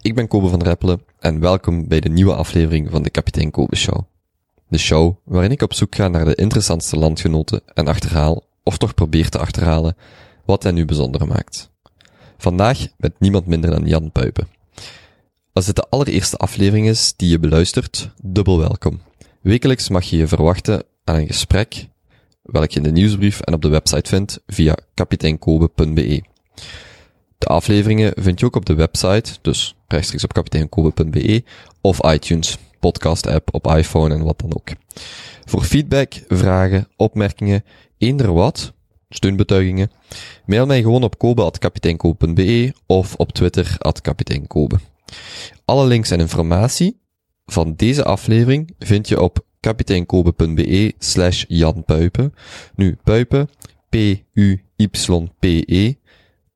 Ik ben Kobe van Reppelen en welkom bij de nieuwe aflevering van de Kapitein Kobe Show. De show waarin ik op zoek ga naar de interessantste landgenoten en achterhaal, of toch probeer te achterhalen, wat hen nu bijzonder maakt. Vandaag met niemand minder dan Jan Puipen. Als dit de allereerste aflevering is die je beluistert, dubbel welkom. Wekelijks mag je je verwachten aan een gesprek, welk je in de nieuwsbrief en op de website vindt via kapiteinkobe.be. De afleveringen vind je ook op de website, dus rechtstreeks op kapiteinkobe.be of iTunes, podcast app op iPhone en wat dan ook. Voor feedback, vragen, opmerkingen, eender wat, steunbetuigingen, mail mij gewoon op kobe.kapiteinkobe.be of op Twitter kapiteinkobe. Alle links en informatie van deze aflevering vind je op kapiteinkobe.be slash. Nu, Puipen, P-U-Y-P-E,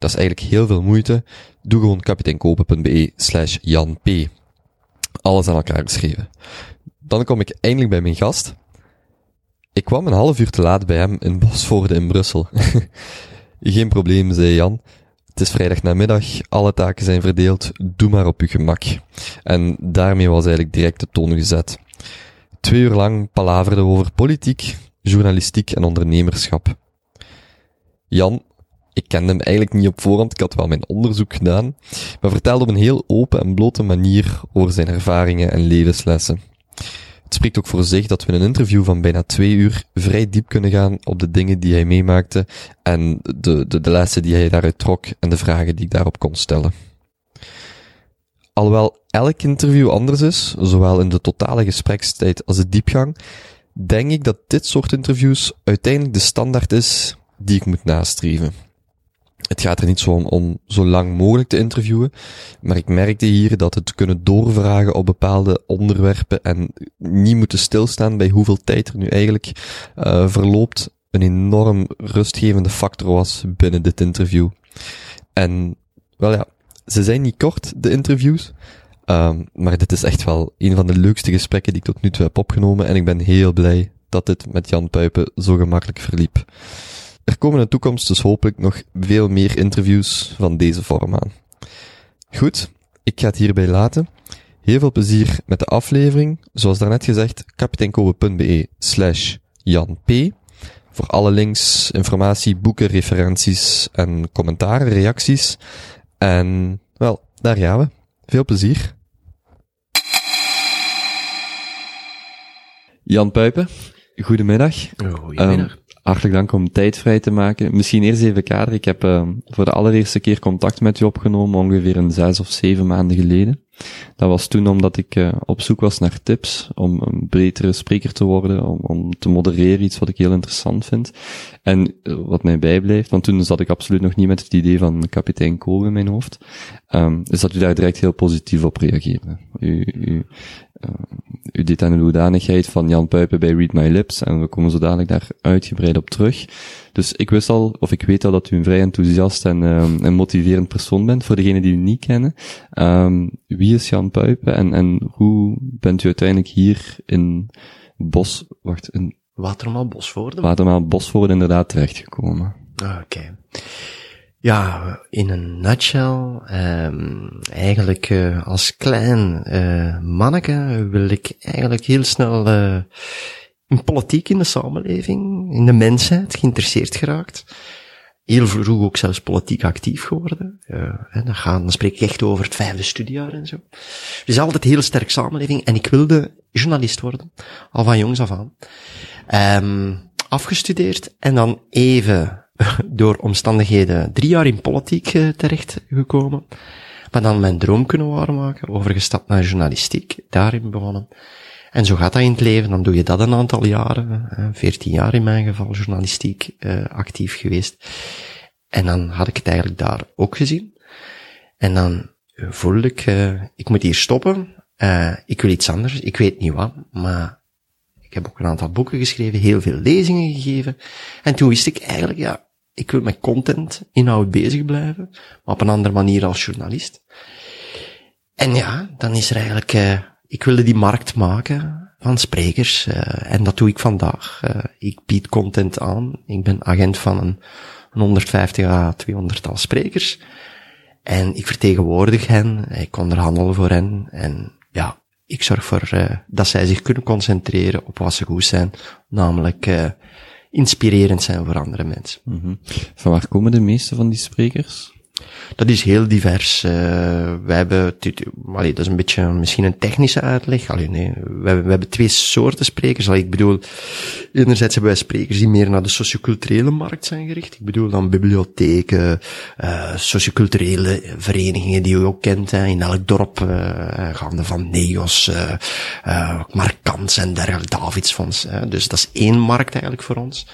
dat is eigenlijk heel veel moeite. Doe gewoon kapiteinkopen.be slash Jan P. Alles aan elkaar geschreven. Dan kom ik eindelijk bij mijn gast. Ik kwam een half uur te laat bij hem in Bosvoorde in Brussel. Geen probleem, zei Jan. Het is vrijdag namiddag, alle taken zijn verdeeld, doe maar op uw gemak. En daarmee was eigenlijk direct de toon gezet. Twee uur lang palaverden over politiek, journalistiek en ondernemerschap. Jan ik kende hem eigenlijk niet op voorhand, ik had wel mijn onderzoek gedaan, maar vertelde op een heel open en blote manier over zijn ervaringen en levenslessen. Het spreekt ook voor zich dat we in een interview van bijna twee uur vrij diep kunnen gaan op de dingen die hij meemaakte en de, de, de lessen die hij daaruit trok en de vragen die ik daarop kon stellen. Alhoewel elk interview anders is, zowel in de totale gesprekstijd als de diepgang, denk ik dat dit soort interviews uiteindelijk de standaard is die ik moet nastreven. Het gaat er niet zo om, om zo lang mogelijk te interviewen, maar ik merkte hier dat het kunnen doorvragen op bepaalde onderwerpen en niet moeten stilstaan bij hoeveel tijd er nu eigenlijk uh, verloopt, een enorm rustgevende factor was binnen dit interview. En, wel ja, ze zijn niet kort, de interviews, um, maar dit is echt wel een van de leukste gesprekken die ik tot nu toe heb opgenomen en ik ben heel blij dat dit met Jan Puipen zo gemakkelijk verliep. Er komen in de toekomst dus hopelijk nog veel meer interviews van deze vorm aan. Goed, ik ga het hierbij laten. Heel veel plezier met de aflevering. Zoals daarnet gezegd, kapiteinkobe.be slash Jan P. Voor alle links, informatie, boeken, referenties en commentaren, reacties. En, wel, daar gaan we. Veel plezier. Jan Puipen, goedemiddag. Goedemiddag. Um, hartelijk dank om tijd vrij te maken. Misschien eerst even kader. Ik heb uh, voor de allereerste keer contact met u opgenomen, ongeveer een zes of zeven maanden geleden. Dat was toen omdat ik uh, op zoek was naar tips om een betere spreker te worden, om, om te modereren, iets wat ik heel interessant vind. En uh, wat mij bijblijft, want toen zat ik absoluut nog niet met het idee van kapitein Kool in mijn hoofd, um, is dat u daar direct heel positief op reageerde. U, u, uh, u deed aan de hoedanigheid van Jan Puipen bij Read My Lips en we komen zo dadelijk daar uitgebreid op terug. Dus ik wist al, of ik weet al dat u een vrij enthousiast en, um, en motiverend persoon bent. Voor degenen die u niet kennen, um, wie is Jan Puipen en, en hoe bent u uiteindelijk hier in Bos, wacht, in Watermaal Bosvoorde? Watermaal Bosvoorde inderdaad terechtgekomen. Ah, oké. Okay. Ja, in een nutshell, um, eigenlijk uh, als klein uh, manneke wil ik eigenlijk heel snel uh, in politiek in de samenleving, in de mensheid geïnteresseerd geraakt. Heel vroeg ook zelfs politiek actief geworden. Uh, dan, gaan, dan spreek ik echt over het vijfde studiejaar en zo. Dus altijd heel sterk samenleving. En ik wilde journalist worden, al van jongs af aan. Um, afgestudeerd en dan even door omstandigheden drie jaar in politiek uh, terecht gekomen. Maar dan mijn droom kunnen waarmaken, overgestapt naar journalistiek, daarin begonnen. En zo gaat dat in het leven, dan doe je dat een aantal jaren, veertien jaar in mijn geval, journalistiek uh, actief geweest. En dan had ik het eigenlijk daar ook gezien. En dan voelde ik, ik moet hier stoppen, ik wil iets anders, ik weet niet wat, maar ik heb ook een aantal boeken geschreven, heel veel lezingen gegeven. En toen wist ik eigenlijk, ja, ik wil met content, inhoud bezig blijven, maar op een andere manier als journalist. En ja, dan is er eigenlijk, uh, ik wilde die markt maken van sprekers, uh, en dat doe ik vandaag. Uh, ik bied content aan, ik ben agent van een, een 150 à 200 tal sprekers. En ik vertegenwoordig hen, ik onderhandel voor hen. En ja, ik zorg voor uh, dat zij zich kunnen concentreren op wat ze goed zijn. Namelijk uh, inspirerend zijn voor andere mensen. Mm. Van waar komen de meeste van die sprekers? Dat is heel divers. Uh, we hebben, allee, dat is een beetje misschien een technische uitleg. Allee, nee, we hebben, we hebben twee soorten sprekers. Allee, ik bedoel, enerzijds hebben wij sprekers die meer naar de socioculturele markt zijn gericht. Ik bedoel dan bibliotheken, uh, socioculturele verenigingen die u ook kent. Hè, in elk dorp, uh, gaande van Neos, Markans en dergelijke, Davidsfonds. Hè. Dus dat is één markt eigenlijk voor ons.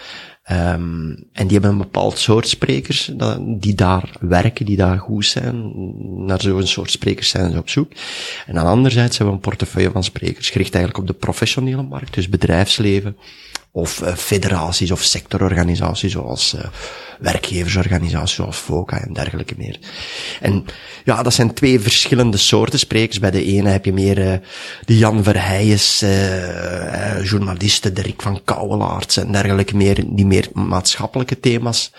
Um, en die hebben een bepaald soort sprekers die daar werken, die daar goed zijn. Naar zo'n soort sprekers zijn ze op zoek. En dan anderzijds hebben we een portefeuille van sprekers gericht eigenlijk op de professionele markt, dus bedrijfsleven, of uh, federaties of sectororganisaties zoals uh, werkgeversorganisaties zoals FOCA en dergelijke meer. En ja, dat zijn twee verschillende soorten sprekers. Bij de ene heb je meer uh, de Jan Verheijens, journalisten, de Rick van Kouwelaerts en dergelijke meer, die meer maatschappelijke thema's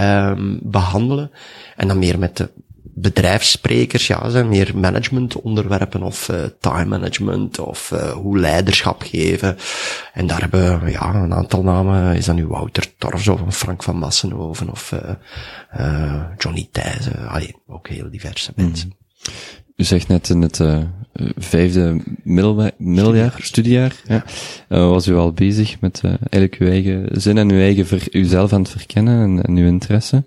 um, behandelen. En dan meer met de bedrijfssprekers, ja, zijn meer managementonderwerpen of uh, time management of uh, hoe leiderschap geven. En daar hebben we ja, een aantal namen, is dat nu Wouter Torfs of Frank van Massenhoven of uh, Johnny Thijssen, allee, ook heel diverse hmm. mensen. U zegt net in het vijfde middeljaar, studiejaar, ja. was u al bezig met eigenlijk uw eigen zin en uw eigen ver, uzelf aan het verkennen en, en uw interesse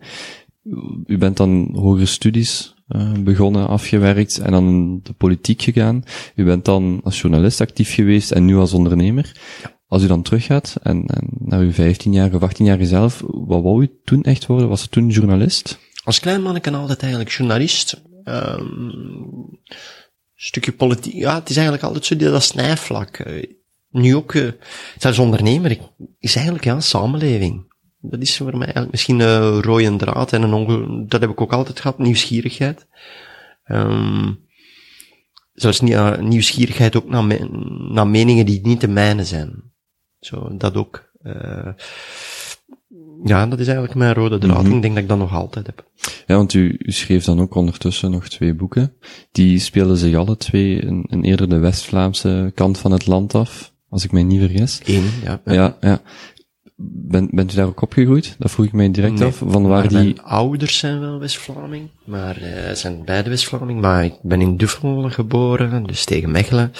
u bent dan hogere studies uh, begonnen, afgewerkt en dan de politiek gegaan. U bent dan als journalist actief geweest en nu als ondernemer. Als u dan teruggaat en, en naar uw 15 jaar of 18 jaar zelf, wat wou u toen echt worden? Was u toen journalist? Als klein manneke altijd eigenlijk journalist. Um, stukje politiek, ja, het is eigenlijk altijd zo dat snijvlak. Uh, nu ook, uh, zelfs ondernemer, is eigenlijk ja, samenleving. Dat is voor mij eigenlijk misschien een rode draad en een onge dat heb ik ook altijd gehad, nieuwsgierigheid. Um, zelfs uh, nieuwsgierigheid ook naar, me naar meningen die niet de mijne zijn. Zo, dat ook. Uh, ja, dat is eigenlijk mijn rode draad. Mm Ik denk dat ik dat nog altijd heb. Ja, want u, u schreef dan ook ondertussen nog twee boeken. Die spelen zich alle twee in, in eerder de West-Vlaamse kant van het land af, als ik mij niet vergis. Eén, ja. Ja, ja. Ben, bent u daar ook opgegroeid? Dat vroeg ik mij direct af. Van waar die... Mijn ouders zijn wel West-Vlaming, maar uh, zijn beide West-Vlaming. Maar ik ben in Duffel geboren, dus tegen Mechelen.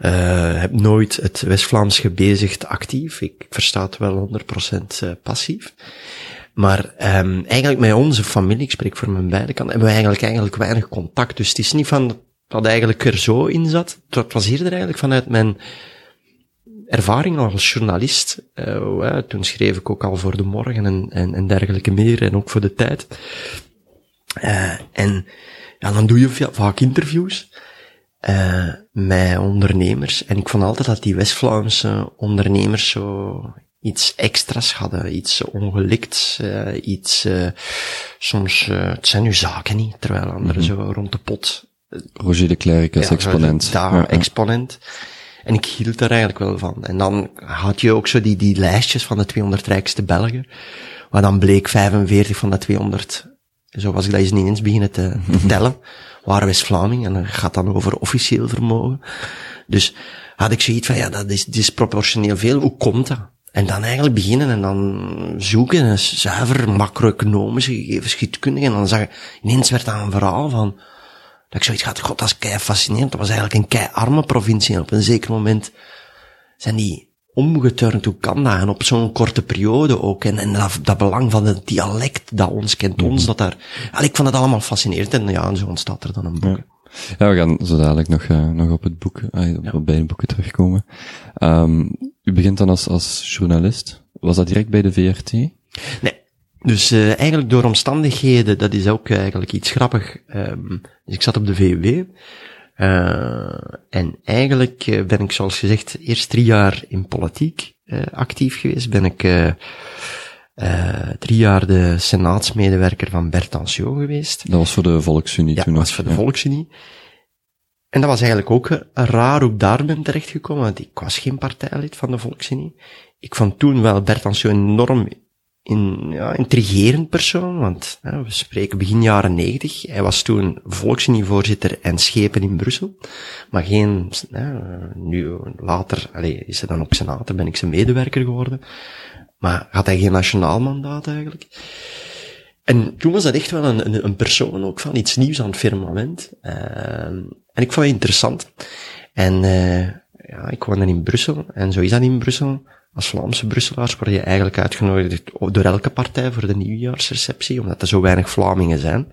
Uh, heb nooit het West-Vlaams gebezigd actief. Ik versta het wel 100% uh, passief. Maar um, eigenlijk met onze familie, ik spreek voor mijn beide kanten, hebben we eigenlijk, eigenlijk weinig contact. Dus het is niet van dat eigenlijk er zo in zat. Het was eerder eigenlijk vanuit mijn ervaring als journalist. Uh, toen schreef ik ook al voor de morgen en, en, en dergelijke meer en ook voor de tijd. Uh, en ja, dan doe je vaak interviews uh, met ondernemers. En ik vond altijd dat die West-Vlaamse ondernemers zo iets extra's hadden, iets ongelikts, iets, soms, het zijn nu zaken niet, terwijl anderen mm -hmm. zo rond de pot. Roger de Klerk als ja, exponent. Daar, ja, exponent. En ik hield daar eigenlijk wel van. En dan had je ook zo die, die lijstjes van de 200 rijkste Belgen. Waar dan bleek 45 van de 200, zo was ik dat eens niet eens beginnen te, te tellen, waren West-Vlaming. En dan gaat dan over officieel vermogen. Dus had ik zoiets van, ja, dat is disproportioneel veel. Hoe komt dat? En dan eigenlijk beginnen en dan zoeken, en zuiver macro-economische gegevens, schietkundige. En dan zag ik, ineens werd dat een verhaal van, dat ik zoiets had, god, dat is kei fascinerend. Dat was eigenlijk een kei arme provincie. En op een zeker moment zijn die omgeturnd. Hoe kan dat? En op zo'n korte periode ook. En, en dat, dat, belang van het dialect dat ons kent, ons, dat daar... Al, ik vond het allemaal fascinerend. En ja, en zo ontstaat er dan een boek. Ja. we gaan zo dadelijk nog, uh, nog op het boek, uh, op ja. beide boeken terugkomen. Um, u begint dan als, als journalist. Was dat direct bij de VRT? Nee, dus uh, eigenlijk door omstandigheden, dat is ook eigenlijk iets grappig. Um, dus ik zat op de VUW. Uh, en eigenlijk uh, ben ik, zoals gezegd, eerst drie jaar in politiek actief geweest. Ben ik drie jaar de senaatsmedewerker van Bert Anciot geweest. Dat was voor de Volksunie ja, toen dat was voor de ja. Volksunie. En dat was eigenlijk ook raar hoe ik daar ben terechtgekomen, want ik was geen partijlid van de Volksunie. Ik vond toen wel Bert Anciot enorm in, ja, intrigerend persoon, want hè, we spreken begin jaren negentig. Hij was toen volksnievoorzitter en schepen in Brussel, maar geen, hè, nu later allez, is hij dan ook senator, ben ik zijn medewerker geworden, maar had hij geen nationaal mandaat eigenlijk. En toen was dat echt wel een, een, persoon ook van iets nieuws aan het firmament. Uh, en ik vond het interessant. En uh, ja, ik woonde in Brussel, en zo is dat in Brussel als Vlaamse Brusselaars word je eigenlijk uitgenodigd door elke partij voor de nieuwjaarsreceptie, omdat er zo weinig Vlamingen zijn.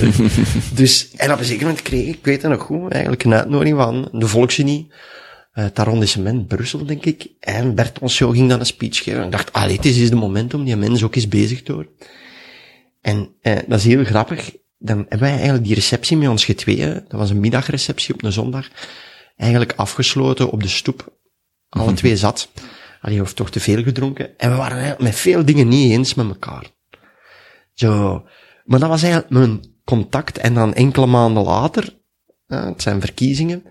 dus, en op een zeker moment kreeg ik, ik weet het nog goed, eigenlijk een uitnodiging van de Volksunie, eh, het arrondissement Brussel, denk ik. En Bert Onsjo ging dan een speech geven. En ik dacht, allee, het is de moment om die mensen ook eens bezig te. En eh, dat is heel grappig. Dan hebben wij eigenlijk die receptie met ons getweeën. Dat was een middagreceptie op een zondag. Eigenlijk afgesloten op de stoep. Alle twee zat. Allee, of toch te veel gedronken. En we waren met veel dingen niet eens met elkaar. Zo. Maar dat was eigenlijk mijn contact. En dan enkele maanden later, uh, het zijn verkiezingen,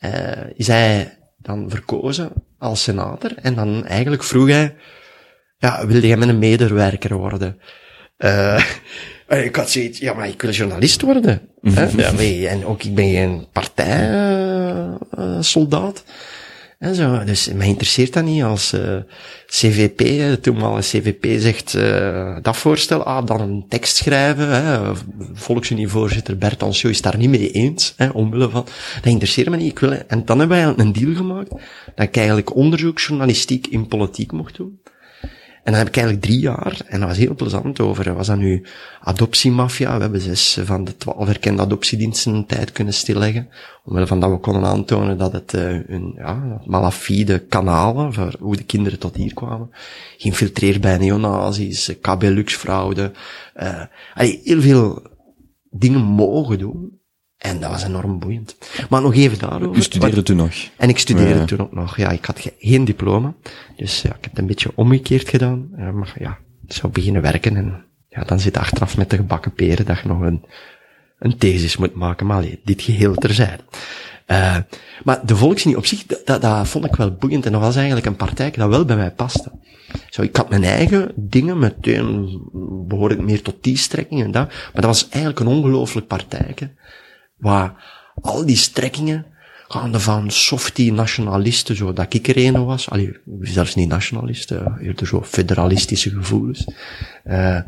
uh, is hij dan verkozen als senator. En dan eigenlijk vroeg hij, ja, wilde jij een medewerker worden? Uh, ik had zoiets, ja, maar ik wil journalist worden. hè? Ja, nee, en ook ik ben geen partijsoldaat. En zo. Dus mij interesseert dat niet als uh, CVP, de toenmalige CVP zegt uh, dat voorstel, ah, dan een tekst schrijven. Hè. Volksunievoorzitter Bert Ansjo is daar niet mee eens, hè, omwille van. Dat interesseert me niet. Ik wil, en dan hebben wij een deal gemaakt dat ik eigenlijk onderzoeksjournalistiek in politiek mocht doen. En dan heb ik eigenlijk drie jaar, en dat was heel plezant over, was dat nu adoptiemafia. We hebben zes van de twaalf erkende adoptiediensten een tijd kunnen stilleggen. Omwille van dat we konden aantonen dat het uh, een ja, malafide kanalen, voor hoe de kinderen tot hier kwamen, geïnfiltreerd bij neonazis, KB-Lux-fraude, uh, heel veel dingen mogen doen. En dat was enorm boeiend. Maar nog even daarover. U studeerde toen nog? En ik studeerde toen ook nog. Ja, ik had geen diploma. Dus ja, ik heb het een beetje omgekeerd gedaan. Maar ja, ik zou beginnen werken en ja, dan zit achteraf met de gebakken peren dat je nog een, een thesis moet maken. Maar allee, dit geheel terzijde. Uh, maar de volkslinie op zich, dat, dat vond ik wel boeiend. En dat was eigenlijk een partij dat wel bij mij paste. Zo, ik had mijn eigen dingen, meteen behoorde ik meer tot die strekking en dat. Maar dat was eigenlijk een ongelooflijk partijke waar al die strekkingen, gaande van softie nationalisten, zo dat ik er een was, allee, zelfs niet nationalisten, eerder zo federalistische gevoelens. Uh,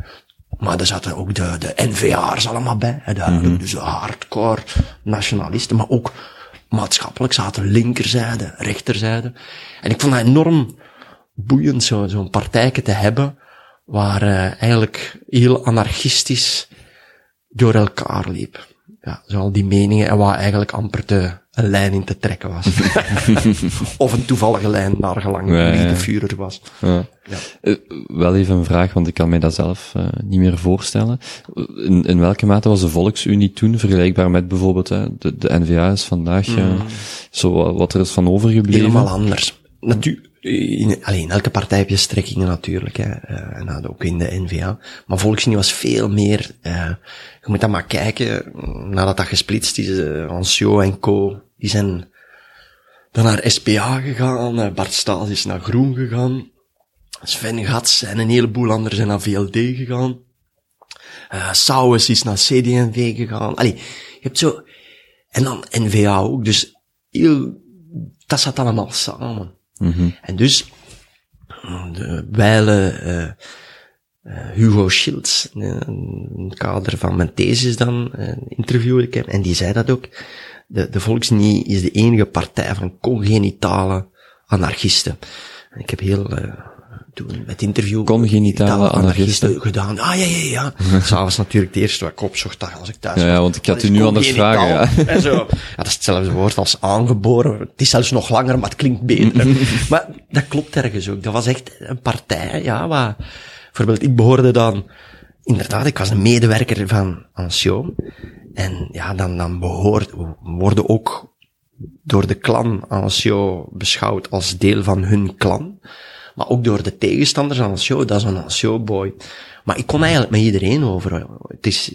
maar er zaten ook de, de NVA'ers allemaal bij, de, mm dus de hardcore nationalisten, maar ook maatschappelijk zaten linkerzijde, rechterzijde. En ik vond dat enorm boeiend, zo'n zo partijke te hebben, waar uh, eigenlijk heel anarchistisch door elkaar liep ja, zo al die meningen en waar eigenlijk amper te, een lijn in te trekken was. of een toevallige lijn naar gelang ja, wie de vuurder was. Ja. Uh, wel even een vraag, want ik kan mij dat zelf uh, niet meer voorstellen. In, in welke mate was de Volksunie toen vergelijkbaar met bijvoorbeeld uh, de, de NVA is vandaag, mm. zo wat er is van overgebleven? Helemaal anders. Natuurlijk in, alleen, elke partij heb je strekkingen natuurlijk, hè, uh, en ook in de NVA. Maar Volksunie was veel meer, uh, je moet dan maar kijken, nadat dat gesplitst is, uh, Ansio en Co, die zijn dan naar SPA gegaan, Bart Staes is naar Groen gegaan, Sven Gats en een heleboel anderen zijn naar VLD gegaan, uh, Sauwes is naar CD&V gegaan, allee, je hebt zo, en dan NVA ook, dus heel, dat zat allemaal samen. Mm En dus, de wijle uh, uh, Hugo Schilds, het kader van mijn thesis dan, interviewde ik hem, en die zei dat ook. De, de Volksnie is de enige partij van congenitale anarchisten. En ik heb heel toen met interview congenitale anarchisten gedaan. Ah ja, ja, ja. S'avonds natuurlijk het eerste wat ik opzocht als ik thuis ja, Ja, want ik had u nu anders vragen. Ja. En zo. Ja, dat is hetzelfde woord als aangeboren. Het is zelfs nog langer, maar het klinkt beter. maar dat klopt ergens ook. Dat was echt een partij, ja, waar, bijvoorbeeld ik behoorde dan, inderdaad, ik was een medewerker van Ancion. En ja, dan, dan behoort, worden ook door de clan Ancio beschouwd als deel van hun clan maar ook door de tegenstanders aan show, dat is een showboy. Maar ik kon eigenlijk met iedereen over. Het is,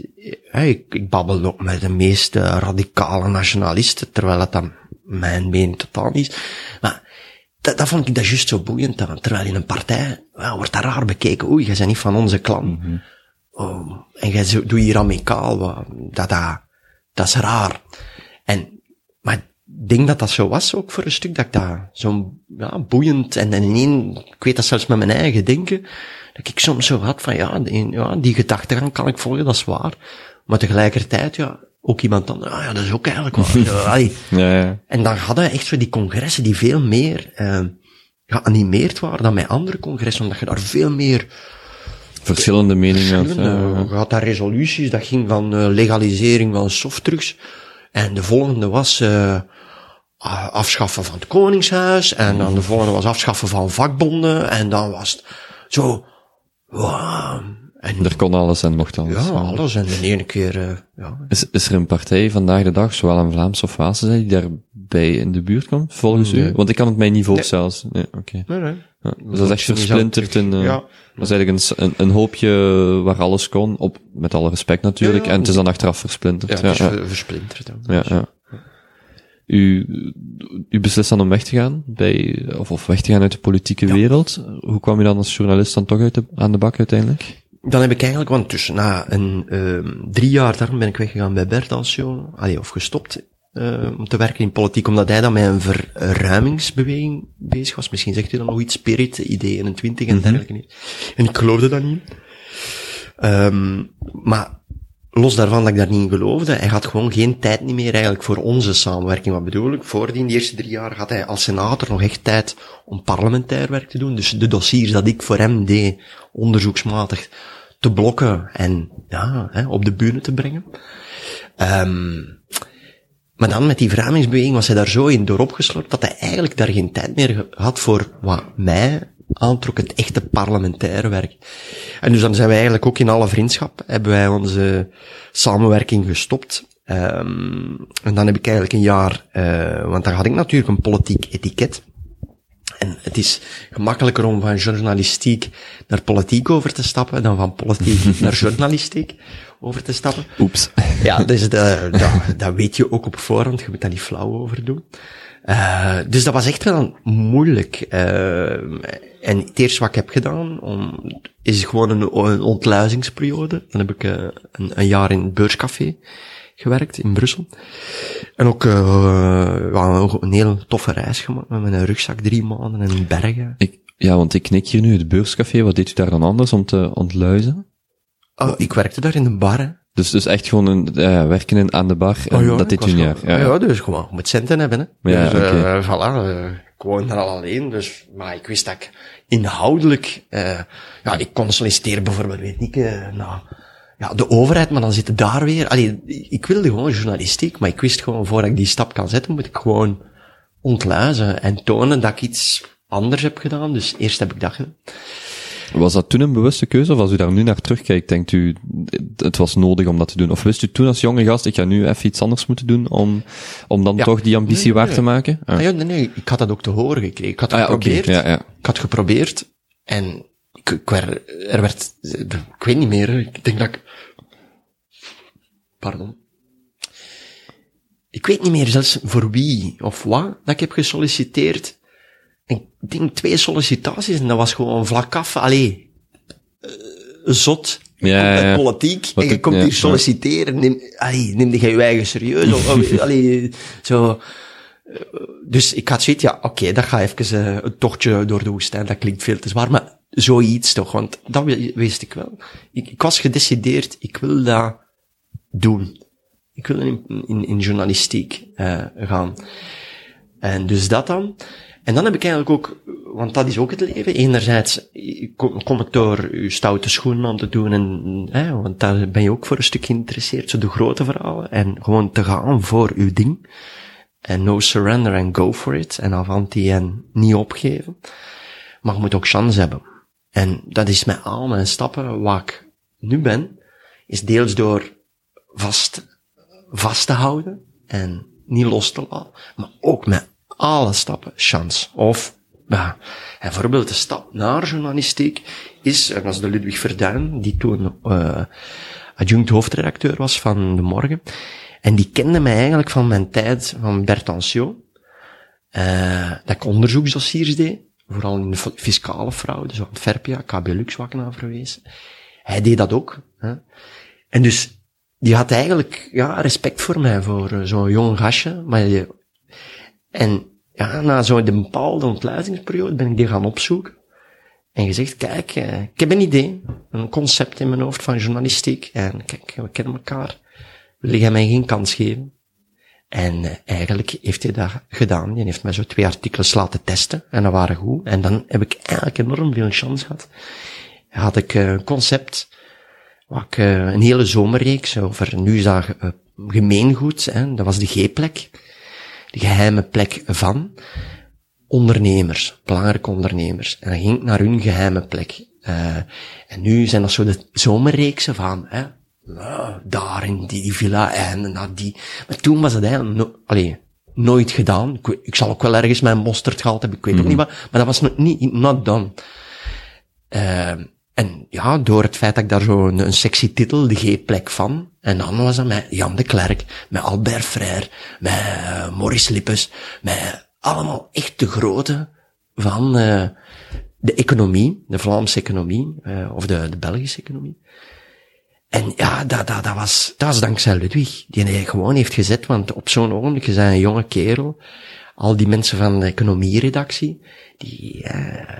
ik, ik babbel ook met de meest radicale nationalisten, terwijl dat dan mijn mening totaal is. Maar dat, dat vond ik dat juist zo boeiend aan. Terwijl in een partij, ja, wordt dat raar bekeken. Oei, jij bent niet van onze klan. oh, en jij zo- doe hier amicaal. Dat, dat, dat is raar. En, denk dat dat zo was ook voor een stuk, dat ik dat zo ja, boeiend en, en ineen, ik weet dat zelfs met mijn eigen denken, dat ik soms zo had van ja, die, ja, die gedachtegang kan ik volgen, dat is waar. Maar tegelijkertijd, ja, ook iemand dan, ah ja, dat is ook eigenlijk waar. Ja. Ja, ja. En dan hadden we echt zo die congressen die veel meer eh, geanimeerd waren dan bij andere congressen, omdat je daar veel meer Verschillende meningen had. je had daar resoluties, dat ging van eh, legalisering van softdrugs. En de volgende was eh, afschaffen van het koningshuis. En dan de volgende was afschaffen van vakbonden. En dan was het zo... wow. En Er kon alles en mocht alles. ja, alles. En de ene keer... eh, ja, Is, is er een partij vandaag de dag, zowel in Vlaams of Waalse, die daarbij in de buurt komt, volgens Nee. u? Want ik kan het mij niet voorstellen. Nee, oké. nee, nee. Ja, dus dat is echt versplinterd in, eh, Ja. dat is eigenlijk een, een, een hoopje waar alles kon, op, met alle respect natuurlijk, Ja, en het is dan achteraf verplinterd. Ja, het is versplinterd. dan. ja, ja. U, u beslist dan om weg te gaan bij, of, of weg te gaan uit de politieke wereld. Hoe kwam u dan als journalist dan toch uit de, aan de bak uiteindelijk? Dan heb ik eigenlijk, want tussen na een, ehm drie jaar daarom ben ik weggegaan bij Bert Alcio, allee, of gestopt eh, om te werken in politiek, omdat hij dan met een verruimingsbeweging bezig was. Misschien zegt u dan nog iets, Spirit, Idee 21 en dergelijke. niet. En ik geloofde dat niet. Ehm maar los daarvan dat ik daar niet in geloofde, hij had gewoon geen tijd niet meer eigenlijk voor onze samenwerking. Wat bedoel ik? Voordien, de eerste drie jaar, had hij als senator nog echt tijd om parlementair werk te doen. Dus de dossiers dat ik voor hem deed, onderzoeksmatig, te blokken en ja, hè, op de bühne te brengen. Ehm maar dan met die verruimingsbeweging was hij daar zo in door dat hij eigenlijk daar geen tijd meer had voor wat mij aantrok, het echte parlementaire werk. En dus dan zijn wij eigenlijk ook in alle vriendschap, hebben wij onze samenwerking gestopt. Ehm en dan heb ik eigenlijk een jaar, eh want dan had ik natuurlijk een politiek etiket. En het is gemakkelijker om van journalistiek naar politiek over te stappen dan van politiek naar journalistiek over te stappen. Oeps. Ja, dus dat, dat, dat weet je ook op voorhand. Je moet daar niet flauw over doen. Eh, dus dat was echt wel moeilijk. Eh, en het eerste wat ik heb gedaan, om, is gewoon een, een ontluizingsperiode. Dan heb ik eh, een, een jaar in het beurscafé gewerkt in Brussel. En ook een heel toffe reis gemaakt met mijn rugzak drie maanden in bergen. Ik, ja, want ik knik hier nu het beurscafé. Wat deed u daar dan anders om te ontluizen? Oh, ik werkte daar in de bar. hè. Dus, dus echt gewoon een, ja, werken in, aan de bar. En Oh ja, dat niet. gewoon- Ja, ja, dus gewoon, je moet centen hebben, hè. Ja, dus, oké. eh, voilà, eh, ik woonde er al alleen, dus, maar ik wist dat ik inhoudelijk, eh, ja, ik kon solliciteren bijvoorbeeld, weet ik, eh, nou, ja, de overheid, maar dan zit het daar weer, allee, ik wilde gewoon journalistiek, maar ik wist gewoon, voordat ik die stap kan zetten, moet ik gewoon ontluizen en tonen dat ik iets anders heb gedaan, dus eerst heb ik dat gedaan. Was dat toen een bewuste keuze, of als u daar nu naar terugkijkt, denkt u, het was nodig om dat te doen? Of wist u toen als jonge gast, ik ga nu even iets anders moeten doen, om, om dan Ja. toch die ambitie Nee, nee, waar te maken? Ah. Ah, ja, nee, nee, ik had dat ook te horen gekregen. Ik had Ah, ja, oké. geprobeerd. Ja, ja. Ik had geprobeerd en ik, ik werd, er werd, ik weet niet meer, ik denk dat ik, pardon. Ik weet niet meer zelfs voor wie of wat dat ik heb gesolliciteerd. Ik denk twee sollicitaties en dat was gewoon vlak af, allee, eh, zot. Je Ja, politiek Wat en je ik- komt hier solliciteren. Neem, allee, neem jij je eigen serieus? Of, allee, zo, dus ik had zoiets, ja, oké, dat gaat even eh, een tochtje door de woestijn, dat klinkt veel te zwaar, maar zoiets toch, want dat wi- wist ik wel. Ik, ik was gedecideerd, ik wil dat doen. Ik wil in, in, in journalistiek eh, gaan. En dus dat dan. En dan heb ik eigenlijk ook, want dat is ook het leven. Enerzijds kom, ik door uw stoute schoenen aan te doen en, hè, want daar ben je ook voor een stuk geïnteresseerd, zo de grote verhalen. En gewoon te gaan voor uw ding. En no surrender en go for it. En avanti en niet opgeven. Maar je moet ook chance hebben. En dat is met al mijn stappen waar ik nu ben, is deels door vast, vast te houden en niet los te laten, maar ook met alle stappen chance. Of, en bijvoorbeeld de stap naar journalistiek is, en dat de Ludwig Verduin, die toen uh, adjunct hoofdredacteur was van De Morgen, en die kende mij eigenlijk van mijn tijd van Bert Anciot. eh, dat ik onderzoeksdossiers deed, vooral in de fiscale fraude, zo Antwerpia, KB Lux, wat naar verwezen. Hij deed dat ook. Hè. En dus, die had eigenlijk, ja, respect voor mij, voor eh, zo'n jong gastje, maar die, en ja, na zo'n de bepaalde ontluitingsperiode ben ik die gaan opzoeken. En gezegd, kijk, eh, ik heb een idee, een concept in mijn hoofd van journalistiek. En kijk, we kennen elkaar. Wil jij mij geen kans geven? En eh, eigenlijk heeft hij dat gedaan. Die heeft mij zo twee artikels laten testen. En dat waren goed. En dan heb ik eigenlijk enorm veel chance gehad. Had ik eh, een concept, wat ik, een hele zomerreeks over, nu is gemeengoed, hè, dat was de G-plek. De geheime plek van ondernemers, belangrijke ondernemers. En dan ging ik naar hun geheime plek. Eh, en nu zijn dat zo de zomerreeksen van, hè, nou, daar in die, villa en naar die. Maar toen was het eigenlijk no allee, nooit gedaan. Ik, ik zal ook wel ergens mijn mosterd gehad hebben, ik weet ook niet wat, maar dat was nog niet, not done. Eh, en ja, door het feit dat ik daar zo een, een sexy titel, de G-plek van, en dan was dat met Jan de Klerk, met Albert Frère, met eh, Maurice Lippes, met allemaal echt de grote van eh, de economie, de Vlaamse economie, eh, of de, de Belgische economie. En ja, dat, dat, dat, was, dat was dankzij Ludwig, die hij gewoon heeft gezet, want op zo'n ogenblik, je een jonge kerel, al die mensen van de economieredactie, die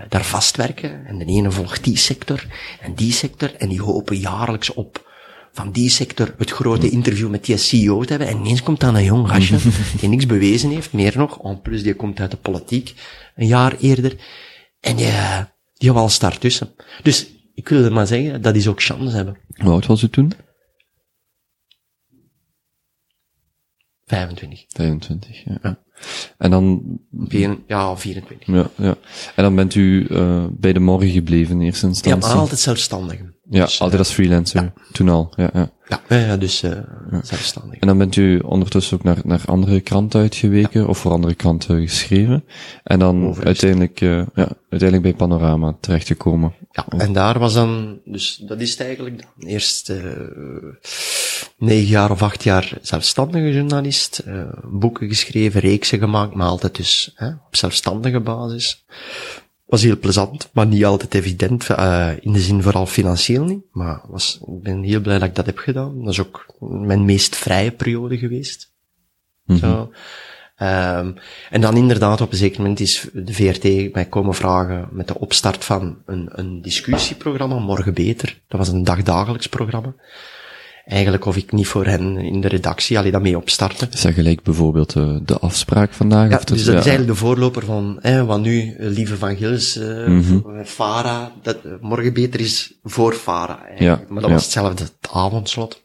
daar vastwerken, en de ene volgt die sector, en die sector, en die hopen jaarlijks op van die sector het grote interview met die CEO te hebben, en ineens komt dan een jong gastje, die niks bewezen heeft, meer nog, en plus die komt uit de politiek, een jaar eerder, en die, die valt daar tussen. Dus, ik wilde maar zeggen, dat is ook chance hebben. Hoe oud was u toen? 25. 25, ja. Ja. En dan, Vier, ja, 24. ja, ja. En dan bent u uh, bij de morgen gebleven in eerste Ja, instantie? maar altijd zelfstandig. Ja, Dus, altijd als freelancer. Toen al, ja, ja. Ja, ja, ja dus uh, zelfstandig. En dan bent u ondertussen ook naar, naar andere kranten uitgeweken, of voor andere kranten geschreven. En dan uiteindelijk, uh, ja, uiteindelijk bij Panorama terechtgekomen. Ja, en daar was dan, dus dat is het eigenlijk dan. Eerst uh, negen jaar of acht jaar zelfstandige journalist, uh, boeken geschreven, reeksen gemaakt, maar altijd dus hè, op zelfstandige basis. Was heel plezant, maar niet altijd evident, uh, in de zin vooral financieel niet. Maar was, ik ben heel blij dat ik dat heb gedaan. Dat is ook mijn meest vrije periode geweest. Mhm. Zo. Um, en dan inderdaad, op een zeker moment is de VRT mij komen vragen met de opstart van een, een discussieprogramma, Morgen Beter. Dat was een dagdagelijks programma. Eigenlijk of ik niet voor hen in de redactie alleen daarmee opstarten. Is dat gelijk bijvoorbeeld uh, de afspraak vandaag? Ja, of dus dat ja. is eigenlijk de voorloper van, hè, wat nu, uh, Lieve van Gils, uh, mm -hmm. Fara, dat, Morgen Beter is voor Fara. Ja, maar dat was hetzelfde, het avondslot.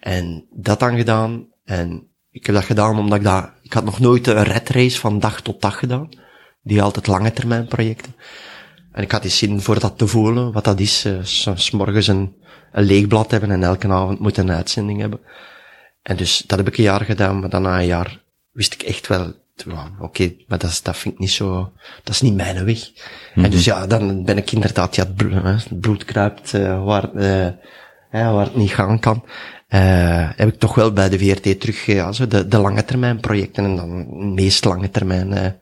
En dat dan gedaan, en ik heb dat gedaan omdat ik dat, ik had nog nooit een redrace van dag tot dag gedaan. Die altijd lange termijn projecten. En ik had die zin voor dat te voelen, wat dat is, uh, s morgens een, een leeg blad hebben en elke avond moet een uitzending hebben. En dus, dat heb ik een jaar gedaan, maar dan na een jaar wist ik echt wel, oké, okay, maar dat, is, dat vind ik niet zo, dat is niet mijn weg. Mm -hmm. En dus ja, dan ben ik inderdaad, ja, het bloed, kruipt, uh, waar, uh, waar het niet gaan kan. Uh, heb ik toch wel bij de VRT terug, ja, zo de, de lange termijn projecten en dan meest lange termijn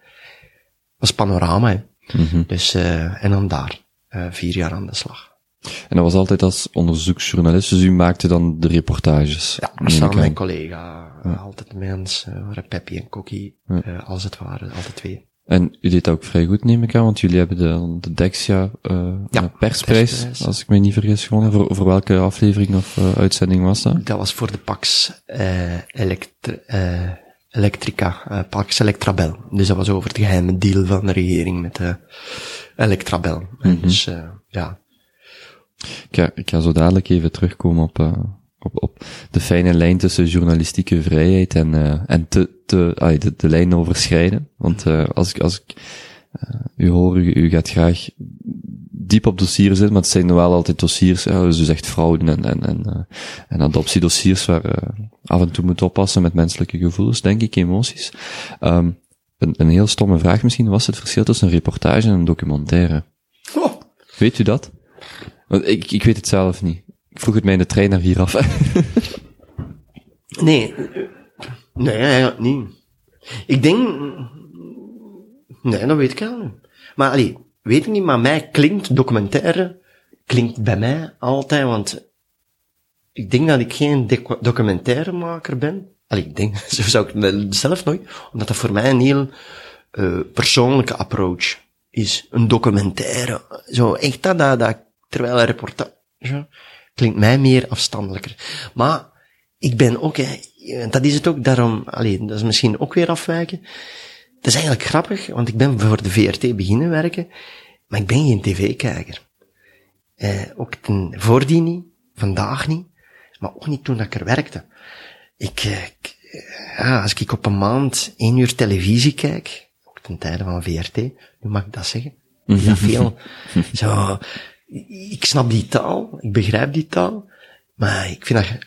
was Panorama. Hè. Mm -hmm. Dus, en dan daar, vier jaar aan de slag. En dat was altijd als onderzoeksjournalist, dus u maakte dan de reportages? Ja, samen met mijn collega, ja. altijd mensen, uh, Peppi en Kokkie, ja. uh, als het ware, altijd twee. En u deed dat ook vrij goed, neem ik aan, want jullie hebben de, de Dexia uh, ja, persprijs, persprijs, als ik me niet vergis, gewonnen. Voor, voor welke aflevering of uh, uitzending was dat? Dat was voor de Pax uh, Elektri Electrica, Pax Electrabel. Dus dat was over het geheime deal van de regering met de Electrabel. Mm Mhm. -hmm. Dus ja, ik ga, ik ga zo dadelijk even terugkomen op, uh, op, op de fijne lijn tussen journalistieke vrijheid en, uh, en te, te, de, de lijn overschrijden. Want uh, als ik, als ik u hoor, u, u gaat graag diep op dossiers zitten, maar het zijn wel altijd dossiers, ja, dus u zegt fraude en, en, en, en adoptiedossiers waar af en toe moet oppassen met menselijke gevoelens, denk ik, emoties. Um, een, een heel stomme vraag misschien, was het verschil tussen een reportage en een documentaire? Oh. Weet u dat? Want ik, ik weet het zelf niet. Ik vroeg het mij in de trein naar hier af. nee. Nee, niet. Ik denk, Nee, dat weet ik al. Maar allee, weet ik niet, maar mij klinkt documentaire, klinkt bij mij altijd, want ik denk dat ik geen doc- documentairemaker ben. Allee, ik denk, zo zou ik zelf nooit, omdat dat voor mij een heel uh, persoonlijke approach is. Een documentaire. Zo, echt dat, dat, dat terwijl een reportage klinkt mij meer afstandelijker. Maar ik ben ook, dat is het ook, daarom, allee, dat is misschien ook weer afwijken. Dat is eigenlijk grappig, want ik ben voor de VRT beginnen werken, maar ik ben geen tv-kijker. Eh, ook ten voordien niet, vandaag niet, maar ook niet toen ik er werkte. Ik, ik ja, als ik op een maand één uur televisie kijk, ook ten tijde van VRT, nu mag ik dat zeggen, ja, veel, zo, ik snap die taal, ik begrijp die taal, maar ik vind dat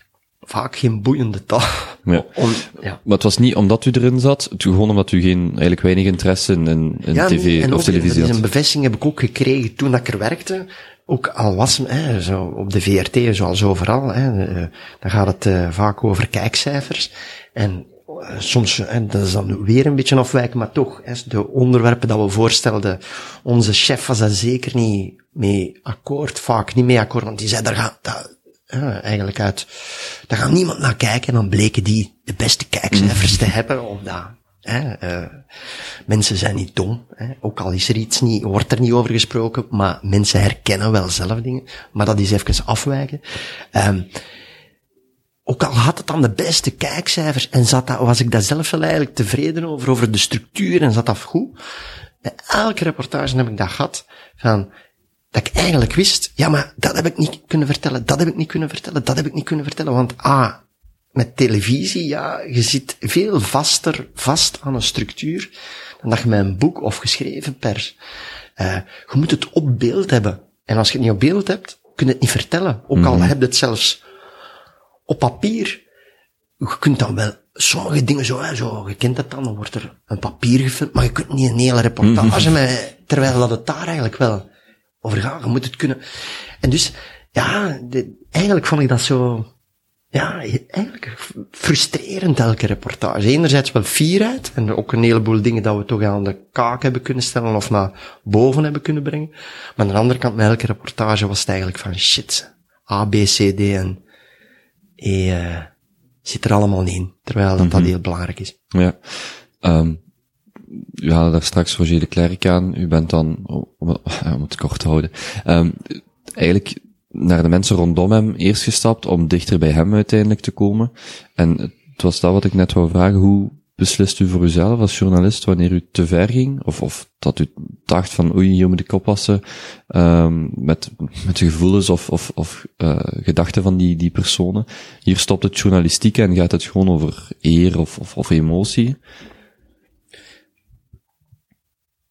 vaak geen boeiende taal. Ja. Om, ja. Maar het was niet omdat u erin zat, het gewoon omdat u geen, eigenlijk weinig interesse in, in, ja, tv en of ook, televisie had. een bevestiging heb ik ook gekregen toen dat ik er werkte. Ook al was hè, zo op de VRT, zoals overal, hè, uh, dan gaat het uh, vaak over kijkcijfers. En uh, soms, hè, dat is dan weer een beetje afwijken, maar toch, de onderwerpen dat we voorstelden, onze chef was daar zeker niet mee akkoord, vaak niet mee akkoord, want die zei, daar gaat, dat, eigenlijk uit, daar gaat niemand naar kijken en dan bleken die de beste kijkcijfers te hebben, omdat, hè, uh, mensen zijn niet dom, hè. ook al is er iets niet, wordt er niet over gesproken, maar mensen herkennen wel zelf dingen, maar dat is even afwijken. Um, ook al had het dan de beste kijkcijfers en zat dat, was ik daar zelf wel eigenlijk tevreden over, over de structuur en zat dat goed. Bij elke reportage heb ik dat gehad, van, dat ik eigenlijk wist, ja, maar dat heb ik niet kunnen vertellen, dat heb ik niet kunnen vertellen, dat heb ik niet kunnen vertellen, want ah, met televisie, ja, je zit veel vaster vast aan een structuur dan dat je met een boek of geschreven pers. Uh, je moet het op beeld hebben. En als je het niet op beeld hebt, kun je het niet vertellen. Ook al mm -hmm. heb je het zelfs op papier. Je kunt dan wel sommige dingen zo, hè, zo, je kent het dan, dan wordt er een papier gefilmd, maar je kunt niet een hele reportage mm -hmm. met, terwijl dat het daar eigenlijk wel over gaat. Je moet het kunnen. En dus, ja, de, eigenlijk vond ik dat zo, ja, eigenlijk frustrerend elke reportage. Enerzijds wel fierheid en ook een heleboel dingen dat we toch aan de kaak hebben kunnen stellen of naar boven hebben kunnen brengen. Maar aan de andere kant, met elke reportage was het eigenlijk van shit. A, B, C, D en E uh, zit er allemaal in. Terwijl dat, mm -hmm. dat heel belangrijk is. Ja. Um, u haalde daar straks Roger de Klerk aan. U bent dan, om, om het kort te houden, um, eigenlijk naar de mensen rondom hem eerst gestapt om dichter bij hem uiteindelijk te komen. En het was dat wat ik net wou vragen. Hoe beslist u voor uzelf als journalist wanneer u te ver ging? Of, of dat u dacht van oei, hier moet ik oppassen um, met, met de gevoelens of, of, of uh, gedachten van die, die personen. Hier stopt het journalistieke en gaat het gewoon over eer of, of, of emotie.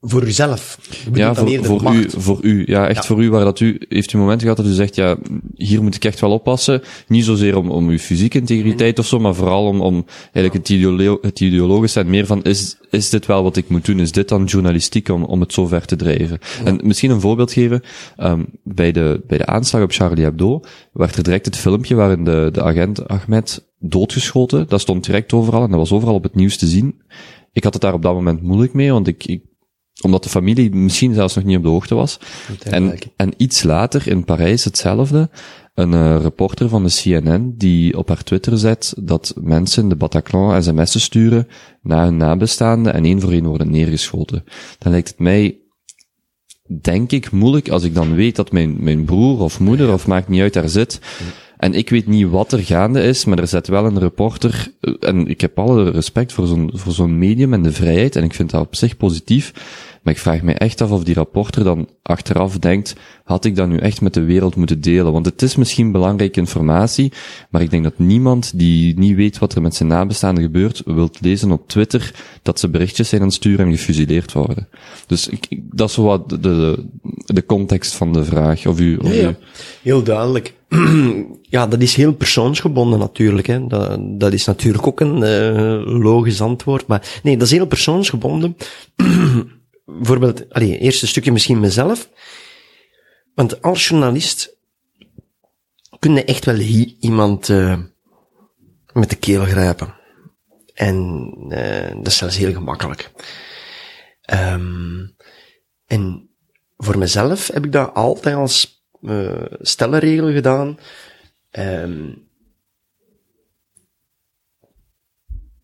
Voor uzelf? Ja, voor, voor u, voor u. Ja, echt ja. voor u, waar dat u, heeft u momenten gehad dat u zegt, ja, hier moet ik echt wel oppassen. Niet zozeer om, om uw fysieke integriteit of zo, maar vooral om, om eigenlijk het, ideolo het ideologische en meer van, is, is dit wel wat ik moet doen? Is dit dan journalistiek om, om het zo ver te drijven? Ja. En misschien een voorbeeld geven, um, bij de, bij de aanslag op Charlie Hebdo, werd er direct het filmpje waarin de, de agent Ahmed doodgeschoten. Dat stond direct overal en dat was overal op het nieuws te zien. Ik had het daar op dat moment moeilijk mee, want ik, ik omdat de familie misschien zelfs nog niet op de hoogte was. En, en iets later in Parijs hetzelfde. Een uh, reporter van de CNN die op haar Twitter zet dat mensen de Bataclan sms'en sturen naar hun nabestaanden en één voor één worden neergeschoten. Dan lijkt het mij, denk ik, moeilijk als ik dan weet dat mijn, mijn broer of moeder of maakt niet uit daar zit. En ik weet niet wat er gaande is, maar er zet wel een reporter, en ik heb alle respect voor zo'n, voor zo'n medium en de vrijheid, en ik vind dat op zich positief, maar ik vraag me echt af of die rapporter dan achteraf denkt, had ik dat nu echt met de wereld moeten delen? Want het is misschien belangrijke informatie, maar ik denk dat niemand die niet weet wat er met zijn nabestaanden gebeurt, wilt lezen op Twitter dat ze berichtjes zijn aan het sturen en gefusileerd worden. Dus ik, ik, dat is wat de, de, de context van de vraag. Of u, of ja, ja. u... Heel duidelijk. ja, dat is heel persoonsgebonden natuurlijk. Hè. Dat, dat is natuurlijk ook een uh, logisch antwoord. Maar nee, dat is heel persoonsgebonden. bijvoorbeeld, allee, eerst een stukje misschien mezelf. Want als journalist kun je echt wel iemand uh, met de keel grijpen. En uh, dat is zelfs heel gemakkelijk. Ehm en voor mezelf heb ik dat altijd als uh, stellenregel gedaan. Ehm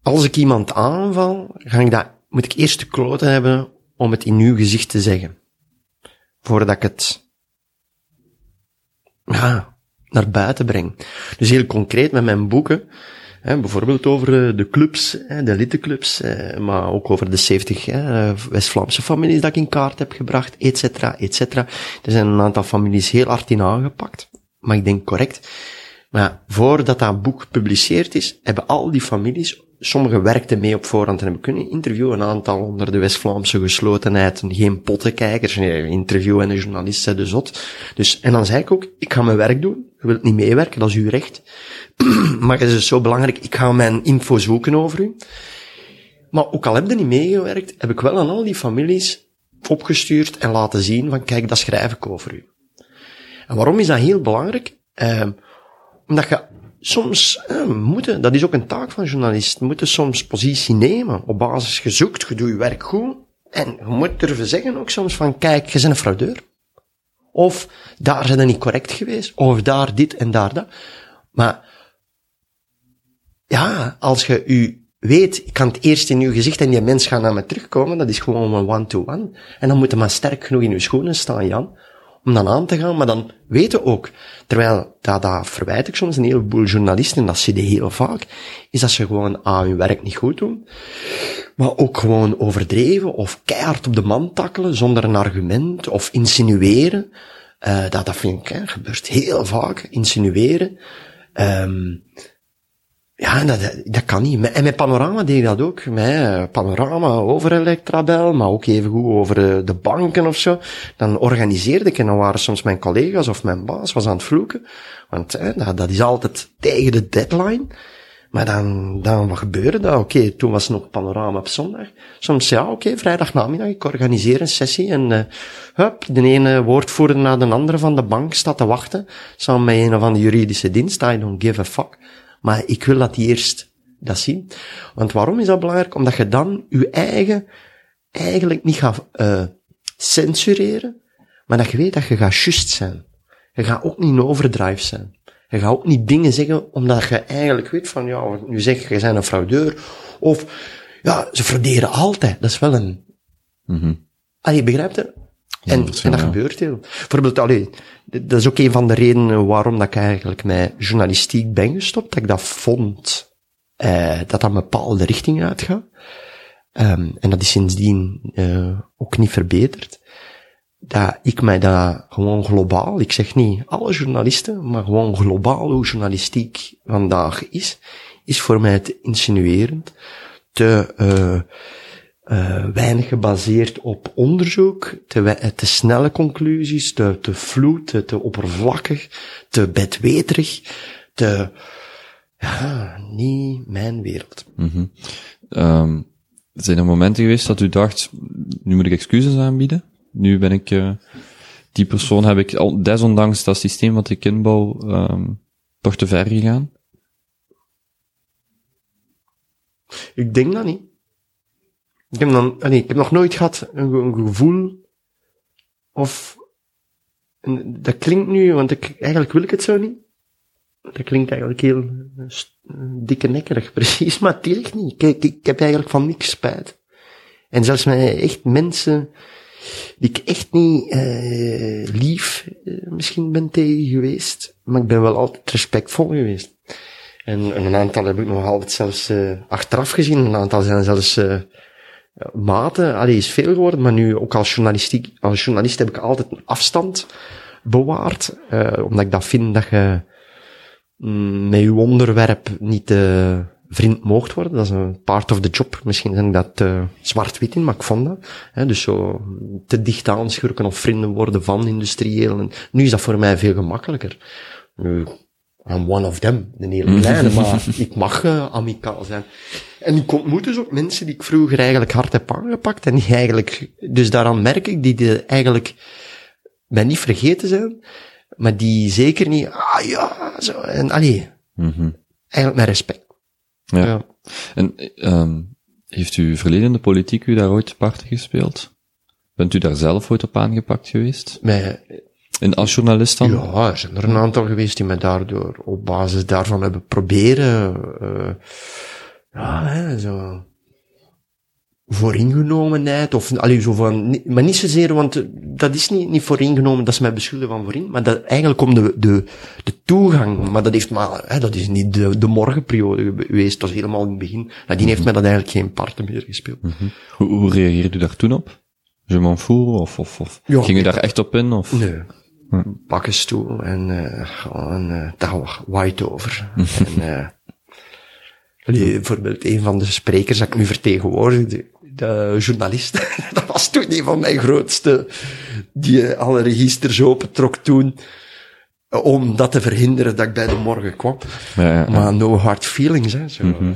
als ik iemand aanval, ga ik dat, moet ik eerst de kloten hebben om het in uw gezicht te zeggen. Voordat ik het, naar buiten breng. Dus heel concreet met mijn boeken, hè, bijvoorbeeld over eh, de clubs, de lidtenclubs, maar ook over de 70 West-Vlaamse families dat ik in kaart heb gebracht, et cetera, et cetera. Er zijn een aantal families heel hard in aangepakt, maar ik denk correct. Maar voordat dat boek gepubliceerd is, hebben al die families Sommigen werkten mee op voorhand en hebben kunnen interviewen. Een aantal onder de West-Vlaamse geslotenheid. Geen pottenkijkers. Nee, interview en een journalist zei de zot. Dus, en dan zei ik ook, ik ga mijn werk doen. Je wilt niet meewerken, dat is uw recht. maar het is dus zo belangrijk, ik ga mijn info zoeken over u. Maar ook al heb je niet meegewerkt, heb ik wel aan al die families opgestuurd en laten zien van, kijk, dat schrijf ik over u. En waarom is dat heel belangrijk? Eh, omdat je soms eh, moeten, dat is ook een taak van journalisten, moeten soms positie nemen op basis gezoekt, je doet je werk goed. En je moet durven zeggen ook soms van, kijk, je bent een fraudeur. Of daar zijn er niet correct geweest, of daar dit en daar dat. Maar, ja, als je u weet, ik kan het eerst in uw gezicht en die mens gaat naar me terugkomen, dat is gewoon een one-to-one. En dan moet je maar sterk genoeg in uw schoenen staan, Jan, om dan aan te gaan, maar dan weten ook, terwijl dat, dat verwijt ik soms een heleboel journalisten, en dat zie je heel vaak, is dat ze gewoon aan hun werk niet goed doen, maar ook gewoon overdreven of keihard op de man takkelen zonder een argument of insinueren. Uh, dat, dat vind ik, hè, gebeurt heel vaak, insinueren. Um, ja, dat, dat kan niet. En met Panorama deed ik dat ook. Eh, Panorama over Electrabel, maar ook even goed over eh, de banken of zo. Dan organiseerde ik en dan waren soms mijn collega's of mijn baas was aan het vloeken. Want hè, dat, dat is altijd tegen de deadline. Maar dan, dan wat gebeurde dat? Oké, toen was er nog panorama op zondag. Soms ja, oké, okay, vrijdagnamiddag, ik organiseer een sessie en hup, de ene woordvoerder na de andere van de bank staat te wachten, samen met een of andere juridische dienst, I don't give a fuck. Maar ik wil dat die eerst dat zien. Want waarom is dat belangrijk? Omdat je dan je eigen eigenlijk niet gaat uh, censureren, maar dat je weet dat je gaat just zijn. Je gaat ook niet een overdrive zijn. Je gaat ook niet dingen zeggen omdat je eigenlijk weet van, ja, nu zeg je, je bent een fraudeur. Of, ja, ze frauderen altijd. Dat is wel een... Mm -hmm. Allee, begrijpt je? En, en dat gebeurt heel. Bijvoorbeeld, allee, dat is ook een van de redenen waarom dat ik eigenlijk met journalistiek ben gestopt. Dat ik dat vond, eh, dat dat een bepaalde richting uitgaat. Um, en dat is sindsdien uh, ook niet verbeterd. Dat ik mij dat gewoon globaal, ik zeg niet alle journalisten, maar gewoon globaal hoe journalistiek vandaag is, is voor mij te insinuerend, te, uh, uh, weinig gebaseerd op onderzoek, te, te snelle conclusies, te, te vloed, te, te oppervlakkig, te bedweterig, te, ja, niet mijn wereld. Mm -hmm. um, zijn er momenten geweest dat u dacht, nu moet ik excuses aanbieden? Nu ben ik, uh, die persoon heb ik, al, desondanks dat systeem wat ik inbouw, um, toch te ver gegaan? Ik denk dat niet. Ik heb, dan, nee, ik heb nog nooit gehad een, een gevoel of dat klinkt nu, want ik, eigenlijk wil ik het zo niet. Dat klinkt eigenlijk heel dikke nekkerig, precies, maar het echt niet. Ik, ik, heb eigenlijk van niks spijt. En zelfs met echt mensen die ik echt niet uh, lief misschien ben tegen geweest, maar ik ben wel altijd respectvol geweest. En, en een aantal heb ik nog altijd zelfs achteraf gezien, een aantal zijn zelfs mate, allee, is veel geworden, maar nu ook als journalistiek, als journalist heb ik altijd een afstand bewaard, uh, omdat ik dat vind dat je mm, met je onderwerp niet uh, vriend moogt worden. Dat is een part of the job. Misschien zijn ik dat uh, zwart-wit in, maar ik vond dat. Hè, dus zo te dicht aanschurken of vrienden worden van industriëlen. Nu is dat voor mij veel gemakkelijker. Nu, I'm one of them, de hele kleine, maar ik mag uh, amicaal zijn. En ik ontmoet dus ook mensen die ik vroeger eigenlijk hard heb aangepakt en die eigenlijk, dus daaraan merk ik, die, die eigenlijk mij niet vergeten zijn, maar die zeker niet, ah ja, zo, en allee, mm -hmm. eigenlijk met respect. Ja. ja. En, um, Heeft uw verleden in de politiek u daar ooit parten gespeeld? Bent u daar zelf ooit op aangepakt geweest? Met, En als journalist dan? ja, er zijn er een aantal geweest die me daardoor op basis daarvan hebben proberen, eh, ja, hè, zo, vooringenomenheid, of, allee, zo van, maar niet zozeer, want dat is niet, niet vooringenomen, dat is mij beschuldigen van voorin, maar dat, eigenlijk om de, de, de toegang, maar dat heeft maar, hè, dat is niet de, de morgenperiode geweest, dat was helemaal in het begin, nadien heeft mij dat eigenlijk geen parten meer gespeeld. Hoe, hoe reageerde u daar toen op? Je m'en fout? Of, of, of Ja, ging u daar echt op in? Of? Nee. Pak een stoel en uh, gewoon uh, daar white over. en, uh, bijvoorbeeld een van de sprekers dat ik nu vertegenwoordig, de, de journalist, dat was toen een van mijn grootste, die alle registers opentrok toen, om dat te verhinderen dat ik bij de morgen kwam. Ja, ja, ja. Maar no hard feelings, hè. Zo. Mhm.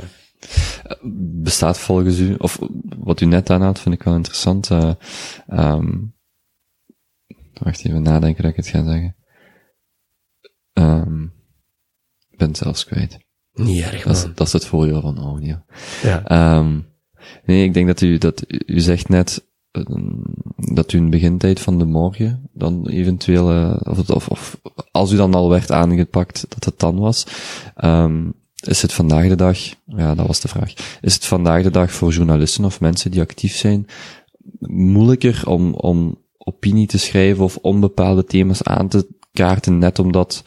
Bestaat volgens u, of wat u net aanhaalt, vind ik wel interessant. Uh, um, wacht even nadenken dat ik het ga zeggen. Um, ik ben het zelfs kwijt. Niet erg, Dat is, man. dat is het voordeel van audio. Ja. Um, nee, ik denk dat u, dat u zegt net, um, dat u in de begintijd van de morgen dan eventueel, uh, of, of, of als u dan al werd aangepakt, dat het dan was. Um, is het vandaag de dag, ja, dat was de vraag, is het vandaag de dag voor journalisten of mensen die actief zijn, moeilijker om, om opinie te schrijven of om bepaalde thema's aan te kaarten, net omdat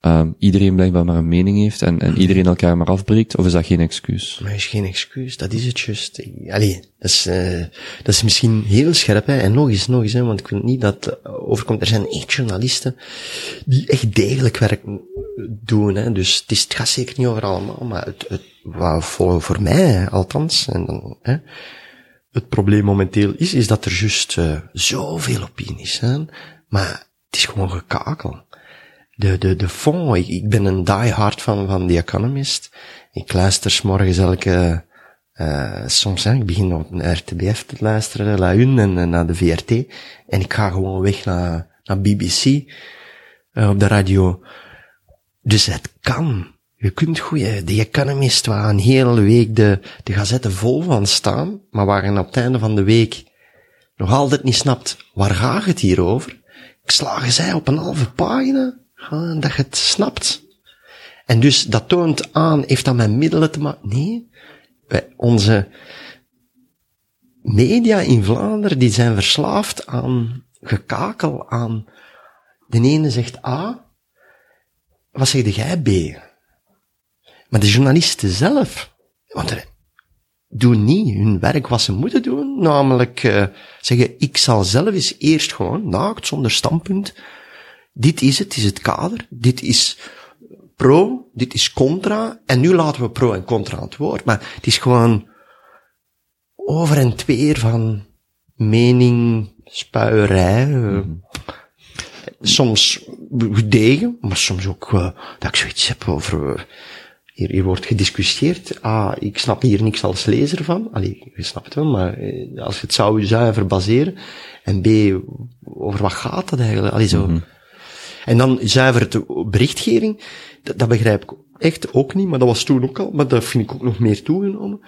um, iedereen blijkbaar maar een mening heeft en, en iedereen elkaar maar afbreekt, of is dat geen excuus? Maar is geen excuus, dat is het juist. Allee, dat is, uh, dat is misschien heel scherp, hè. En nog eens, nog eens, hè, want ik wil niet dat het overkomt. Er zijn echt journalisten die echt degelijk werk doen, hè. Dus het, is, het gaat zeker niet over allemaal, maar het, het voor, voor mij, althans, en dan, hè, het probleem momenteel is, is dat er juist uh, zoveel opinies zijn, maar het is gewoon gekakel. De, de, de fond, ik, ben een diehard van, van The Economist. Ik luister s morgens elke, uh, soms, hè, ik begin op een RTBF te luisteren, La Une en, en naar de VRT. En ik ga gewoon weg naar, naar BBC, uh, op de radio. Dus het kan. Je kunt goeie, The Economist, waar een hele week de, de gazetten vol van staan, maar waar je op het einde van de week nog altijd niet snapt, waar gaat het hier over? Ik slagen zij op een halve pagina, dat je het snapt. En dus dat toont aan, heeft dat met middelen te maken? Nee. Onze media in Vlaanderen, die zijn verslaafd aan gekakel, aan de ene zegt A, wat zeg jij B? Maar de journalisten zelf, want er, doen niet hun werk wat ze moeten doen, namelijk uh, zeggen, ik zal zelf eens eerst gewoon, naakt, zonder standpunt, dit is het, is het kader, dit is pro, dit is contra, en nu laten we pro en contra aan het woord, maar het is gewoon over en weer van mening, spuierij, uh, soms gedegen, maar soms ook uh, dat ik zoiets heb over, hier, hier wordt gediscussieerd. Ah, ik snap hier niks als lezer van. Allee, je snapt het wel, maar eh, als je het zou zuiver baseren. En B, over wat gaat dat eigenlijk? Allee, zo. Mm-hmm. En dan zuiver de berichtgeving, dat, dat, begrijp ik echt ook niet, maar dat was toen ook al, maar dat vind ik ook nog meer toegenomen.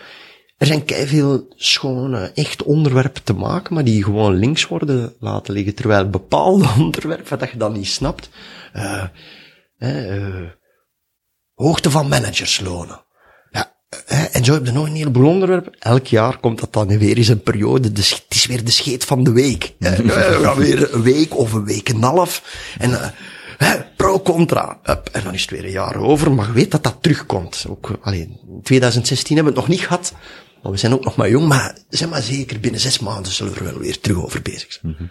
Er zijn veel schone, echt onderwerpen te maken, maar die gewoon links worden laten liggen, terwijl bepaalde onderwerpen dat je dan niet snapt, uh, uh, hoogte van managerslonen. Ja, en zo heb je nog een heleboel onderwerpen. Elk jaar komt dat dan weer eens een periode. Dus het is weer de scheet van de week. We gaan weer een week of een week en een half. En uh, pro-contra. En dan is het weer een jaar over. Maar je weet dat dat terugkomt. Ook, alleen, in 2016 hebben we het nog niet gehad. Maar we zijn ook nog maar jong. Maar zeg maar zeker, binnen zes maanden zullen we er wel weer terug over bezig zijn. Mm-hmm.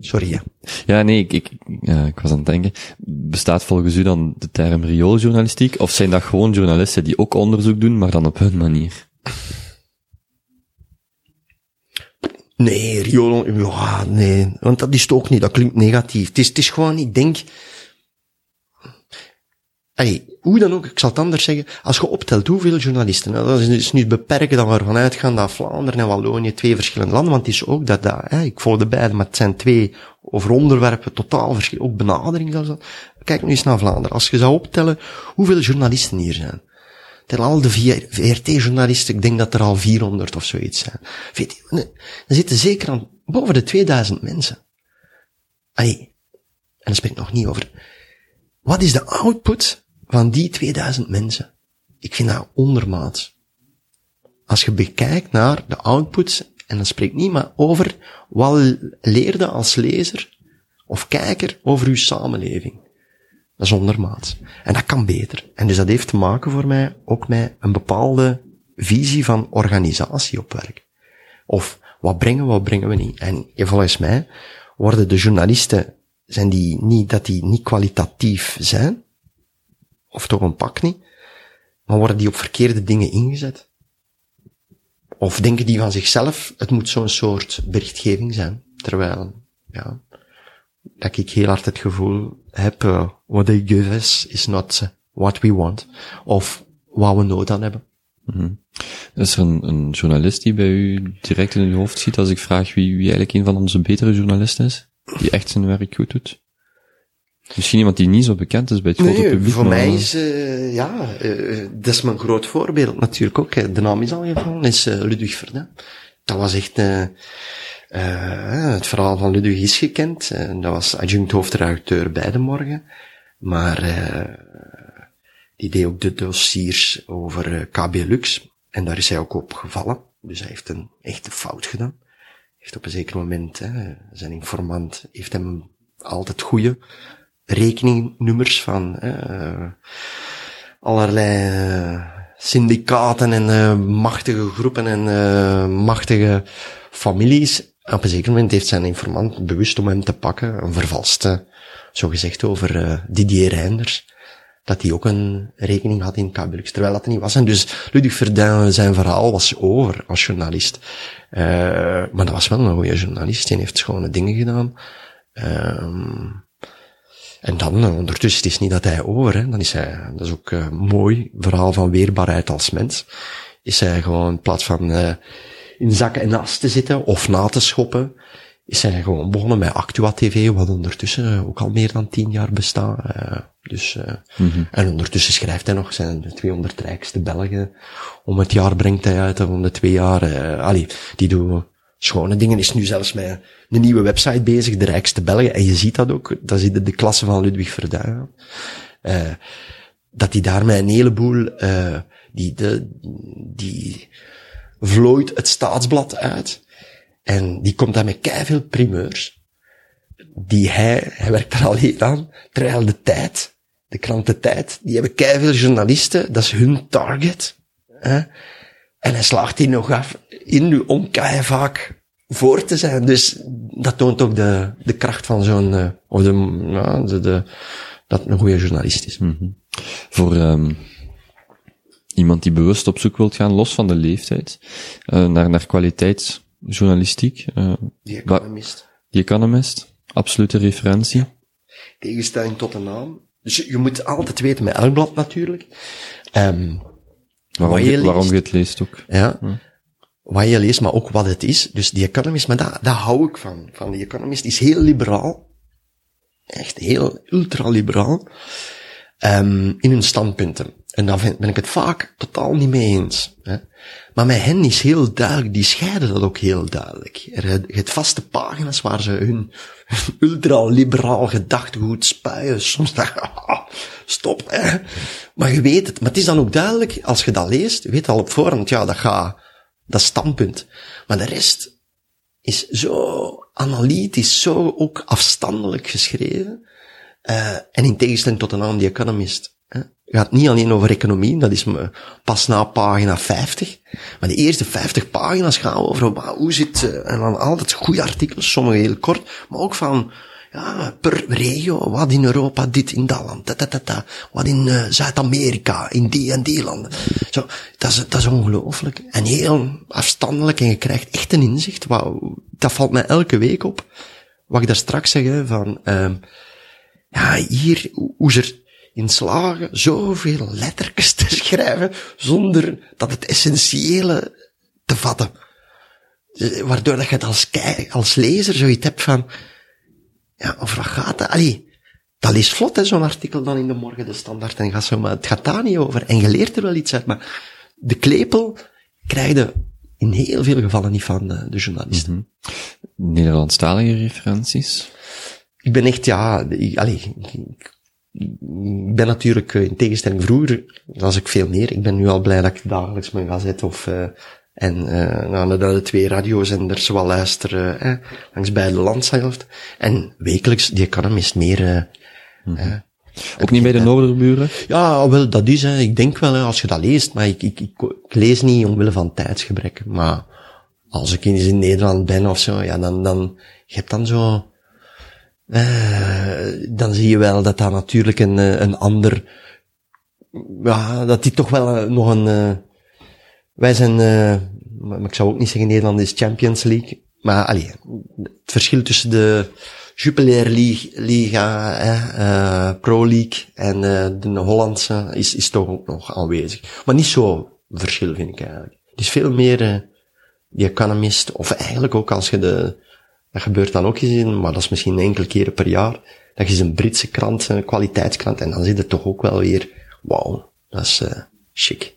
Sorry, ja. Ja, nee, ik, ik, ik was aan het denken. Bestaat volgens u dan de term riooljournalistiek? Of zijn dat gewoon journalisten die ook onderzoek doen, maar dan op hun manier? Nee, riool, ja, nee. Want dat is het ook niet, dat klinkt negatief. Het is, het is gewoon, ik denk... Allee, hoe dan ook, ik zal het anders zeggen. Als je optelt hoeveel journalisten, nou, dat is dus niet beperken dat we ervan uitgaan dat Vlaanderen en Wallonië twee verschillende landen, want het is ook dat, dat hè, ik volg de beide, maar het zijn twee over onderwerpen totaal verschillend, ook benadering zelfs. Kijk nu eens naar Vlaanderen. Als je zou optellen hoeveel journalisten hier zijn, ter al de VRT-journalisten, ik denk dat er al 400 of zoiets zijn. Weet je, er zitten zeker aan boven de 2000 mensen. Allee, en dan spreek ik nog niet over. Wat is de output van die 2000 mensen? Ik vind dat ondermaats. Als je bekijkt naar de outputs, en dan spreek ik niet maar over wat leerde als lezer of kijker over uw samenleving. Dat is ondermaats. En dat kan beter. En dus dat heeft te maken voor mij ook met een bepaalde visie van organisatie op werk. Of wat brengen we, wat brengen we niet. En volgens mij worden de journalisten, zijn die niet, dat die niet kwalitatief zijn, of toch een pak niet, maar worden die op verkeerde dingen ingezet. Of denken die van zichzelf, het moet zo'n soort berichtgeving zijn. Terwijl, ja, dat ik heel hard het gevoel heb, uh, what they give us is not what we want. Of wat we nood aan hebben. Mm Is er een, een, journalist die bij u direct in uw hoofd schiet als ik vraag wie, wie eigenlijk een van onze betere journalisten is? Die echt zijn werk goed doet? Misschien iemand die niet zo bekend is bij het grote publiek. Voor mij is, uh, ja, uh, dat is mijn groot voorbeeld natuurlijk ook. De naam is al gevallen, is uh, Ludwig Verdun. Dat was echt, het verhaal van Ludwig is gekend. dat was adjunct hoofdredacteur bij de morgen. Maar die deed ook de dossiers over KB Lux. En daar is hij ook op gevallen. Dus hij heeft een echte fout gedaan. Heeft op een zeker moment, zijn informant heeft hem altijd goede rekeningnummers van uh, allerlei uh, syndicaten en uh, machtige groepen en machtige families. Op een zeker moment heeft zijn informant bewust om hem te pakken, een vervalste, zo gezegd over Didier Reinders, dat hij ook een rekening had in Kabelux, terwijl dat niet was. En dus Ludwig Verdun, zijn verhaal was over als journalist. maar dat was wel een goede journalist, die heeft schone dingen gedaan. Ehm, en dan, uh, ondertussen, het is niet dat hij over, hè, dan is hij, dat is ook uh, mooi, verhaal van weerbaarheid als mens, is hij gewoon in plaats van uh, in zakken en as te zitten of na te schoppen, is hij gewoon begonnen met Actua TV, wat ondertussen ook al meer dan tien jaar bestaat. dus, mm -hmm. En ondertussen schrijft hij nog zijn 200 rijkste Belgen. Om het jaar brengt hij uit, om de twee jaar. Uh, allee, die doen schone dingen. Is nu zelfs met een nieuwe website bezig, de rijkste Belgen. En je ziet dat ook, dat is de, klasse van Ludwig Verduin. Uh, dat hij daarmee een heleboel, uh, die, de, die vlooit het staatsblad uit. En die komt daar met veel primeurs. Die hij, hij werkt er al heel aan, terwijl de tijd, de krant De Tijd, die hebben veel journalisten, dat is hun target. Hè? En hij slaagt die nog af in om vaak voor te zijn. Dus dat toont ook de, de kracht van zo'n, uh, of de, de, de, dat een goede journalist is. Mm -hmm. Voor um, iemand die bewust op zoek wilt gaan, los van de leeftijd, uh, naar, naar kwaliteitsjournalistiek. Uh, The Economist. The Economist, absolute referentie. Tegenstelling tot een naam. Dus je, je moet altijd weten, met elk blad natuurlijk. Um, waarom, je, waarom je het leest ook. Ja. Hm wat je leest, maar ook wat het is. Dus die Economist, maar daar, daar hou ik van. Van die Economist is heel liberaal. Echt heel ultraliberaal. Um, in hun standpunten. En daar ben ik het vaak totaal niet mee eens. Hè. Maar met hen is heel duidelijk, die scheiden dat ook heel duidelijk. Er het vaste pagina's waar ze hun ultraliberaal gedachtegoed spuien. Soms dacht ah, stop, hè. Maar je weet het. Maar het is dan ook duidelijk, als je dat leest, je weet al op voorhand, ja, dat gaat dat standpunt. Maar de rest is zo analytisch, zo ook afstandelijk geschreven. Uh, en in tegenstelling tot een aan The Economist. Gaat niet alleen over economie, dat is pas na pagina 50. Maar de eerste 50 pagina's gaan over hoe zit, uh, en dan altijd goede artikels, sommige heel kort, maar ook van ja, per regio, wat in Europa, dit in dat land, dat, dat, dat, wat in uh, Zuid-Amerika, in die en die landen. Zo, dat is, dat is ongelooflijk. En heel afstandelijk en je krijgt echt een inzicht. Wauw, dat valt mij elke week op. Wat ik daar straks zeg, van, uh, ja, hier, hoe ze er in slagen zoveel lettertjes te schrijven, zonder dat het essentiële te vatten. Eh, waardoor dat je het als, als lezer zoiets hebt van, ja, over wat gaat dat? Allee, dat leest vlot, hè, zo'n artikel dan in de morgen, de standaard, en gaat zo, maar het gaat daar niet over. En je leert er wel iets uit, maar de klepel krijg je in heel veel gevallen niet van de, de journalisten. Mm -hmm. Nederlandstalige referenties? Ik ben echt, ja, ik, allez, ik, ik ben natuurlijk in tegenstelling vroeger, las ik veel meer. Ik ben nu al blij dat ik dagelijks mijn gazet of, uh, en uh, nou, naar de twee radiozenders wel luisteren, eh, langs beide landshelft. En wekelijks, die Economist meer... Uh, mm -hmm. Ook niet bij de Noorderburen? Ja, wel, dat is, hè. ik denk wel, hè, als je dat leest, maar ik, ik, ik, ik lees niet omwille van tijdsgebrek. Maar als ik eens in Nederland ben of zo, ja, dan, dan, je hebt dan zo, uh, dan zie je wel dat dat natuurlijk een, een ander, ja, dat die toch wel uh, nog een, wij zijn, maar ik zou ook niet zeggen Nederland is Champions League, maar allee, het verschil tussen de, Jupiler Liga, uh, Pro League en de Hollandse is, is toch ook nog aanwezig. Maar niet zo verschil vind ik eigenlijk. Het is veel meer die Economist, of eigenlijk ook als je de, dat gebeurt dan ook gezien, maar dat is misschien enkele keren per jaar, dat je een Britse krant, een kwaliteitskrant, en dan zit het toch ook wel weer, wauw, dat is uh, chic.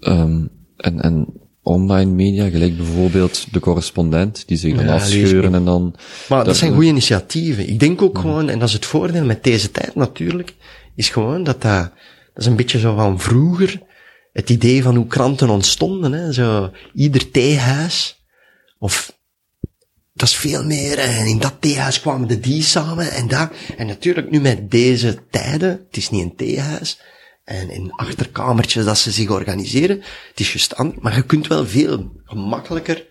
Um, en, en online media, gelijk bijvoorbeeld de correspondent, die zich dan ja, afscheuren en dan... Maar dat, dat zijn goede initiatieven. Ik denk ook gewoon, en dat is het voordeel met deze tijd natuurlijk, is gewoon dat dat, dat is een beetje zo van vroeger, het idee van hoe kranten ontstonden, hè, zo, ieder theehuis, of, dat is veel meer, en in dat theehuis kwamen de die samen, en dat, en natuurlijk nu met deze tijden, het is niet een theehuis, en in achterkamertjes dat ze zich organiseren. Het is gestand, maar je kunt wel veel gemakkelijker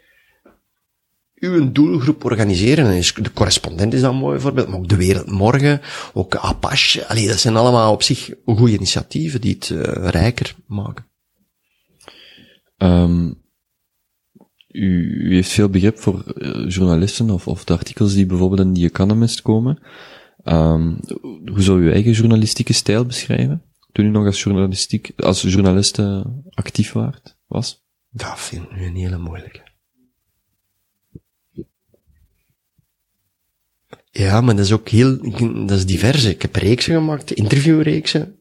uw doelgroep organiseren. En de correspondent is dan een mooi voorbeeld, maar ook de Wereld Morgen, ook Apache. Allee, dat zijn allemaal op zich goede initiatieven die het uh, rijker maken. Um, u, u, heeft veel begrip voor uh, journalisten of, of de artikels die bijvoorbeeld in The Economist komen. Um, hoe zou u eigen journalistieke stijl beschrijven? toen u nog als journalistiek, als journalist actief waart, was? Dat vind ik nu een hele moeilijke. Ja, maar dat is ook heel, dat is divers. Ik heb reeksen gemaakt, interviewreeksen.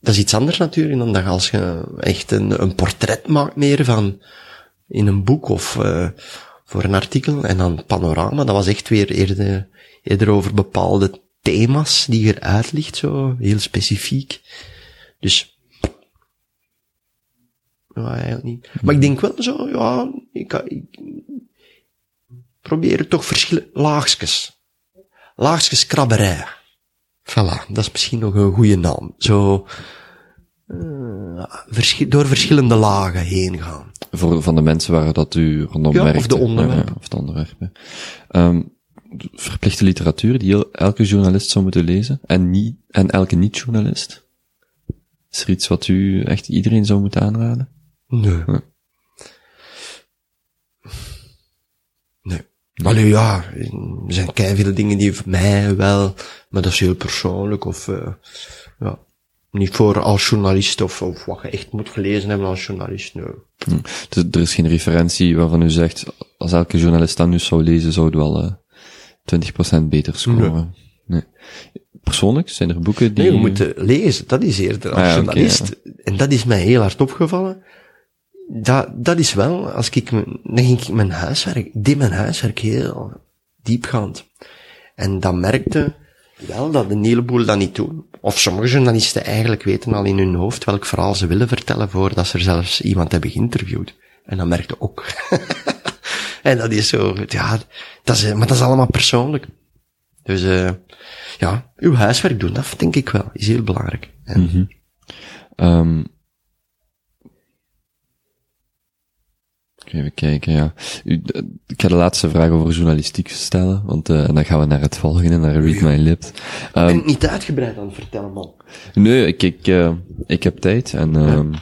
Dat is iets anders natuurlijk dan dat als je echt een, een portret maakt meer van, in een boek of uh, voor een artikel. En dan panorama, dat was echt weer eerder, eerder over bepaalde thema's die eruit ligt, zo, heel specifiek. Dus, ja, eigenlijk niet. Maar ik denk wel zo, ja, ik, ik probeer toch verschillen, laagjes. Laagjes krabberij. Voilà, dat is misschien nog een goede naam. Zo, verschi door verschillende lagen heen gaan. Voor, van de mensen waar dat u rondom ja, werkt. of de onderwerpen. Ja, of de onderwerpen. Um, verplichte literatuur die elke journalist zou moeten lezen en niet, en elke niet-journalist? Is er iets wat u echt iedereen zou moeten aanraden? Nee. Nee. nee. Allee, ja, er zijn veel dingen die voor mij wel, maar dat is heel persoonlijk of, uh, ja, niet voor als journalist of, of wat je echt moet gelezen hebben als journalist, nee. Hm. Dus er is geen referentie waarvan u zegt, als elke journalist dat nu zou lezen, zou het wel, uh, 20% beter scoren. Nee. nee. Persoonlijk zijn er boeken die... Nee, we moeten lezen. Dat is eerder als ah, ja, journalist. Okay, ja. En dat is mij heel hard opgevallen. Dat, dat is wel, als ik, dan ging ik mijn huiswerk, deed mijn huiswerk heel diepgaand. En dan merkte wel dat een heleboel dat niet doen. Of sommige journalisten eigenlijk weten al in hun hoofd welk verhaal ze willen vertellen voordat ze er zelfs iemand hebben geïnterviewd. En dan merkte ook. En dat is zo, ja, dat is, maar dat is allemaal persoonlijk. Dus, uh, ja, uw huiswerk doen, dat denk ik wel, is heel belangrijk. -hmm. um, Even kijken, ja. U, ik ga de laatste vraag over journalistiek stellen, want uh, en dan gaan we naar het volgende, naar Read My Lips. Um, ik ben ehm, niet uitgebreid aan het vertellen, man. Nee, ik, ik, uh, ik heb tijd en... Um, ja.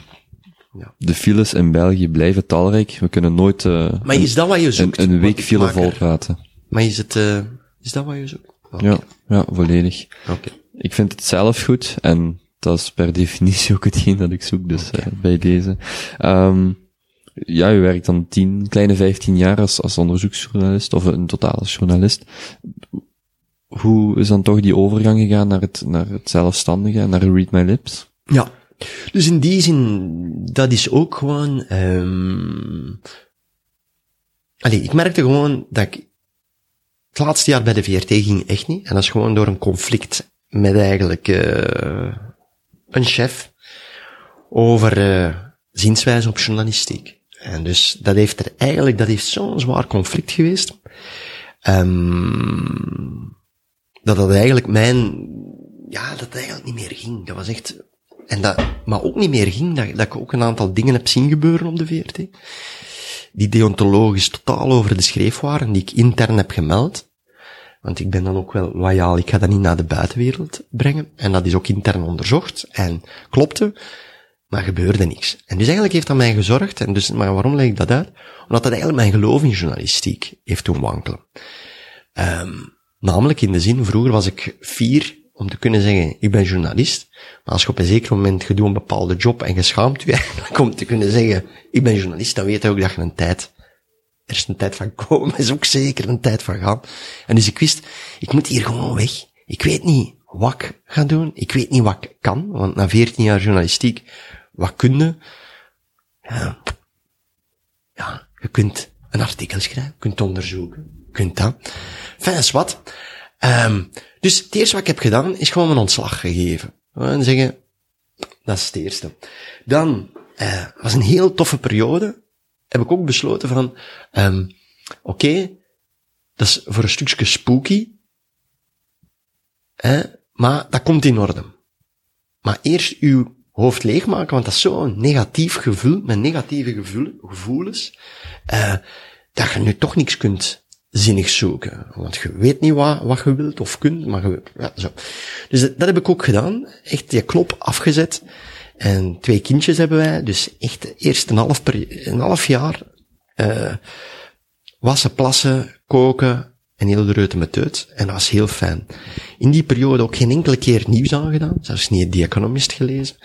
Ja. De files in België blijven talrijk. We kunnen nooit uh, maar is dat wat je zoekt, een, een week file volpraten. Maar is het, uh, is dat wat je zoekt? Okay. Ja, ja, volledig. Okay. Ik vind het zelf goed en dat is per definitie ook hetgeen dat ik zoek, dus okay. uh, bij deze. Um, ja, u werkt dan tien, kleine vijftien jaar als, als onderzoeksjournalist, of totaal als journalist. hoe is dan toch die overgang gegaan naar het, naar het zelfstandige, naar Read My Lips? Ja. Dus in die zin, dat is ook gewoon, um, allee, ik merkte gewoon dat ik, het laatste jaar bij de VRT ging echt niet. En dat is gewoon door een conflict met eigenlijk, uh, een chef over, uh, zienswijze op journalistiek. En dus dat heeft er eigenlijk, dat heeft zo'n zwaar conflict geweest. Um, dat dat eigenlijk mijn, ja, dat het eigenlijk niet meer ging. Dat was echt, en dat, maar ook niet meer ging, dat, dat ik ook een aantal dingen heb zien gebeuren op de VRT. Die deontologisch totaal over de schreef waren, die ik intern heb gemeld. Want ik ben dan ook wel loyaal, ik ga dat niet naar de buitenwereld brengen. En dat is ook intern onderzocht. En klopte, maar gebeurde niks. En dus eigenlijk heeft dat mij gezorgd. En dus, maar waarom leg ik dat uit? Omdat dat eigenlijk mijn geloof in journalistiek heeft doen wankelen. Um, namelijk in de zin, vroeger was ik fier om te kunnen zeggen, ik ben journalist. Maar als je op een zeker moment, je doet een bepaalde job en je schaamt je eigenlijk om te kunnen zeggen, ik ben journalist, dan weet je ook dat je een tijd, er is een tijd van komen, is ook zeker een tijd van gaan. En dus ik wist, ik moet hier gewoon weg. Ik weet niet wat ik ga doen. Ik weet niet wat ik kan, want na 14 jaar journalistiek, wat kun je? Ja, ja je kunt een artikel schrijven, je kunt onderzoeken, je kunt dat. Enfin, is wat. Um, dus het eerste wat ik heb gedaan, is gewoon mijn ontslag gegeven. En zeggen, dat is het eerste. Dan, uh, was een heel toffe periode, heb ik ook besloten van, um, oké, dat is voor een stukje spooky, hè, maar dat komt in orde. Maar eerst uw hoofd leegmaken, want dat is zo'n negatief gevoel, met negatieve gevoel, gevoelens, uh, dat je nu toch niks kunt zinnig zoeken. Want je weet niet wat, wat je wilt of kunt, maar je, ja, zo. Dus dat, heb ik ook gedaan. Echt die klop afgezet. En twee kindjes hebben wij, dus echt eerst een half, per, een half jaar, uh, wassen, plassen, koken en heel de reuten met. En dat was heel fijn. In die periode ook geen enkele keer nieuws aangedaan, zelfs niet The Economist gelezen.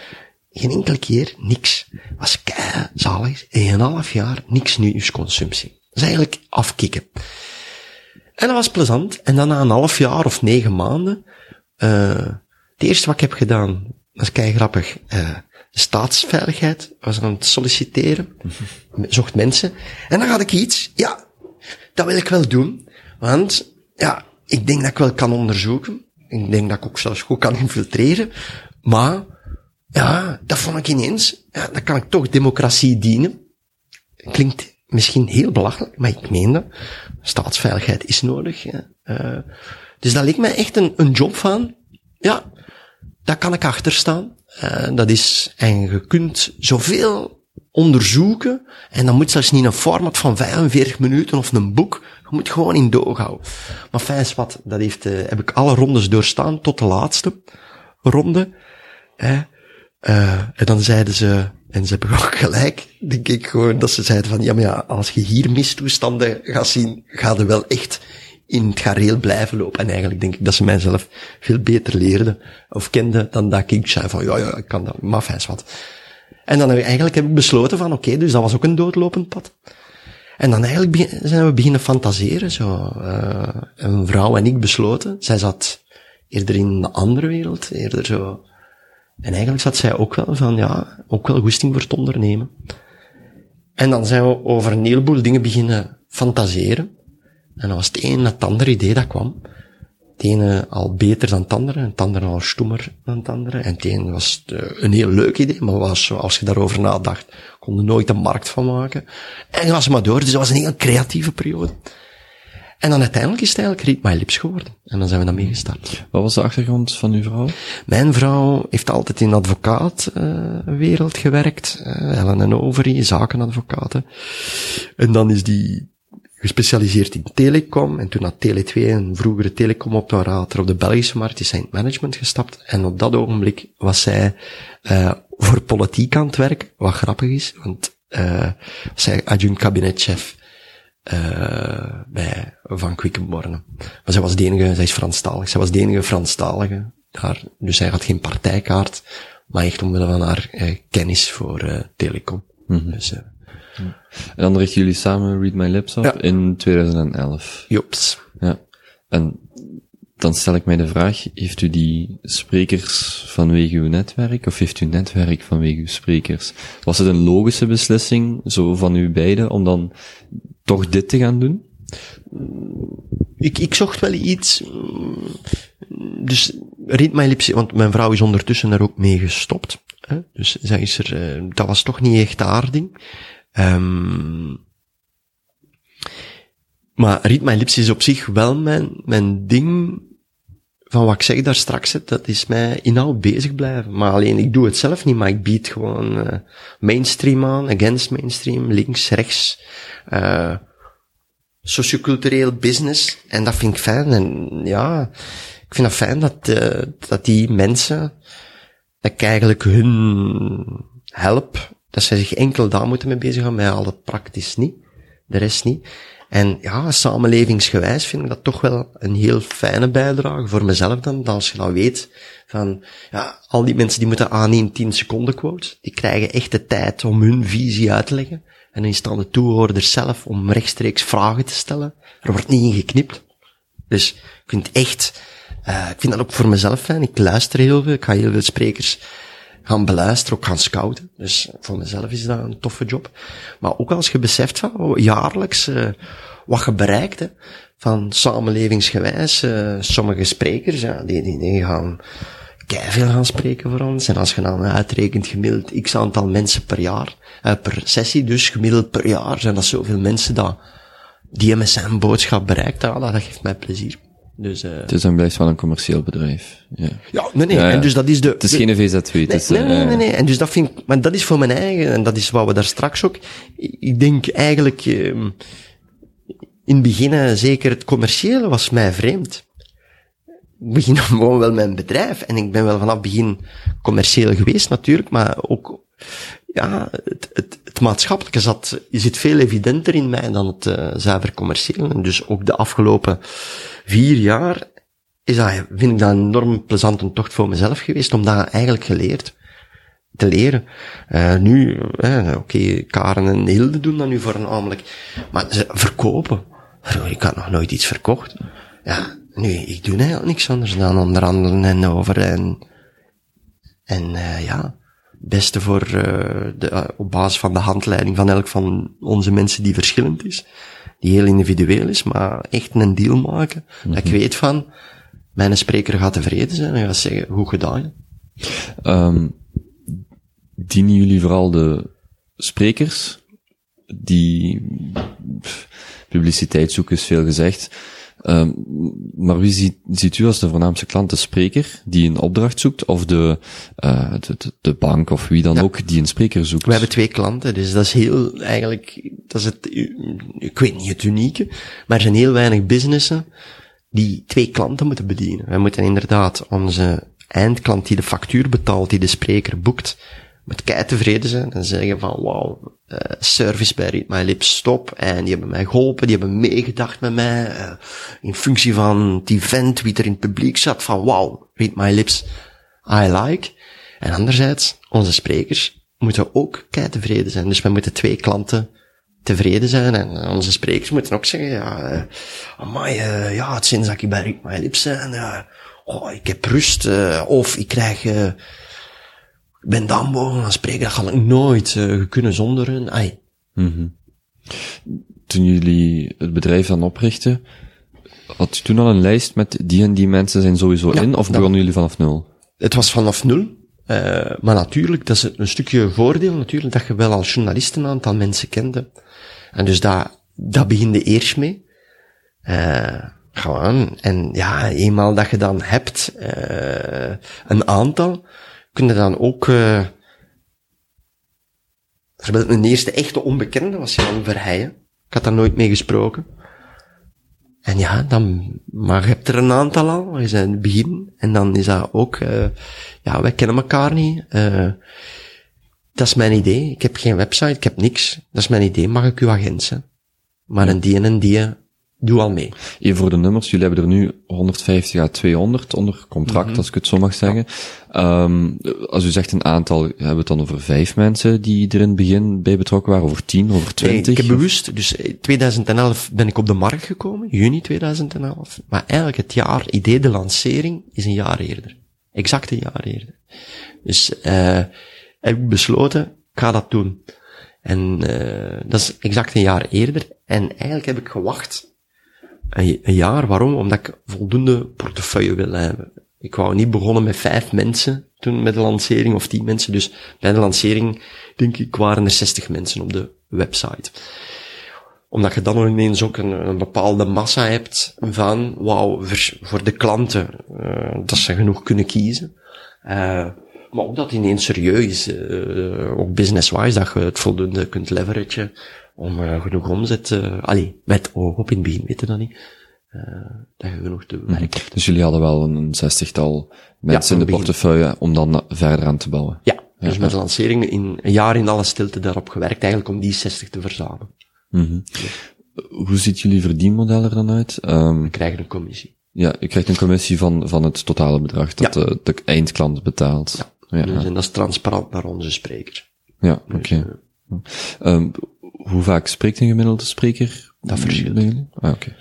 Geen enkele keer, niks. Was kei zalig. In een half jaar niks nieuwsconsumptie. Dat is eigenlijk afkicken. En dat was plezant. En dan na een half jaar of negen maanden, uh, het eerste wat ik heb gedaan, dat is kei grappig, uh, de staatsveiligheid was aan het solliciteren, zocht mensen. En dan had ik iets, ja, dat wil ik wel doen, want, ja, ik denk dat ik wel kan onderzoeken. Ik denk dat ik ook zelfs goed kan infiltreren. Maar, ja, dat vond ik ineens, ja, dan kan ik toch democratie dienen. Klinkt misschien heel belachelijk, maar ik meen dat. Staatsveiligheid is nodig. Uh, dus dat leek mij echt een, een job van, ja, daar kan ik achter staan. Uh, dat is, en je kunt zoveel onderzoeken, en dan moet zelfs niet een format van 45 minuten of een boek, je moet gewoon in doog houden. Maar fijn wat, dat heeft, uh, heb ik alle rondes doorstaan, tot de laatste ronde. Uh, en dan zeiden ze, en ze hebben ook gelijk, denk ik gewoon, dat ze zeiden van, ja, maar ja, als je hier mistoestanden gaat zien, ga je wel echt in het gareel blijven lopen. En eigenlijk denk ik dat ze mijzelf veel beter leerden, of kenden, dan dat ik zei van, ja, ja, ik kan dat, maar fijn wat. En dan heb ik, eigenlijk heb ik besloten van, oké, dus dat was ook een doodlopend pad. En dan eigenlijk zijn we beginnen fantaseren, zo. Uh, een vrouw en ik besloten. Zij zat eerder in de andere wereld, eerder zo en eigenlijk zat zij ook wel van, ja, ook wel goesting voor het ondernemen. En dan zijn we over een heleboel dingen beginnen fantaseren. En dat was het een het andere idee dat kwam. Het ene al beter dan het andere, en het andere al stoemer dan het andere. En het ene was eh, een heel leuk idee, maar was, als je daarover nadacht, kon nooit een markt van maken. En was maar door, dus dat was een heel creatieve periode. En dan uiteindelijk is het eigenlijk Read My Lips geworden. En dan zijn we daarmee gestart. Wat was de achtergrond van uw vrouw? Mijn vrouw heeft altijd in de advocaatwereld uh, gewerkt. Uh, Ellen en Overy, zakenadvocaten. En dan is die gespecialiseerd in telecom. En toen had Tele2, een vroegere telecomoperator op de Belgische markt, is zij in het management gestapt. En op dat ogenblik was zij uh, voor politiek aan het werk. Wat grappig is, want uh, zij adjunct kabinetchef uh, bij Van Quickenborne. Maar zij was de enige, zij is Franstalig, zij was de enige Franstalige daar. Dus zij had geen partijkaart, maar echt omwille van haar uh, kennis voor uh, telecom. Mm -hmm. dus, en dan richten jullie samen Read My Lips op ja. in 2011. Jops. Ja. En dan stel ik mij de vraag, heeft u die sprekers vanwege uw netwerk, of heeft u netwerk vanwege uw sprekers? Was het een logische beslissing, zo van u beiden, om dan toch dit te gaan doen? Ik, ik zocht wel iets, dus Read My Lips, want mijn vrouw is ondertussen er ook mee gestopt. Hè? Dus zij is er, uh, dat was toch niet echt haar ding. Um, maar Lips is op zich wel mijn, mijn ding van wat ik zeg daar straks, dat is mij inhoud bezig blijven. Maar alleen, ik doe het zelf niet, maar ik bied gewoon uh, mainstream aan, against mainstream, links, rechts, uh, sociocultureel business. En dat vind ik fijn. En ja, ik vind het fijn dat, uh, dat die mensen, dat ik eigenlijk hun help, dat zij zich enkel daar moeten mee bezighouden, met al het praktisch niet, de rest niet. En ja, samenlevingsgewijs vind ik dat toch wel een heel fijne bijdrage voor mezelf dan, dat als je nou weet van, ja, al die mensen die moeten aan in 10 seconden quote, die krijgen echt de tijd om hun visie uit te leggen. En dan staan de toehoorders zelf om rechtstreeks vragen te stellen. Er wordt niet ingeknipt. Dus ik vind echt, uh, ik vind dat ook voor mezelf fijn. Ik luister heel veel, ik ga heel veel sprekers gaan beluisteren, ook gaan scouten. Dus voor mezelf is dat een toffe job. Maar ook als je beseft van oh, jaarlijks uh, wat je bereikt, van samenlevingsgewijs, uh, sommige sprekers, ja, die, die, die gaan veel gaan spreken voor ons. En als je dan uitrekent gemiddeld x aantal mensen per jaar, uh, per sessie dus, gemiddeld per jaar, zijn dat zoveel mensen dat die zijn boodschap bereikt, ja, dat geeft mij plezier. Dus, uh, het is dan blijft wel een commercieel bedrijf. Ja, ja nee, nee. Ja, ja. En dus dat is de... Het is de, geen VZW. Nee, is, nee, nee, nee, nee, En dus dat vind ik, maar dat is voor mijn eigen, en dat is wat we daar straks ook, ik denk eigenlijk, uh, in het begin, zeker het commerciële was mij vreemd. Ik begin gewoon wel mijn bedrijf, en ik ben wel vanaf het begin commercieel geweest natuurlijk, maar ook, ja, het, het, het maatschappelijke zat, zit veel evidenter in mij dan het uh, zuiver commerciële. Dus ook de afgelopen vier jaar is dat, vind ik dat een enorm plezante tocht voor mezelf geweest, om dat eigenlijk geleerd te leren. Uh, nu, uh, oké, Karen en Hilde doen dat nu voornamelijk, maar ze verkopen. Ik had nog nooit iets verkocht. Ja, nu, ik doe eigenlijk niks anders dan onderhandelen en over en, en uh, ja, beste voor uh, de, op basis van de handleiding van elk van onze mensen die verschillend is die heel individueel is, maar echt een deal maken. Dat ik mhm. weet van, mijn spreker gaat tevreden zijn en gaat zeggen, hoe gedaan. Um, dienen jullie vooral de sprekers, die publiciteit zoeken is veel gezegd, Um, maar wie ziet, ziet u als de voornaamste klant? De spreker die een opdracht zoekt of de, uh, de, de, bank of wie dan ook die een spreker zoekt? We hebben twee klanten, dus dat is heel eigenlijk, dat is het, ik weet niet het unieke, maar er zijn heel weinig businessen die twee klanten moeten bedienen. Wij moeten inderdaad onze eindklant die de factuur betaalt, die de spreker boekt, met kei tevreden zijn en zeggen van wauw, uh, service bij Read My Lips stop en die hebben mij geholpen, die hebben meegedacht met mij uh, in functie van het event, wie er in het publiek zat, van wauw, Read My Lips, I like. En anderzijds, onze sprekers moeten ook kei tevreden zijn. Dus wij moeten twee klanten tevreden zijn en onze sprekers moeten ook zeggen, ja, uh, amai, ja, het sinds dat bij Read My Lips zijn, uh, oh, ik heb rust, of ik krijg ben dan mogen gaan spreken, dat ga ik nooit uh, kunnen zonder hun. Ai. Mm -hmm. Toen jullie het bedrijf dan oprichten, had u toen al een lijst met die en die mensen zijn sowieso in, of begonnen jullie vanaf nul? Het was vanaf nul. Uh, maar natuurlijk, dat is een stukje voordeel natuurlijk, dat je wel als journalist een aantal mensen kende. En dus dat, dat beginde eerst mee. Uh, gewoon. En ja, eenmaal dat je dan hebt, uh, een aantal, kun je dan ook, uh, mijn eerste echte onbekende was Jan Verheijen. Ik had daar nooit mee gesproken. En ja, dan, maar je hebt er een aantal al, je zijn het begin. En dan is dat ook, uh, ja, wij kennen elkaar niet. Uh, dat is mijn idee. Ik heb geen website, ik heb niks. Dat is mijn idee. Mag ik uw agent zijn? Maar een die en een die doe al mee. Even voor de nummers, jullie hebben er nu 150 à 200 onder contract, Mhm. als ik het zo mag zeggen. Ehm, als u zegt een aantal, hebben we het dan over vijf mensen die er in het begin bij betrokken waren, over tien, over Nee, twintig? ik heb bewust, dus eh, 2011 ben ik op de markt gekomen, juni 2011. Maar eigenlijk het jaar, idee de lancering, is een jaar eerder. Exact een jaar eerder. Dus eh heb ik besloten, ik ga dat doen. En eh dat is exact een jaar eerder. En eigenlijk heb ik gewacht een, jaar. Waarom? Omdat ik voldoende portefeuille wil hebben. Ik wou niet begonnen met vijf mensen toen met de lancering, of tien mensen. Dus bij de lancering, denk ik, waren er 60 mensen op de website. Omdat je dan ineens ook een, een bepaalde massa hebt van, wauw, voor de klanten, eh, dat ze genoeg kunnen kiezen. Eh, maar ook dat ineens serieus, eh ook business-wise, dat je het voldoende kunt leveragen om eh, genoeg omzet, eh allee, met oog op in het begin, weet je dat niet, eh, dat je genoeg te werken hebt. Dus jullie hadden wel een zestigtal mensen in in de portefeuille om dan verder aan te bouwen. Ja, dus met de lancering in een jaar in alle stilte daarop gewerkt, eigenlijk om die 60 te verzamelen. Mhm. Hoe ziet jullie verdienmodel er dan uit? Ehm, We krijgen een commissie. ja, je krijgt een commissie van, van het totale bedrag dat Ja. de, de eindklant betaalt. Ja, ja, Dus, en dat is transparant naar onze spreker. oké. Ehm, hoe vaak spreekt een gemiddelde spreker? Dat verschilt. Ah, oké.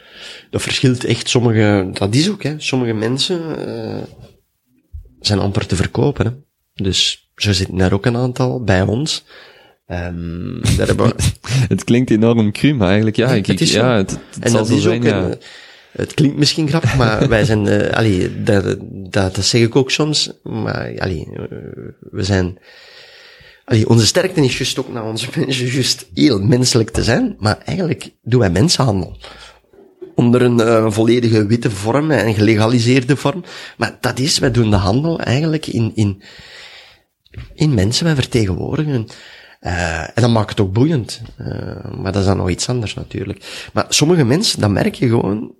Dat verschilt echt. Sommige, dat is ook, hè. Sommige mensen eh, zijn amper te verkopen. Hè. Dus zo zitten er ook een aantal bij ons. Ehm daar hebben we, Het klinkt enorm cru, maar eigenlijk ja, ik, het is zo. ja, het, het en zal dat zo is zijn, ook ja. een, het klinkt misschien grappig, maar wij zijn, eh allee, dat, dat, dat zeg ik ook soms, maar allee, eh, we zijn, onze sterkte is juist ook naar onze mensen juist heel menselijk te zijn, maar eigenlijk doen wij mensenhandel. Onder een eh, volledige witte vorm en gelegaliseerde vorm. Maar dat is, wij doen de handel eigenlijk in, in, in mensen, wij vertegenwoordigen. Eh, en dat maakt het ook boeiend. Eh, maar dat is dan nog iets anders natuurlijk. Maar sommige mensen, dat merk je gewoon,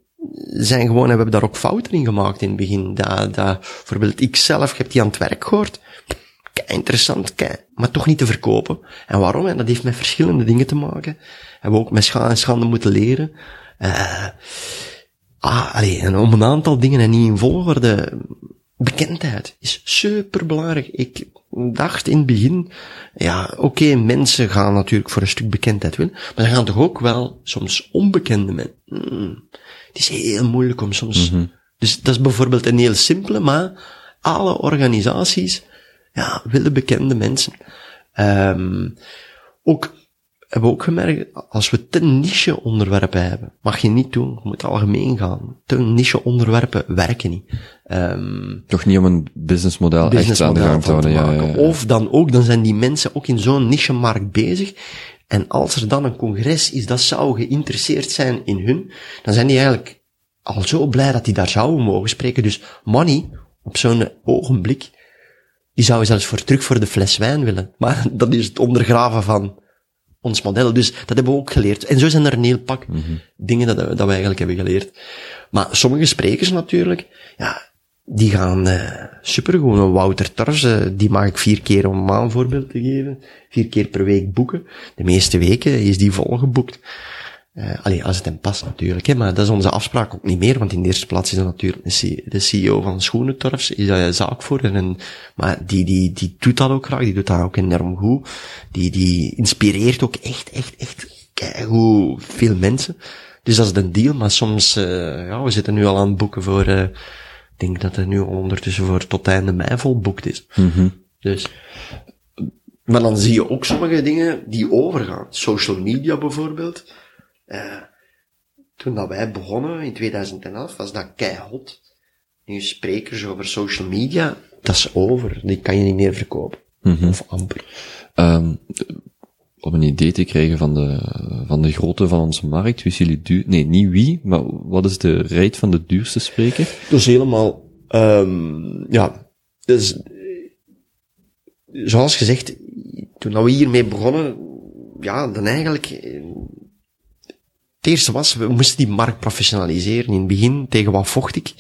zijn gewoon, en we hebben daar ook fouten in gemaakt in het begin. Dat, dat, bijvoorbeeld ik zelf, heb die aan het werk gehoord. Interessant, kei, maar toch niet te verkopen. En waarom? En dat heeft met verschillende dingen te maken. Hebben we ook met schade en schande moeten leren. Eh, ah, allee, en om een aantal dingen en niet in volgorde. Bekendheid is super belangrijk. Ik dacht in het begin, ja, oké, mensen gaan natuurlijk voor een stuk bekendheid willen, maar ze gaan toch ook wel soms onbekende mensen. Hmm, het is heel moeilijk om soms. Dus dat is bijvoorbeeld een heel simpele, maar alle organisaties, ja, willen bekende mensen. Ehm ook hebben we ook gemerkt, als we te niche onderwerpen hebben, mag je niet doen, je moet algemeen gaan. Te niche onderwerpen werken niet. Ehm Toch niet om een businessmodel echt aan de gang te houden, ja, maken. ja, ja. Of dan ook, dan zijn die mensen ook in zo'n niche-markt bezig. En als er dan een congres is dat zou geïnteresseerd zijn in hun, dan zijn die eigenlijk al zo blij dat die daar zouden mogen spreken. Dus money, op zo'n ogenblik, die zouden zelfs voor terug voor de fles wijn willen. Maar dat is het ondergraven van ons model. Dus dat hebben we ook geleerd. En zo zijn er een heel pak dingen dat, dat we eigenlijk hebben geleerd. Maar sommige sprekers natuurlijk, ja, die gaan uh, supergoed. Een Wouter Tars, uh, die mag ik vier keer om een voorbeeld te geven. Vier keer per week boeken. De meeste weken is die volgeboekt. Uh, als het hem past natuurlijk, hè, maar dat is onze afspraak ook niet meer, want in de eerste plaats is dat natuurlijk de CEO van Schoenentorfs, is dat een zaakvoerder, en, maar die, die, die doet dat ook graag, die doet dat ook enorm goed, die, die inspireert ook echt, echt, echt hoe veel mensen. Dus dat is de deal, maar soms, uh, ja, we zitten nu al aan het boeken voor, uh, ik denk dat het nu ondertussen voor tot einde mei volboekt is. Mm -hmm. Dus, maar dan zie je ook sommige dingen die overgaan. Social media bijvoorbeeld. Uh, toen dat wij begonnen in 2011 was dat keihot. Nu sprekers over social media, dat is over. Die kan je niet meer verkopen. Mm -hmm. Of amper. Um, om een idee te krijgen van de, van de grootte van onze markt, wisten jullie duur, nee, niet wie, maar wat is de rate van de duurste spreker? Dat is helemaal, um, ja, dus, zoals gezegd, toen we hiermee begonnen, ja, dan eigenlijk, het eerste was, we moesten die markt professionaliseren. In het begin, tegen wat vocht ik?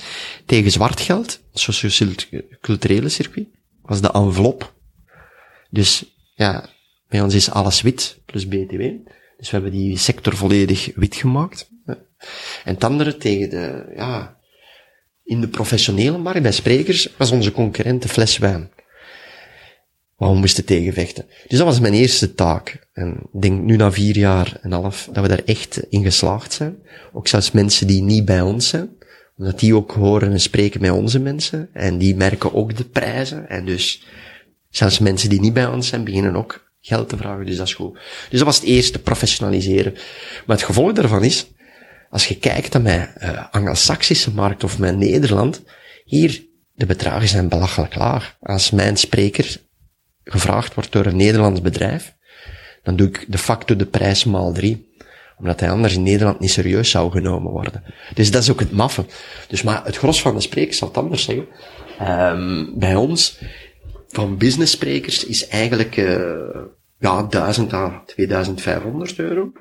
Tegen zwart geld, socio-culturele circuit, was de envelop. Dus, ja, bij ons is alles wit, plus BTW. Dus we hebben die sector volledig wit gemaakt. En het andere tegen de, ja, in de professionele markt, bij sprekers, was onze concurrent de fles wijn. Waar we moesten tegenvechten. Dus dat was mijn eerste taak. En ik denk nu na vier jaar en half, dat we daar echt in geslaagd zijn. Ook zelfs mensen die niet bij ons zijn. Omdat die ook horen en spreken met onze mensen. En die merken ook de prijzen. En dus, zelfs mensen die niet bij ons zijn, beginnen ook geld te vragen. Dus dat is goed. Dus dat was het eerste, professionaliseren. Maar het gevolg daarvan is, als je kijkt naar mijn uh, Anglo-Saxische markt of mijn Nederland, hier, de bedragen zijn belachelijk laag. Als mijn spreker gevraagd wordt door een Nederlands bedrijf, dan doe ik de facto de prijs maal drie. Omdat hij anders in Nederland niet serieus zou genomen worden. Dus dat is ook het maffe. Dus maar het gros van de sprekers zal het anders zeggen. Um, bij ons, van business sprekers, is eigenlijk, uh, ja, 1000 à 2500 euro.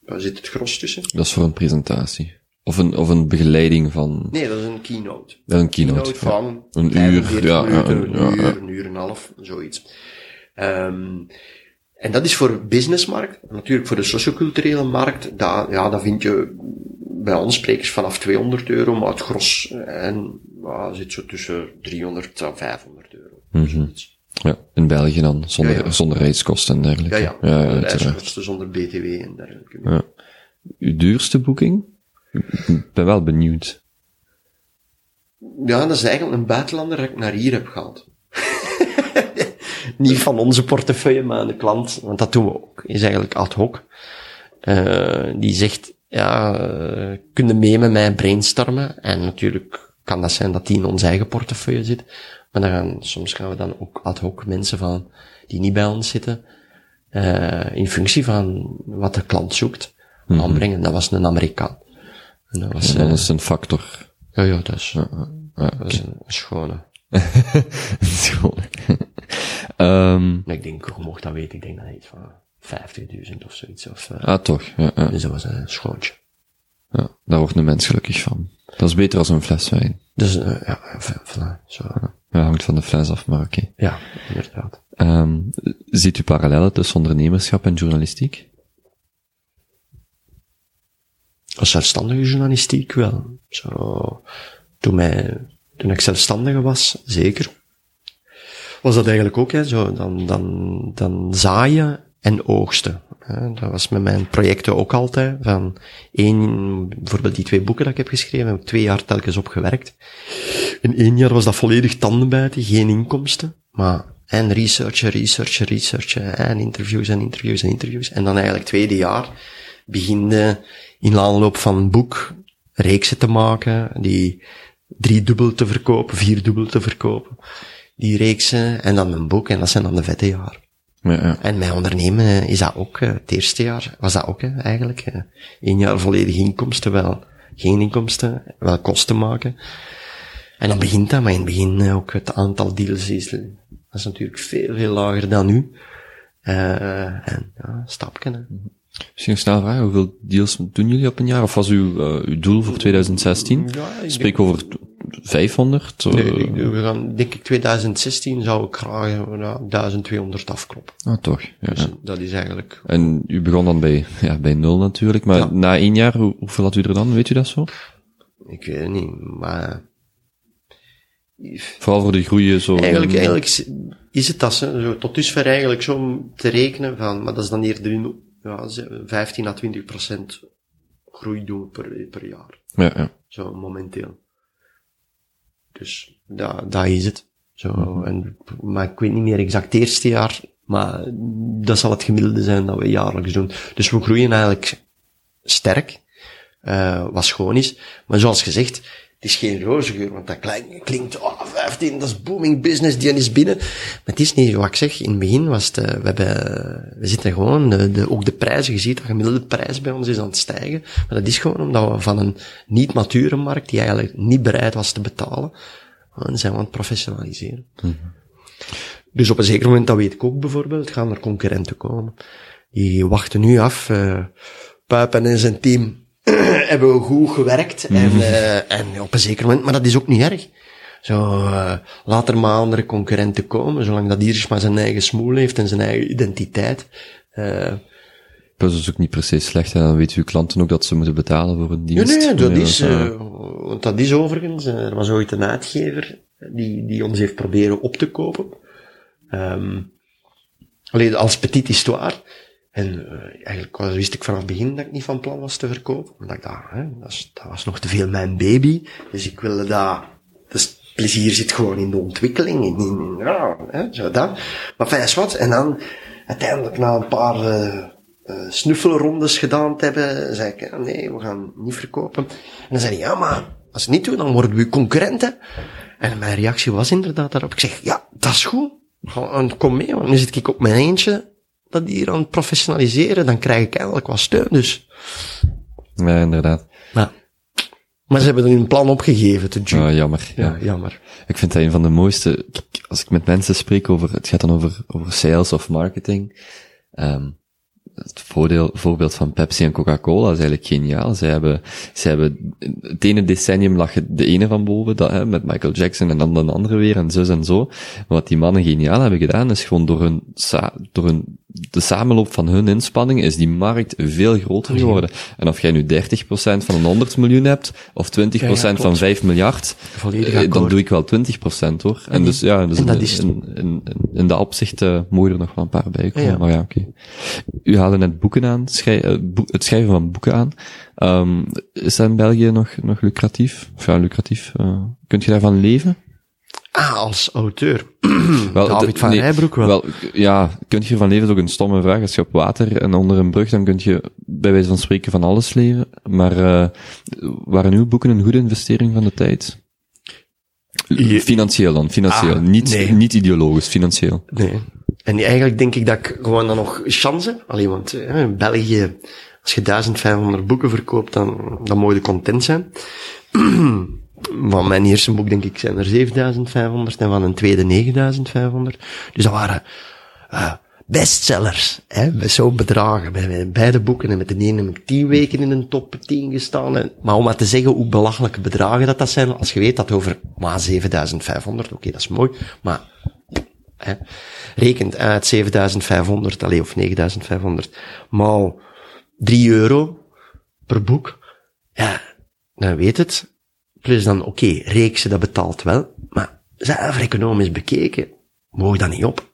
Daar zit het gros tussen. Dat is voor een presentatie. Of een, of een begeleiding van... Nee, dat is een keynote. Ja, een keynote. keynote van een uur, ja, ja, een ja, uur, een uur en een half, zoiets. Um, en dat is voor businessmarkt. Natuurlijk voor de socioculturele markt, daar, ja, dat vind je bij ons sprekers vanaf 200 euro, maar het gros en, ja, zit zo tussen 300 en 500 euro. Mhm. Ja, in België dan, zonder, Ja, ja. zonder reiskosten en dergelijke. Ja, ja. ja, reiskosten zonder BTW en dergelijke. Ja. Uw duurste boeking? Ik ben wel benieuwd. Ja, dat is eigenlijk een buitenlander dat ik naar hier heb gehaald. Niet van onze portefeuille, maar aan de klant, want dat doen we ook. Is eigenlijk ad hoc. Eh, die zegt, ja, uh, kun je mee met mij brainstormen? En natuurlijk kan dat zijn dat die in onze eigen portefeuille zit. Maar dan gaan, soms gaan we dan ook ad hoc mensen van, die niet bij ons zitten, eh, in functie van wat de klant zoekt, aanbrengen. Dat was een Amerikaan. En dat was, En eh, is een factor. ja, ja, dat is, Ja, dat is een schone. Dat Maar ik denk, je mocht dat weten, ik denk dat hij iets van 50.000 of zoiets. Of, eh, ah, toch. Ja, ja, Dus dat was een schoontje. ja. Daar wordt een mens gelukkig van. Dat is beter als een fles wijn. Dus, eh, ja, voilà, zo. Ja, hangt van de fles af, maar oké. Ja, inderdaad. Ehm, ziet u parallellen tussen ondernemerschap en journalistiek? Als zelfstandige journalistiek wel. Zo, toen, mij, toen ik zelfstandige was, zeker. Was dat eigenlijk ook, hè, zo, dan, dan, dan zaaien en oogsten. Hè. Dat was met mijn projecten ook altijd. Van één, bijvoorbeeld die twee boeken dat ik heb geschreven, heb ik twee jaar telkens op gewerkt. In één jaar was dat volledig tandenbijten, geen inkomsten. Maar, en researchen, researchen, researchen, en interviews en interviews en interviews. En dan eigenlijk tweede jaar beginde in de aanloop van een boek reeksen te maken, die driedubbel te verkopen, vierdubbel te verkopen. Die reeksen, en dan een boek, en dat zijn dan de vette jaar. Ja, ja. En mijn ondernemen eh, is dat ook, eh, het eerste jaar was dat ook eigenlijk. eh, Eén jaar volledig inkomsten, wel geen inkomsten, wel kosten maken. En dan begint dat, maar in het begin eh, ook het aantal deals is, dat is natuurlijk veel, veel lager dan nu. Eh, en ja, stapje. Hè. Misschien snel vragen, hoeveel deals doen jullie op een jaar? Of was uw, eh, uw doel voor 2016? Ja, ik Spreek over 500? Nee, eh, ik- we gaan, denk ik 2016 zou ik graag ja, 1200 afkloppen. Ah, toch. Ja, Dus ja. dat is eigenlijk, En u begon dan bij, ja, bij nul natuurlijk, maar Ja. na één jaar, hoe, hoeveel had u er dan? Weet u dat zo? ik weet het niet, maar Vooral voor de groei zo. Eigenlijk, eigenlijk is- het dat, hè, zo, tot dusver eigenlijk zo om te rekenen van, maar dat is dan eerder in, ja, ze- 15 à 20 procent groei doen per, per jaar. Ja, ja. Zo momenteel. Dus, dat, dat is het. Zo, en, maar ik weet niet meer exact het eerste jaar, maar dat zal het gemiddelde zijn dat we jaarlijks doen. Dus we groeien eigenlijk sterk, eh, wat schoon is. Maar zoals gezegd, het is geen roze geur, want dat klinkt, klinkt oh, 15, dat is booming business, die is binnen. Maar het is niet wat ik zeg. In het begin was het, eh, we hebben, we zitten gewoon, de, de, ook de prijzen, je ziet dat gemiddelde prijs bij ons is aan het stijgen. Maar dat is gewoon omdat we van een niet mature markt, die eigenlijk niet bereid was te betalen, dan zijn we aan het professionaliseren. Dus op een zeker moment, dat weet ik ook bijvoorbeeld, gaan er concurrenten komen. Die wachten nu af. Puipen en zijn team hebben we goed gewerkt. En, eh, en op een zeker moment, maar dat is ook niet erg. Zo, eh, laat er maar andere concurrenten komen, zolang dat ieder maar zijn eigen smoel heeft en zijn eigen identiteit. Plus dat is ook niet per se slecht, en dan weten uw klanten ook dat ze moeten betalen voor een Nee, dienst. nee, dat Ja, is, want dat is overigens, er was ooit een uitgever die, die ons heeft proberen op te kopen. Ehm alleen als petit histoire. En eh, eigenlijk wist ik vanaf het begin dat ik niet van plan was te verkopen. Omdat ik dacht, hè, dat, is- dat was nog te veel mijn baby. Dus ik wilde dat, dus plezier zit gewoon in de ontwikkeling. In, in, ja, hè, zo dat. Maar fijn wat. En dan, uiteindelijk na een paar eh eh, snuffelrondes gedaan te hebben, zei ik, ja, nee, we gaan niet verkopen. En dan zei hij, ja, maar als we niet doen, dan worden we concurrenten. En mijn reactie was inderdaad daarop. Ik zeg, ja, dat is goed. Kom mee, want nu zit ik op mijn eentje dat hier aan het professionaliseren. Dan krijg ik eigenlijk wat steun, dus. ja, inderdaad. Maar, maar ze hebben er een plan opgegeven, te Ja, jammer. Ja. Ja, jammer. Ik vind dat een van de mooiste, als ik met mensen spreek over, het gaat dan over, over sales of marketing. Ehm het voordeel, voorbeeld van Pepsi en Coca-Cola is eigenlijk geniaal. Zij hebben, zij hebben, het ene decennium lag de ene van boven, dat, hè, met Michael Jackson en dan de andere weer en zus en zo. Maar wat die mannen geniaal hebben gedaan, is gewoon door hun, door hun, de samenloop van hun inspanningen is die markt veel groter geworden. En of jij nu 30% van een 100 miljoen hebt, of 20% Ja, ja, van klopt. 5 miljard, eh, dan doe ik wel 20% hoor. En, En dus ja, dus in, dat is- in, in, in, dat opzicht uh, mogen er nog wel een paar bij komen. Ja. Maar ja, oké. U haalde net boeken aan, eh, boek- het schrijven van boeken aan. Ehm, is dat in België nog, nog lucratief? Of ja, lucratief. kunt je daarvan leven? Ah, als auteur. Wel, David de- van nee, Rijbroek wel. Wel, ja, kunt je ervan leven is ook een stomme vraag. Als je op water en onder een brug, dan kun je bij wijze van spreken van alles leven. Maar uh, waren uw boeken een goede investering van de tijd? Je- Financieel dan, financieel. Ah, niet, nee. niet ideologisch, financieel. Nee. En eigenlijk denk ik dat ik gewoon dan nog chance. Alleen, want eh, in België, als je 1500 boeken verkoopt, dan, dan moet je content zijn. Van mijn eerste boek, denk ik, zijn er 7500 en van een tweede 9500. Dus dat waren eh, bestsellers, hè, zo'n bedragen. Bij, bij beide boeken en met de ene heb ik 10 weken in een top 10 gestaan. En, maar om maar te zeggen hoe belachelijke bedragen dat, dat zijn, als je weet dat over maar 7500, oké, dat is mooi, maar hè, rekent uit 7500, alleen of 9500, maal 3 euro per boek, ja, dan weet het. Plus dan, oké, reeksen, dat betaalt wel, maar zelf economisch bekeken, mogen dat niet op.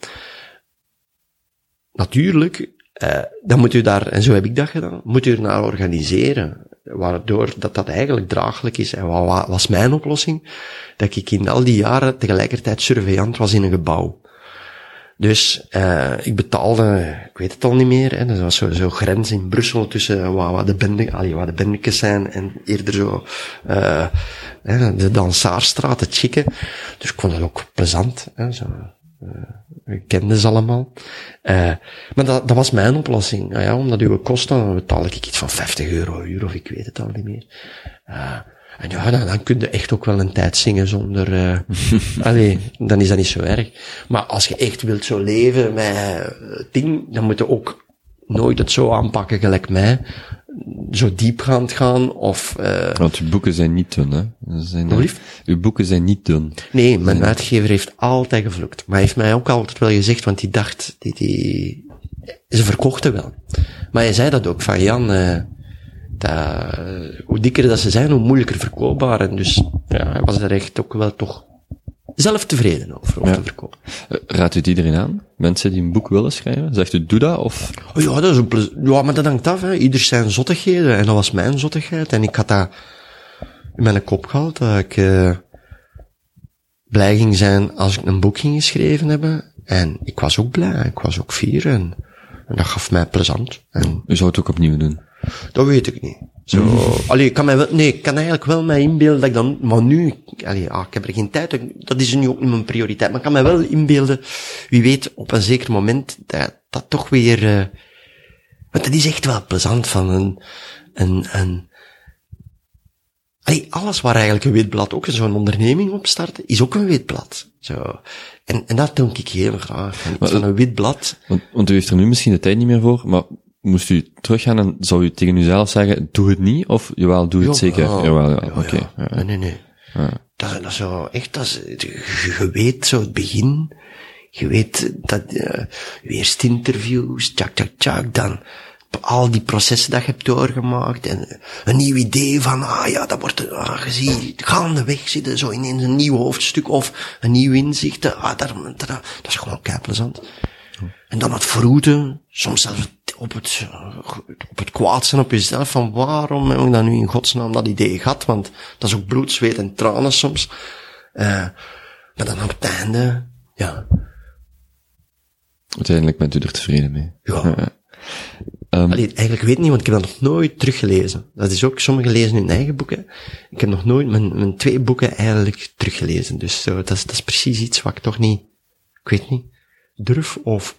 Natuurlijk, eh, dan moet u daar, en zo heb ik dat gedaan, moet u er naar organiseren, waardoor dat dat eigenlijk draaglijk is. En wat wat was mijn oplossing? Dat ik in al die jaren tegelijkertijd surveillant was in een gebouw. Dus uh, ik betaalde, ik weet het al niet meer, hè, dat was zo'n zo grens in Brussel tussen wat de bende, allee, wat de bendekes zijn en eerder zo uh, hè, de Dansaarstraat, het chique. Dus ik vond het ook plezant. Hè, zo, uh, ik kende ze allemaal. Maar dat, dat was mijn oplossing. Nou ja, omdat uw kosten, betaal ik iets van 50 euro uur, of ik weet het al niet meer. En ja, dan, dan kun je echt ook wel een tijd zingen zonder, uh, allee, dan is dat niet zo erg. Maar als je echt wilt zo leven met ding, dan moet je ook nooit het zo aanpakken gelijk mij. Zo diepgaand gaan, of... Uh, Want uw boeken zijn niet dun, hè? Ze Zijn? Uw boeken zijn niet dun. Nee, mijn nee. uitgever heeft altijd gevloekt. Maar hij heeft mij ook altijd wel gezegd, want die dacht, die, die, ze verkochten wel. Maar hij zei dat ook, van Jan, uh, dat, hoe dikker dat ze zijn, hoe moeilijker verkoopbaar. En dus, ja, hij was er echt ook wel toch zelf tevreden over, om ja. te verkopen. Raadt u het iedereen aan? Mensen die een boek willen schrijven? Zegt u, doe dat, of? Oh ja, dat is een plezier. Ja, maar dat hangt af, hè. Ieder zijn zottigheden. En dat was mijn zottigheid. En ik had dat in mijn kop gehad, dat ik uh, blij ging zijn als ik een boek ging geschreven hebben. En ik was ook blij, ik was ook fier. En, en dat gaf mij plezant. En, u zou het ook opnieuw doen? Dat weet ik niet. Zo, allee, ik kan mij wel, nee, ik kan eigenlijk wel mij inbeelden dat ik dan, maar nu, allee, ah, ik heb er geen tijd, dat is nu ook niet mijn prioriteit, maar ik kan mij wel inbeelden, wie weet, op een zeker moment, dat, dat toch weer, uh, want dat is echt wel plezant van een, een, een, allee, alles waar eigenlijk een witblad ook zo'n onderneming op start, is ook een witblad. Zo. En, en dat doe ik heel graag. Van, maar, van een witblad. Want, want u heeft er nu misschien de tijd niet meer voor, maar moest u teruggaan en zou u tegen uzelf zeggen, doe het niet, of jawel, doe het zeker? Ja, jawel, ja, oké. Okay, ja. Nee, nee, nee. Dat, dat is echt, dat is, je, weet zo het begin, je weet dat, uh, eerst interviews, tjak, tjak, tjak, dan, al die processen dat je hebt doorgemaakt en een nieuw idee van, ah ja, dat wordt, ah, gezien, gaandeweg zitten zo in een nieuw hoofdstuk of een nieuw inzicht, ah, dat, dat, dat is gewoon kei plezant. En dan het vroeten, soms zelfs op het, op het kwaad zijn op jezelf, van waarom heb ik dan nu in godsnaam dat idee gehad, want dat is ook bloed, zweet en tranen soms. Uh, maar dan op het einde, ja. Uiteindelijk bent u er tevreden mee. Ja. Um, Allee, eigenlijk weet ik niet, want ik heb dat nog nooit teruggelezen. Dat is ook, sommigen lezen hun eigen boeken. Ik heb nog nooit mijn, mijn twee boeken eigenlijk teruggelezen. Dus zo, dat, is, dat is precies iets wat ik toch niet, ik weet niet, durf of,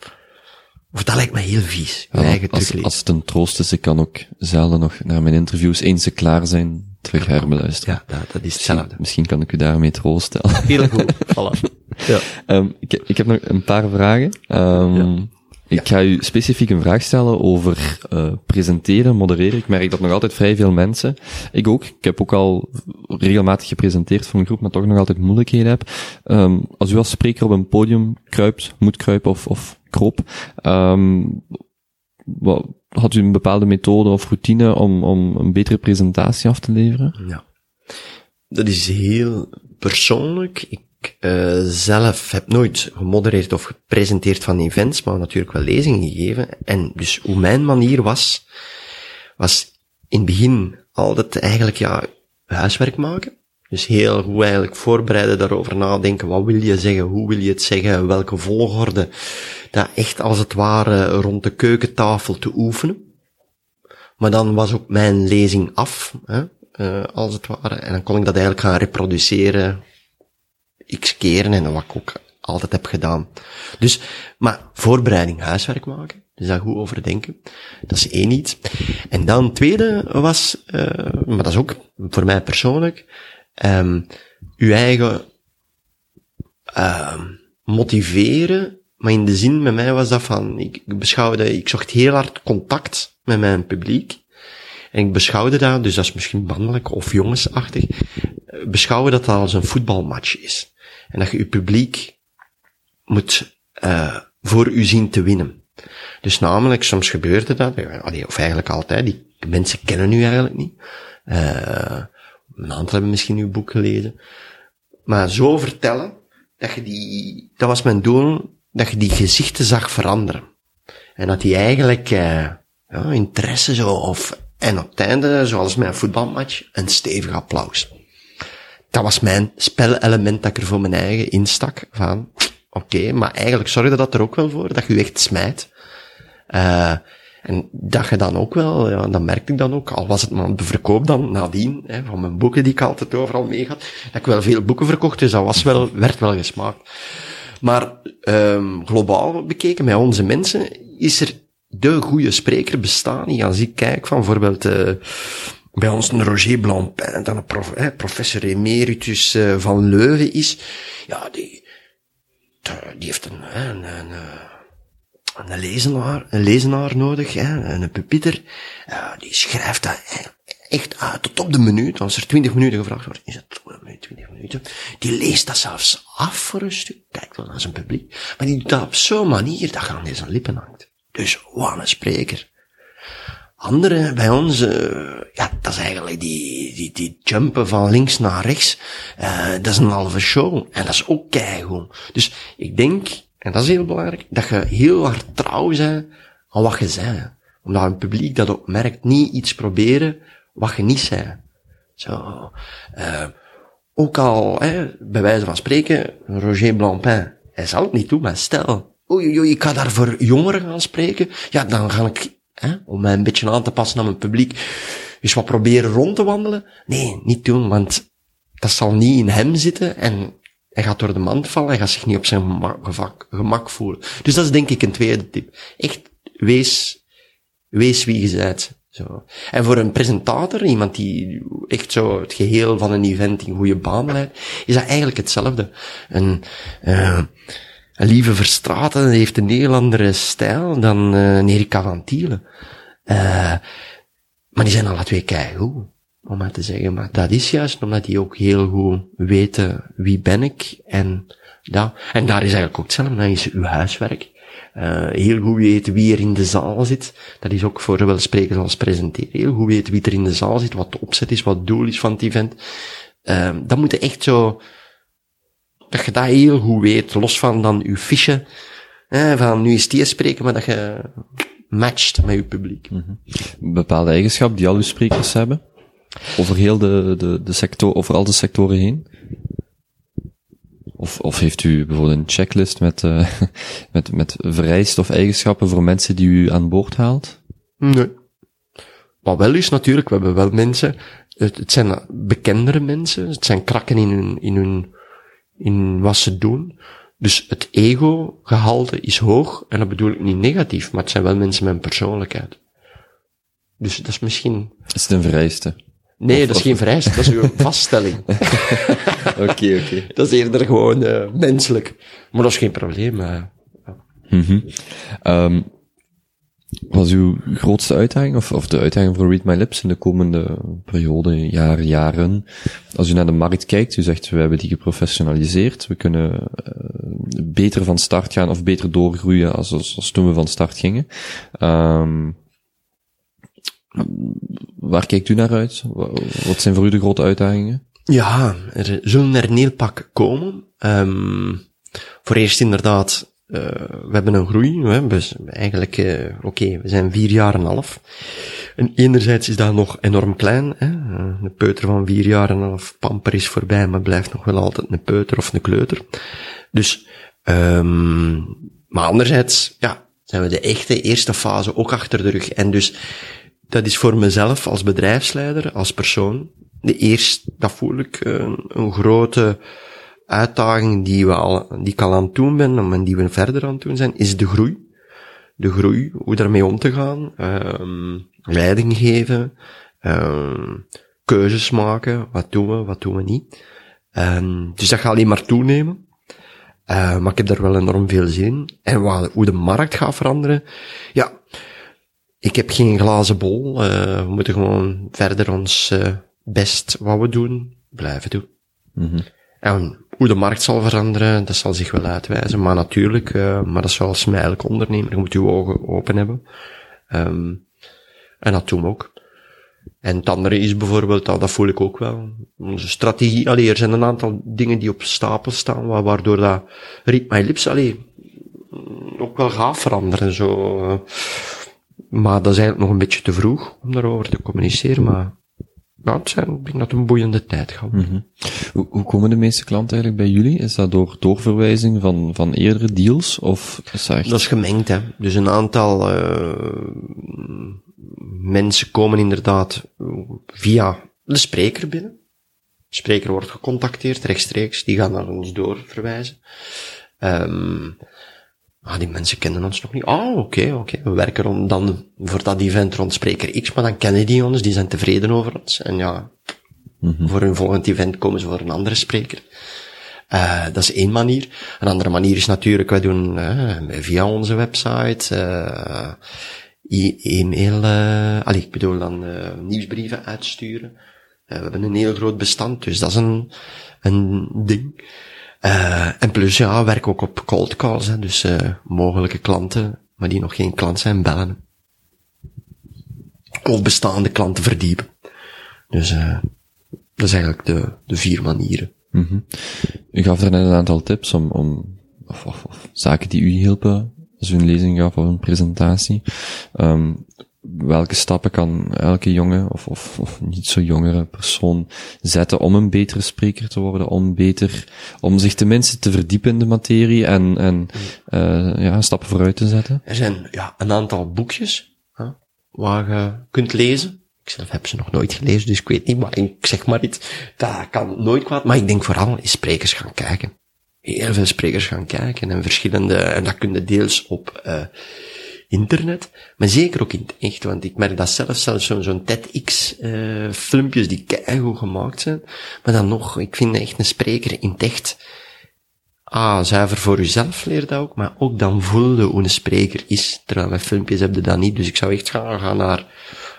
of dat lijkt me heel vies. Ja, eigen als, als het een troost is, ik kan ook zelden nog naar mijn interviews eens ze klaar zijn, terug herbeluisteren. Ja, dat, dat is hetzelfde. Misschien, kan ik u daarmee troosten. Heel goed, voilà. Ja. Um, ik, ik heb nog een paar vragen. Um, ja. Ik ga u specifiek een vraag stellen over uh, presenteren, modereren. Ik merk dat nog altijd vrij veel mensen, ik ook, ik heb ook al regelmatig gepresenteerd voor een groep, maar toch nog altijd moeilijkheden heb. Um, als u als spreker op een podium kruipt, moet kruipen of, of kroop, um, wat, had u een bepaalde methode of routine om, om een betere presentatie af te leveren? Ja. Dat is heel persoonlijk. Ik uh, zelf heb nooit gemodereerd of gepresenteerd van events, maar natuurlijk wel lezingen gegeven. En dus hoe mijn manier was, was in het begin altijd eigenlijk ja, huiswerk maken. Dus heel goed eigenlijk voorbereiden, daarover nadenken. Wat wil je zeggen? Hoe wil je het zeggen? Welke volgorde? Dat echt als het ware rond de keukentafel te oefenen. Maar dan was ook mijn lezing af, hè, uh, als het ware. En dan kon ik dat eigenlijk gaan reproduceren x keren en wat ik ook altijd heb gedaan. Dus, maar voorbereiding, huiswerk maken. Dus daar goed over denken. Dat is één iets. En dan tweede was, uh, maar dat is ook voor mij persoonlijk, um, uw eigen uh, motiveren. Maar in de zin met mij was dat van, ik beschouwde, ik zocht heel hard contact met mijn publiek. En ik beschouwde dat, dus dat is misschien mannelijk of jongensachtig, beschouwen dat dat als een voetbalmatch is. En dat je je publiek moet uh, voor u zien te winnen. Dus namelijk, soms gebeurde dat, of eigenlijk altijd, die mensen kennen u eigenlijk niet. Uh, een aantal hebben misschien uw boek gelezen. Maar zo vertellen, dat je die, dat was mijn doel, dat je die gezichten zag veranderen. En dat die eigenlijk, uh, ja, interesse zo, of, en op het einde, zoals mijn voetbalmatch, een stevig applaus dat was mijn spelelement dat ik er voor mijn eigen instak. Van, oké, maar eigenlijk zorgde dat er ook wel voor dat je echt smijt. Uh, en dat je dan ook wel, ja, dat merkte ik dan ook, al was het maar de verkoop dan nadien, hè, van mijn boeken die ik altijd overal mee had, dat ik wel veel boeken verkocht, dus dat was wel, werd wel gesmaakt. Maar um, globaal bekeken, met onze mensen, is er de goede spreker bestaan niet. Als ik kijk van bijvoorbeeld, uh, bij ons een Roger Blancpain, dan een prof, professor emeritus uh, van Leuven is, ja, die, die heeft een, een, een, een lezenaar, een lezenaar nodig, hè, een pupiter, uh, die schrijft dat echt uit tot op de minuut, als er twintig minuten gevraagd wordt, is het tot op de minuut, twintig minuten, die leest dat zelfs af voor een stuk, kijkt wel naar zijn publiek, maar die doet dat op zo'n manier dat aan deze lippen hangt. Dus, wat een spreker. Andere bij ons, uh, ja, dat is eigenlijk die, die, die jumpen van links naar rechts. Uh, dat is een halve show. En dat is ook keigoed. Dus ik denk, en dat is heel belangrijk, dat je heel hard trouw bent aan wat je zei. Omdat een publiek dat ook merkt, niet iets proberen wat je niet zei. Zo, uh, ook al, hè, bij wijze van spreken, Roger Blancpain, hij zal het niet doen, maar stel, oei, oei, ik ga daar voor jongeren gaan spreken, ja, dan ga ik hè, om mij een beetje aan te passen aan mijn publiek, dus wat proberen rond te wandelen. Nee, niet doen, want dat zal niet in hem zitten en hij gaat door de mand vallen, hij gaat zich niet op zijn gemak, gemak voelen. Dus dat is denk ik een tweede tip. Echt, wees, wees wie je bent. Zo. En voor een presentator, iemand die echt zo het geheel van een event in goede baan leidt, is dat eigenlijk hetzelfde. Een, uh, een lieve Verstraten heeft een heel andere stijl dan uh, Erika van. Uh, maar die zijn alle twee keigoed, om maar te zeggen. Maar dat is juist omdat die ook heel goed weten wie ben ik en dat. En daar is eigenlijk ook hetzelfde. Dan is uw huiswerk. Uh, heel goed weten wie er in de zaal zit. Dat is ook voor zowel sprekers als presenteren. Heel goed weten wie er in de zaal zit, wat de opzet is, wat het doel is van het event. Uh, dat moet echt zo, dat je dat heel goed weet, los van dan uw fiche, eh, van nu is die spreken, maar dat je matcht met je publiek. -hmm. Bepaalde eigenschap die al uw sprekers hebben? Over heel de, de, de sector, over al de sectoren heen? Of, of heeft u bijvoorbeeld een checklist met, uh, met, met vereisten of eigenschappen voor mensen die u aan boord haalt? Nee. Wat wel is natuurlijk, we hebben wel mensen, het, het zijn bekendere mensen, het zijn krakken in hun, in hun, in wat ze doen. Dus het ego-gehalte is hoog, en dat bedoel ik niet negatief, maar het zijn wel mensen met een persoonlijkheid. Dus dat is misschien... Is het een vereiste? Nee, dat is geen vereiste, dat is een vaststelling. Oké, oké. Okay. Dat is eerder gewoon uh, menselijk. Maar dat is geen probleem. Uh, mm -hmm. um, was uw grootste uitdaging, of, of de uitdaging voor Read My Lips in de komende periode, jaren, jaren? Als u naar de markt kijkt, u zegt, we hebben die geprofessionaliseerd, we kunnen uh, beter van start gaan of beter doorgroeien als, als, als toen we van start gingen. Um, waar kijkt u naar uit? Wat zijn voor u de grote uitdagingen? Ja, er zullen er een heel pak komen. Um, voor eerst inderdaad uh, we hebben een groei. Dus eigenlijk, uh, oké, we zijn vier jaar en half. En enerzijds is dat nog enorm klein. Hè? Een peuter van vier jaar en half pamper is voorbij, maar blijft nog wel altijd een peuter of een kleuter. Dus, um, maar anderzijds, ja, zijn we de echte eerste fase ook achter de rug. En dus, dat is voor mezelf als bedrijfsleider, als persoon, de eerste, dat voel ik een, een grote uitdaging die, we al, die ik al aan het doen ben en die we verder aan het doen zijn, is de groei. De groei, hoe daarmee om te gaan, um, leiding geven, um, keuzes maken, wat doen we, wat doen we niet. Um, dus dat gaat alleen maar toenemen. Uh, maar ik heb daar wel enorm veel zin in. En hoe de markt gaat veranderen, ja, ik heb geen glazen bol. Uh, we moeten gewoon verder ons uh, best wat we doen, blijven doen. Mm -hmm. En hoe de markt zal veranderen, dat zal zich wel uitwijzen. Maar natuurlijk, uh, maar dat is zoals mij elk ondernemer, je moet je ogen open hebben. Um, en dat doen we ook. En het andere is bijvoorbeeld, dat, dat voel ik ook wel, onze strategie, allee, er zijn een aantal dingen die op stapel staan, waardoor dat Read My Lips, allee, ook wel gaat veranderen, zo. Maar dat is eigenlijk nog een beetje te vroeg om daarover te communiceren, maar ja, het zijn, ik denk dat het een boeiende tijd gaat. Mm -hmm. hoe, hoe, komen de meeste klanten eigenlijk bij jullie? Is dat door doorverwijzing van, van eerdere deals? Of is dat, echt... dat is gemengd, hè. Dus een aantal uh, mensen komen inderdaad via de spreker binnen. De spreker wordt gecontacteerd rechtstreeks, die gaan naar ons doorverwijzen. Um, Ah, die mensen kennen ons nog niet. Ah, oké, okay, oké. Okay. We werken dan voor dat event rond Spreker X, maar dan kennen die ons, die zijn tevreden over ons. En ja, mm -hmm. voor hun volgend event komen ze voor een andere spreker. Uh, dat is één manier. Een andere manier is natuurlijk, wij doen uh, via onze website, uh, e-mail, allee, ik bedoel dan nieuwsbrieven uitsturen. we hebben een heel groot bestand, dus dat is een, een ding. Uh, en plus, ja, werk ook op cold calls, hè, dus uh, mogelijke klanten, maar die nog geen klant zijn, bellen. Of bestaande klanten verdiepen. Dus uh, dat is eigenlijk de, de vier manieren. -hmm. U gaf er net een aantal tips om, om of, zaken die u hielpen, als u een lezing gaf of een presentatie. Um, welke stappen kan elke jonge of, of, of, niet zo jongere persoon zetten om een betere spreker te worden, om beter, om zich tenminste te verdiepen in de materie en, en uh, ja, stappen vooruit te zetten? Er zijn ja, een aantal boekjes hè, waar je kunt lezen. Ik zelf heb ze nog nooit gelezen, dus ik weet niet, maar ik zeg maar iets. Dat kan nooit kwaad, maar ik denk vooral in sprekers gaan kijken. Heel veel sprekers gaan kijken en verschillende, en dat kun je deels op uh, internet, maar zeker ook in het echt, want ik merk dat zelf, zelfs zo'n zo'n TEDx uh, filmpjes die keigoed gemaakt zijn, maar dan nog, ik vind echt een spreker in het echt, ah, zuiver voor uzelf leer dat ook, maar ook dan voelde hoe een spreker is, terwijl met filmpjes heb je dat niet, dus ik zou echt gaan, gaan naar,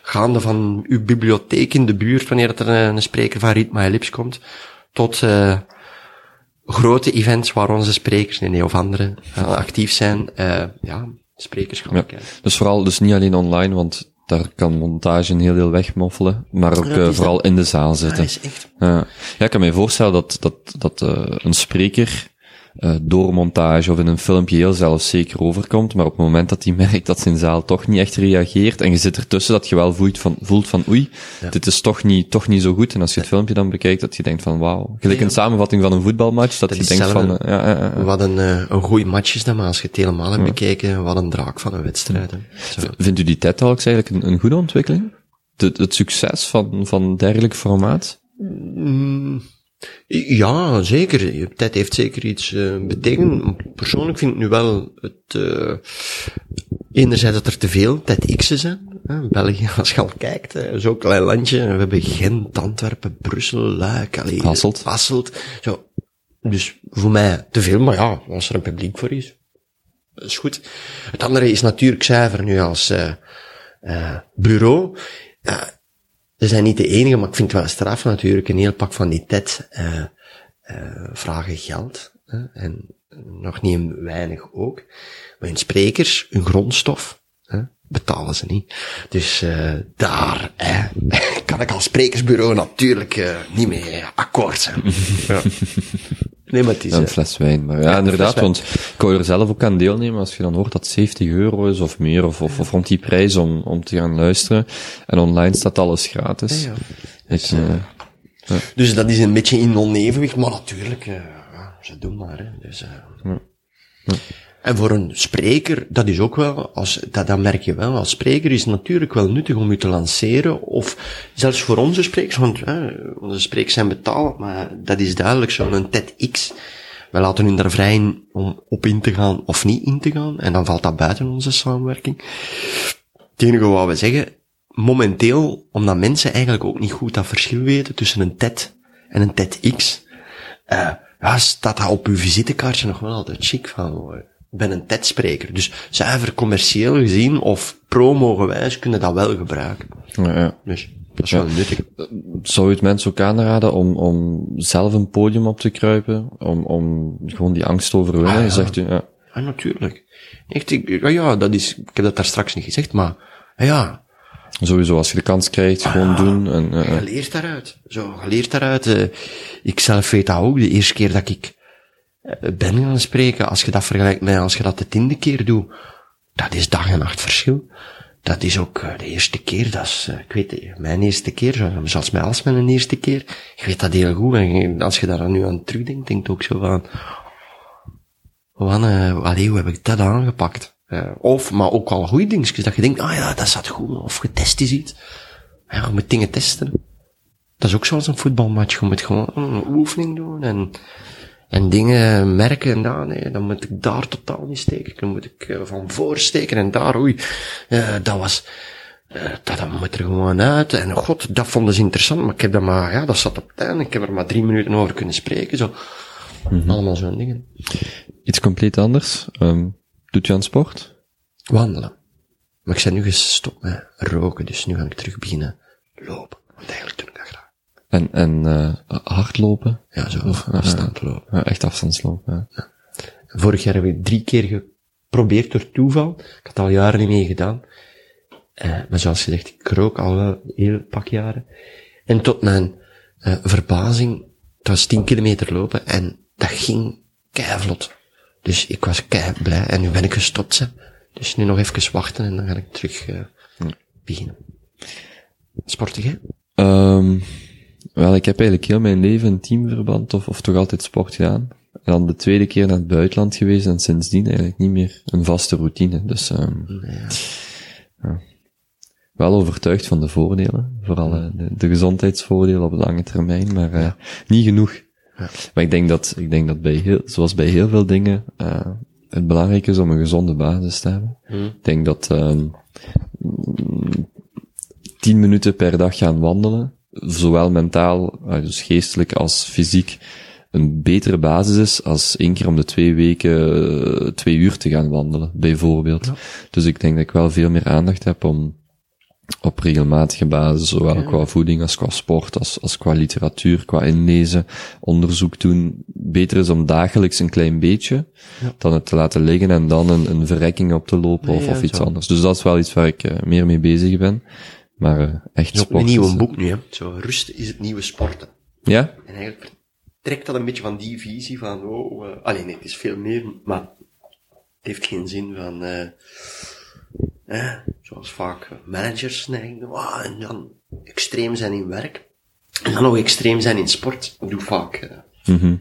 gaande van uw bibliotheek in de buurt, wanneer er een, spreker van Read My Lips komt, tot uh, grote events waar onze sprekers, nee, nee of anderen, uh, actief zijn, uh, ja, sprekers gaan Ja. kijken. Dus vooral, dus niet alleen online, want daar kan montage een heel deel wegmoffelen, maar ook dat eh, vooral in de zaal Dat zitten. is echt, Ja. ja, ik kan me voorstellen dat, dat, dat eh, een spreker eh, door montage of in een filmpje heel zelfzeker overkomt, maar op het moment dat hij merkt dat zijn zaal toch niet echt reageert en je zit ertussen, dat je wel voelt van, voelt van oei, Ja. dit is toch niet, toch niet zo goed. En als je het filmpje dan bekijkt, dat je denkt van wauw. Gelijk een samenvatting van een voetbalmatch, dat, Dat je denkt van, eh, ja, ja, ja. wat een, uh, een goeie match is dat, maar als je het helemaal hebt bekeken, wat een draak van een wedstrijd. Hè. Vindt u die TED Talks eigenlijk een, een goede ontwikkeling? De, het succes van, van dergelijk formaat? Mm, Ja, zeker. Tijd heeft zeker iets uh, betekend. Persoonlijk vind ik nu wel het, uh, enerzijds dat er te veel TEDx'en zijn. Hè. België, als je al kijkt, zo'n klein landje. We hebben Gent, Antwerpen, Brussel, Luik, allee, Hasselt. Hasselt. Zo. Dus voor mij te veel, maar ja, als er een publiek voor is, dat is goed. Het andere is natuurlijk cijfer nu als uh, uh, bureau. Ja, ze zijn niet de enige, maar ik vind het wel straf natuurlijk. Een heel pak van die TED uh, uh, vragen geld. En nog niet weinig ook. Maar hun sprekers, hun grondstof, betalen ze niet. Dus uh, daar hè, kan ik als sprekersbureau natuurlijk uh, niet mee akkoord zijn. ja. Nee, maar het is... Ja, een fles wijn. Maar ja, Ja, inderdaad, want ik wou er zelf ook aan deelnemen als je dan hoort dat 70 euro is of meer, of, of, of rond die prijs om, om te gaan luisteren. En online staat alles gratis. Ja, ja. Ik, Dus, eh, Dus dat is een beetje in onevenwicht, maar natuurlijk, ze doen maar. Hè. Dus. En voor een spreker, dat is ook wel, als, dat, dat merk je wel, als spreker is het natuurlijk wel nuttig om je te lanceren, of zelfs voor onze sprekers, want hè, onze sprekers zijn betaald, maar dat is duidelijk zo, een TEDx. Wij laten hun daar vrij in om op in te gaan of niet in te gaan, en dan valt dat buiten onze samenwerking. Het enige wat we zeggen, momenteel, omdat mensen eigenlijk ook niet goed dat verschil weten tussen een TED en een TEDx, uh, ja, staat dat op uw visitekaartje nog wel altijd chic van, ik ben een TED-spreker. Dus zuiver commercieel gezien of promo-gewijs kunnen dat wel gebruiken. ja, ja. Dus dat is wel nuttig. Zou je het mensen ook aanraden om, om zelf een podium op te kruipen? Om, om gewoon die angst te overwinnen? Ah, ja. Zegt u, ja. Ja, natuurlijk. Echt, ik, ja, ja, dat is, ik heb dat daar straks niet gezegd, maar, ja, Sowieso, als je de kans krijgt, gewoon doen. En, uh, je leert daaruit. Zo, je leert daaruit. Uh, ik zelf weet dat ook. De eerste keer dat ik ben gaan spreken, als je dat vergelijkt met als je dat de tiende keer doet, dat is dag en nacht verschil. Dat is ook uh, de eerste keer, dat is, uh, ik weet, mijn eerste keer, zoals mij als mijn eerste keer, ik weet dat heel goed. En als je daar nu aan terugdenkt, denkt ook zo van, uh, allee, hoe heb ik dat aangepakt? Of, maar ook al goede dingetjes, dat je denkt, ah ja, dat zat goed, of getest is iets. Ja, je moet dingen testen. Dat is ook zoals een voetbalmatch, je moet gewoon een oefening doen en, en dingen merken en daar, nee, dan moet ik daar totaal niet steken, dan moet ik uh, van voor steken en daar, oei, uh, dat was, dat, dat moet er gewoon uit en god, dat vonden ze interessant, maar ik heb dat maar, ja, dat zat op het einde, ik heb er maar drie minuten over kunnen spreken, zo. Mm -hmm. Allemaal zo'n dingen. Iets compleet anders. Um, Doet u aan sport? Wandelen. Maar ik ben nu gestopt met roken, dus nu ga ik terug beginnen lopen. Want eigenlijk doe ik dat graag. En, en uh, hardlopen? Ja, zo of, afstand lopen. Ja, echt afstandslopen, ja. Vorig jaar heb ik drie keer geprobeerd door toeval. Ik had al jaren niet mee gedaan. Uh, maar zoals gezegd, ik rook al wel heel pak jaren. En tot mijn uh, verbazing, het was tien kilometer lopen en dat ging keivlot. Dus ik was kei blij en nu ben ik gestopt. Hè. Dus nu nog even wachten en dan ga ik terug uh, beginnen. Sportig, hè? Um, wel, ik heb eigenlijk heel mijn leven in teamverband of, of toch altijd sport gedaan. En dan de tweede keer naar het buitenland geweest en sindsdien eigenlijk niet meer een vaste routine. Dus um, ja. ja. wel overtuigd van de voordelen. Vooral uh, de, de gezondheidsvoordelen op lange termijn, maar uh, niet genoeg. Ja. Maar ik denk dat, ik denk dat bij heel, zoals bij heel veel dingen, uh, het belangrijk is om een gezonde basis te hebben. Hmm. Ik denk dat, um, tien minuten per dag gaan wandelen, zowel mentaal, dus geestelijk als fysiek, een betere basis is als één keer om de twee weken twee uur te gaan wandelen, bijvoorbeeld. Ja. Dus ik denk dat ik wel veel meer aandacht heb om op regelmatige basis, zowel qua voeding als qua sport, als, als qua literatuur, qua inlezen, onderzoek doen. Beter is om dagelijks een klein beetje, dan het te laten liggen en dan een, een verrekking op te lopen of, Nee, of iets zo. anders. Dus dat is wel iets waar ik eh, meer mee bezig ben. Maar eh, echt ook sport een nieuw boek nu, hè. Zo, rust is het nieuwe sporten. Ja? En eigenlijk trekt dat een beetje van die visie van, oh, eh alleen nee, het is veel meer, maar het heeft geen zin van, eh, eh, zoals vaak managers neigen, ah, en dan extreem zijn in werk, en dan nog extreem zijn in sport. Dat doet vaak Mhm.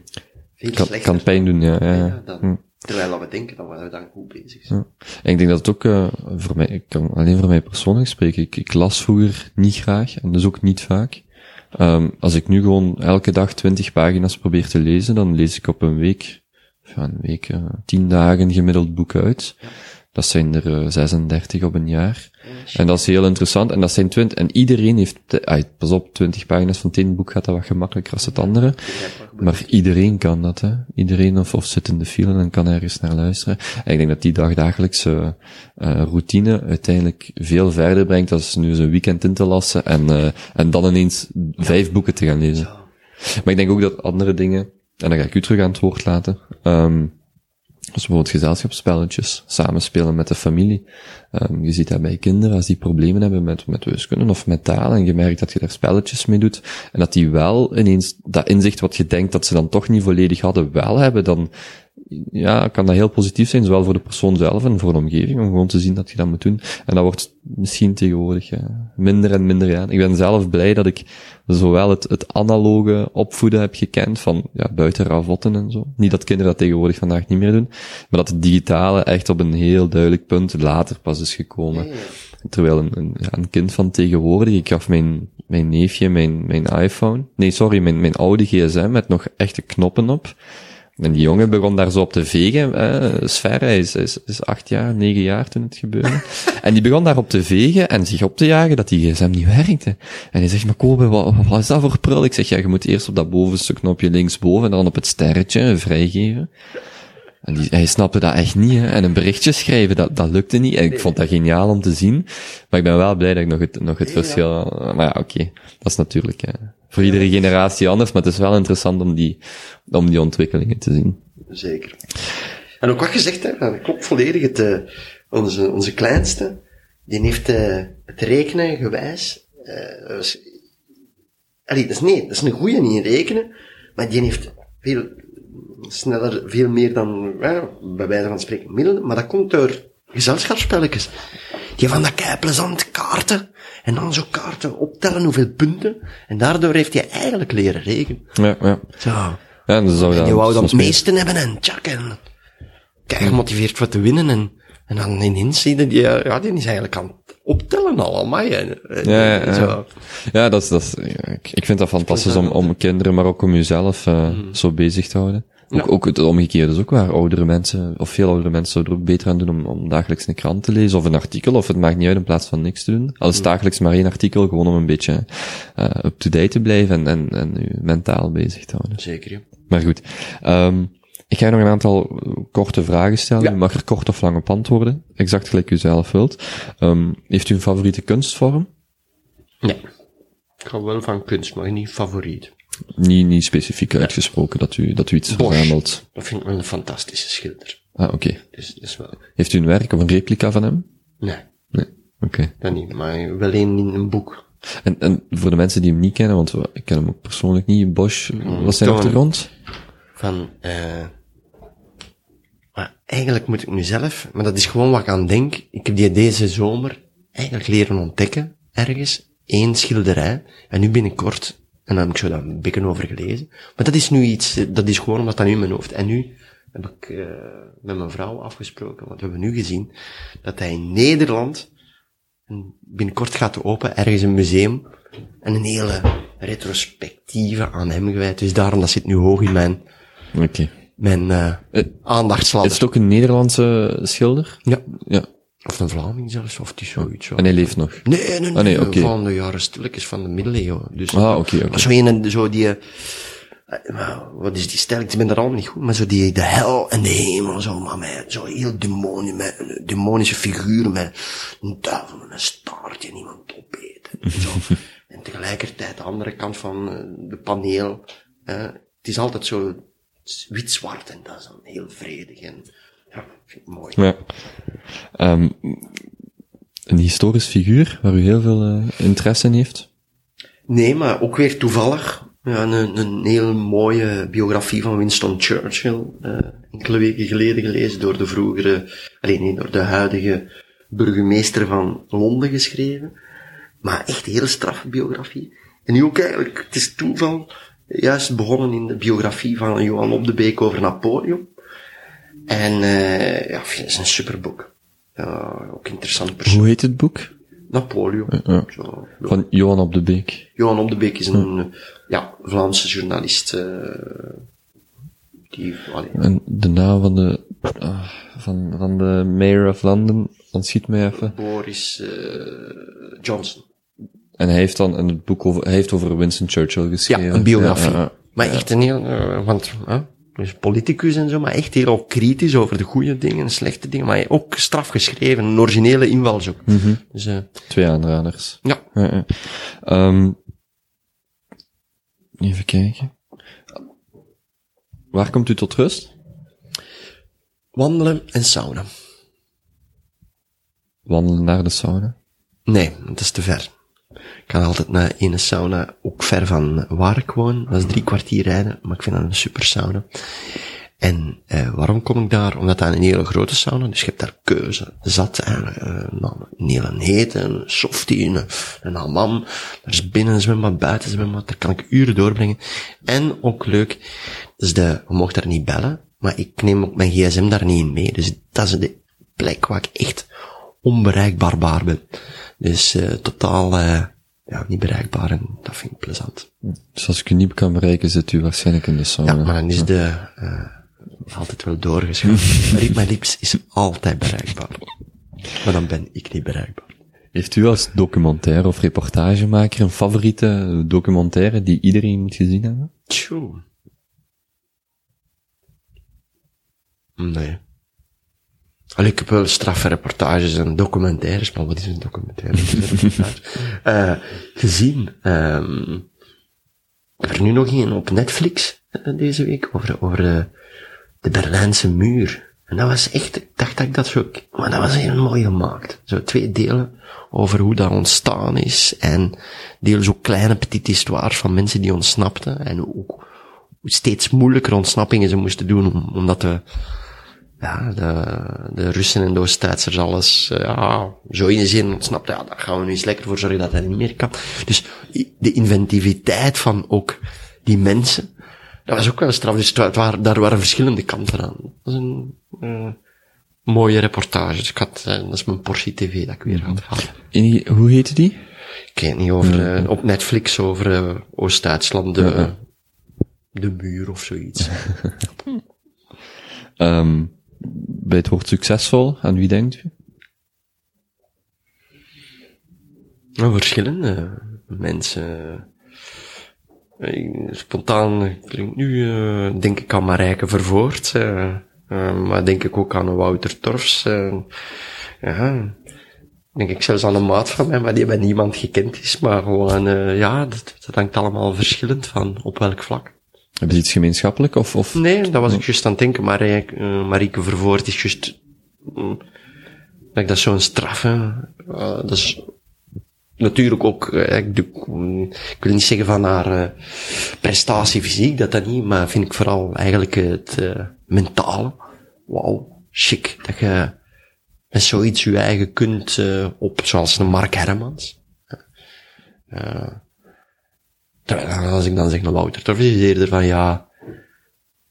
veel Kan, pijn doen, ja. ja, Ja, ja. dan, Hm. Terwijl dat we denken dat we dan goed bezig zijn. Ja. En ik denk dat het ook, eh, voor mij, ik kan alleen voor mij persoonlijk spreken, ik, ik las vroeger niet graag, en dus ook niet vaak. Ehm, als ik nu gewoon elke dag twintig pagina's probeer te lezen, dan lees ik op een week, ja, een week, eh, tien dagen gemiddeld boek uit. Dat zijn er eh, 36 op een jaar. En dat is heel interessant. En dat zijn 20, en iedereen heeft, pas op, 20 pagina's van het ene boek gaat dat wat gemakkelijker als het andere. Maar iedereen kan dat, hè. Iedereen of, of zit in de file en kan ergens naar luisteren. En ik denk dat die dagdagelijkse eh, routine uiteindelijk veel verder brengt als nu een weekend in te lassen en, eh, en dan ineens vijf boeken te gaan lezen. Maar ik denk ook dat andere dingen, en dan ga ik u terug aan het woord laten, ehm dus bijvoorbeeld gezelschapsspelletjes, samenspelen met de familie. Ehm, je ziet dat bij kinderen, als die problemen hebben met, met wiskunde of met taal, en je merkt dat je daar spelletjes mee doet, en dat die wel ineens dat inzicht wat je denkt dat ze dan toch niet volledig hadden, wel hebben, dan ja, kan dat heel positief zijn, zowel voor de persoon zelf en voor de omgeving, om gewoon te zien dat je dat moet doen. En dat wordt misschien tegenwoordig ja, minder en minder aan. Ik ben zelf blij dat ik zowel het, het analoge opvoeden heb gekend van ja, buiten ravotten en zo. Niet dat kinderen dat tegenwoordig vandaag niet meer doen, maar dat het digitale echt op een heel duidelijk punt later pas is gekomen. Terwijl een, een, ja, een kind van tegenwoordig, ik gaf mijn, mijn neefje mijn, mijn iPhone, nee sorry, mijn, mijn oude gsm met nog echte knoppen op. En die jongen begon daar zo op te vegen. Sver, hij is, is, is acht jaar, negen jaar toen het gebeurde. en die begon daar op te vegen en zich op te jagen dat die gsm niet werkte. En hij zegt, maar Kobe, wat, wat is dat voor prul? Ik zeg, ja, je moet eerst op dat bovenste knopje linksboven en dan op het sterretje vrijgeven. En die, hij snapte dat echt niet, hè. En een berichtje schrijven, dat, dat lukte niet. En ik vond dat geniaal om te zien. Maar ik ben wel blij dat ik nog het, nog het verschil... Maar ja, oké. Dat is natuurlijk hè, voor iedere generatie anders. Maar het is wel interessant om die, om die ontwikkelingen te zien. Zeker. En ook wat gezegd, dat klopt volledig. Het, eh, onze, onze kleinste, die heeft eh, het rekenen gewijs. eh, dat is, nee, dat is een goeie niet in rekenen, maar die heeft veel sneller, veel meer dan, bij wijze van spreken, middelen. Maar dat komt door gezelschapsspelletjes. Die van dat kei plezant kaarten. En dan zo kaarten optellen hoeveel punten. En daardoor heeft hij eigenlijk leren rekenen. Ja, ja. Zo. Ja, en dan zou En dat die wou dan het meeste hebben en tjak, en kijk, gemotiveerd wat te winnen en, en dan ineens zie je, die, ja, die is eigenlijk aan het optellen allemaal, en, en, Ja, ja, ja. Zo. Ja, dat is, dat is, ik vind dat fantastisch om, om kinderen, maar ook om jezelf uh, zo bezig te houden. Ook, Ja. ook het omgekeerde is ook waar. Oudere mensen, of veel oudere mensen zouden er ook beter aan doen om, om dagelijks een krant te lezen, of een artikel, of het maakt niet uit in plaats van niks te doen. Al is dagelijks maar één artikel, gewoon om een beetje uh, up-to-date te blijven en, en, en u mentaal bezig te houden. Zeker, ja. Maar goed. Um, ik ga je nog een aantal korte vragen stellen. Ja. U mag er kort of lang op antwoorden. Exact gelijk u zelf wilt. Um, heeft u een favoriete kunstvorm? Nee. Ik ga wel van kunst, maar niet favoriet. Niet, niet specifiek uitgesproken dat u, dat u iets Bosch. verzamelt. Dat vind ik wel een fantastische schilder. Ah, oké. Dus is wel, Heeft u een werk of een replica van hem? nee, Nee. Oké. dat niet, maar wel een in een boek. En, en voor de mensen die hem niet kennen, want ik ken hem ook persoonlijk niet, Bosch, wat is zijn achtergrond? Van, eh, maar eigenlijk moet ik nu zelf, maar dat is gewoon wat ik aan denk. Ik heb die deze zomer eigenlijk leren ontdekken, ergens, één schilderij. En nu binnenkort, en daar heb ik zo daar een beetje over gelezen. Maar dat is nu iets, eh, dat is gewoon omdat dat nu in mijn hoofd. En nu heb ik eh, met mijn vrouw afgesproken, want we hebben nu gezien dat hij in Nederland, en binnenkort gaat open, ergens een museum, en een hele retrospectieve aan hem gewijd. Dus daarom, dat zit nu hoog in mijn, Oké. mijn uh, Eh, aandachtsladder. Is het ook een Nederlandse schilder? Ja. Ja. Of een Vlaming zelfs, of is zoiets. Zo. En hij leeft nog? Nee, nee, nee, Ah, nee, oké. van de jaren stilletjes van de middeleeuwen. Dus, Ah, oké, oké. Maar zo een, zo die, eh, maar wat is die stijl? Ik ben er allemaal niet goed, maar zo die, de hel en de hemel, zo, maar met, zo heel demonie, met, demonische figuren, met een duivel met een staartje en iemand op. andere kant van eh, de paneel. Eh, het is altijd zo wit-zwart en dat is dan heel vredig en ja, vind ik mooi. Ja. Ehm, een historisch figuur waar u heel veel eh, interesse in heeft? Nee, maar ook weer toevallig. Ja, een, een heel mooie biografie van Winston Churchill, eh, enkele weken geleden gelezen door de vroegere, alleen nee, door de huidige burgemeester van Londen geschreven. Maar echt een heel straffe biografie. En nu ook eigenlijk, het is toeval, juist begonnen in de biografie van Johan Op de Beek over Napoleon. En eh ja, het is een superboek. Ja, ook interessant persoon. Hoe heet het boek? Napoleon. Ja. Zo, Van Johan op de Beek. Johan Op de Beek is een eh, ja, Vlaamse journalist. eh die, allee, En de naam van de, ah, van, van de mayor of London, ontschiet mij even. Boris eh Johnson. En hij heeft dan het boek over, hij heeft over Winston Churchill Ja, geschreven. een biografie. Ja, ja, Maar echt een heel, eh, want, hè, dus politicus en zo, maar echt heel kritisch over de goede dingen en slechte dingen, maar ook straf geschreven, een originele invalshoek. Dus, eh Twee aanraders. ja. Ehm, even kijken. Waar komt u tot rust? Wandelen en sauna. Wandelen naar de sauna. Nee, dat is te ver. Ik ga altijd naar ene sauna, ook ver van waar ik woon. Dat is drie kwartier rijden, maar ik vind dat een super sauna. En eh, waarom kom ik daar? Omdat dat een hele grote sauna, dus je hebt daar keuze. Zat, eigenlijk, eh, nou, een hele hete, een softie, een, een hammam. Daar is binnen een zwembad, buiten een zwembad, daar kan ik uren doorbrengen. En ook leuk, dus de, we mogen daar niet bellen, maar ik neem ook mijn gsm daar niet in mee. Dus dat is de plek waar ik echt onbereikbaar baar ben. Dus eh, totaal eh, ja, niet bereikbaar en dat vind ik plezant. Dus als ik u niet kan bereiken, zit u waarschijnlijk in de Ja, sauna. maar dan is de eh altijd wel ik- Mijn lips is altijd bereikbaar. Maar dan ben ik niet bereikbaar. Heeft u als documentaire of reportagemaker een favoriete documentaire die iedereen moet gezien hebben? Tjoe. Nee. Allee, ik heb wel straffe reportages en documentaires, maar wat is een documentaire? Eh, gezien. ehm ik heb er nu nog een op Netflix eh, deze week over, over de, de Berlijnse muur. En dat was echt, ik dacht dat ik dat zo, maar dat was heel mooi gemaakt. Zo twee delen over hoe dat ontstaan is en deels ook kleine petite histoires van mensen die ontsnapten en ook hoe steeds moeilijker ontsnappingen ze moesten doen om- omdat de, ja, de, de Russen en de Oost-Duitsers alles, eh, ja, zo in de zin ontsnapt, ja, daar gaan we nu eens lekker voor zorgen dat dat niet meer kan. Dus de inventiviteit van ook die mensen, dat was ook wel straf. Dus het waren, daar waren verschillende kanten aan. Dat was een eh, mooie reportage. Dus ik had, eh, dat is mijn portie tv dat ik weer had gehad. En hoe heette die? Ik weet niet over, op Netflix over Oost-Duitsland, de, de muur of zoiets. Ehm, bij het woord succesvol, aan wie denkt u? Nou, verschillende mensen. Spontaan klinkt nu, eh, denk ik aan Marijke Vervoort, eh, eh, maar denk ik ook aan Wouter Torfs. ja, denk ik zelfs aan een maat van mij, maar die bij niemand gekend is, maar gewoon, ja, dat, dat hangt allemaal verschillend van op welk vlak. Hebben ze iets gemeenschappelijk of, of Nee, dat was ik juist aan het denken. Marijke, eh, Marieke Vervoort is juist... mm, dat dat zo'n straf, hè. Eh, dat is natuurlijk ook... eh, ik, mm, ik wil niet zeggen van haar prestatie fysiek, dat dat niet, maar vind ik vooral eigenlijk het mentale. Wauw, chic. Dat je met zoiets je eigen kunt op, zoals een Mark Hermans. Eh, Terwijl, als ik dan zeg naar Wouter Torf, is eerder van, ja,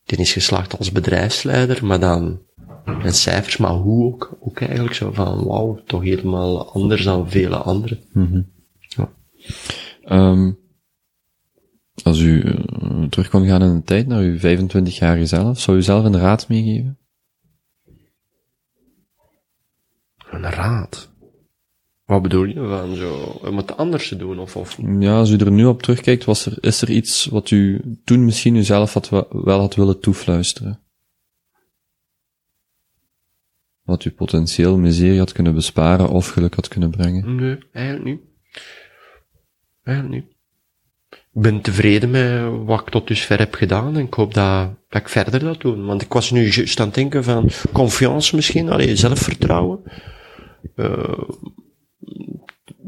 die is geslaagd als bedrijfsleider, maar dan met cijfers, maar hoe ook, ook eigenlijk zo van, wauw, toch helemaal anders dan vele anderen. Ja. Ehm, als u eh, terug kon gaan in de tijd naar uw 25-jarige zelf, zou u zelf een raad meegeven? Een raad. Wat bedoel je van zo, om het anders te doen, of, of Ja, als u er nu op terugkijkt, was er, is er iets wat u toen misschien uzelf had, wel had willen toefluisteren? Wat u potentieel miserie had kunnen besparen of geluk had kunnen brengen? Nee, eigenlijk niet. Eigenlijk niet. ik ben tevreden met wat ik tot dusver heb gedaan en ik hoop dat, dat ik verder dat doe. Want ik was nu juist aan het denken van confiance misschien, allee, zelfvertrouwen. Uh,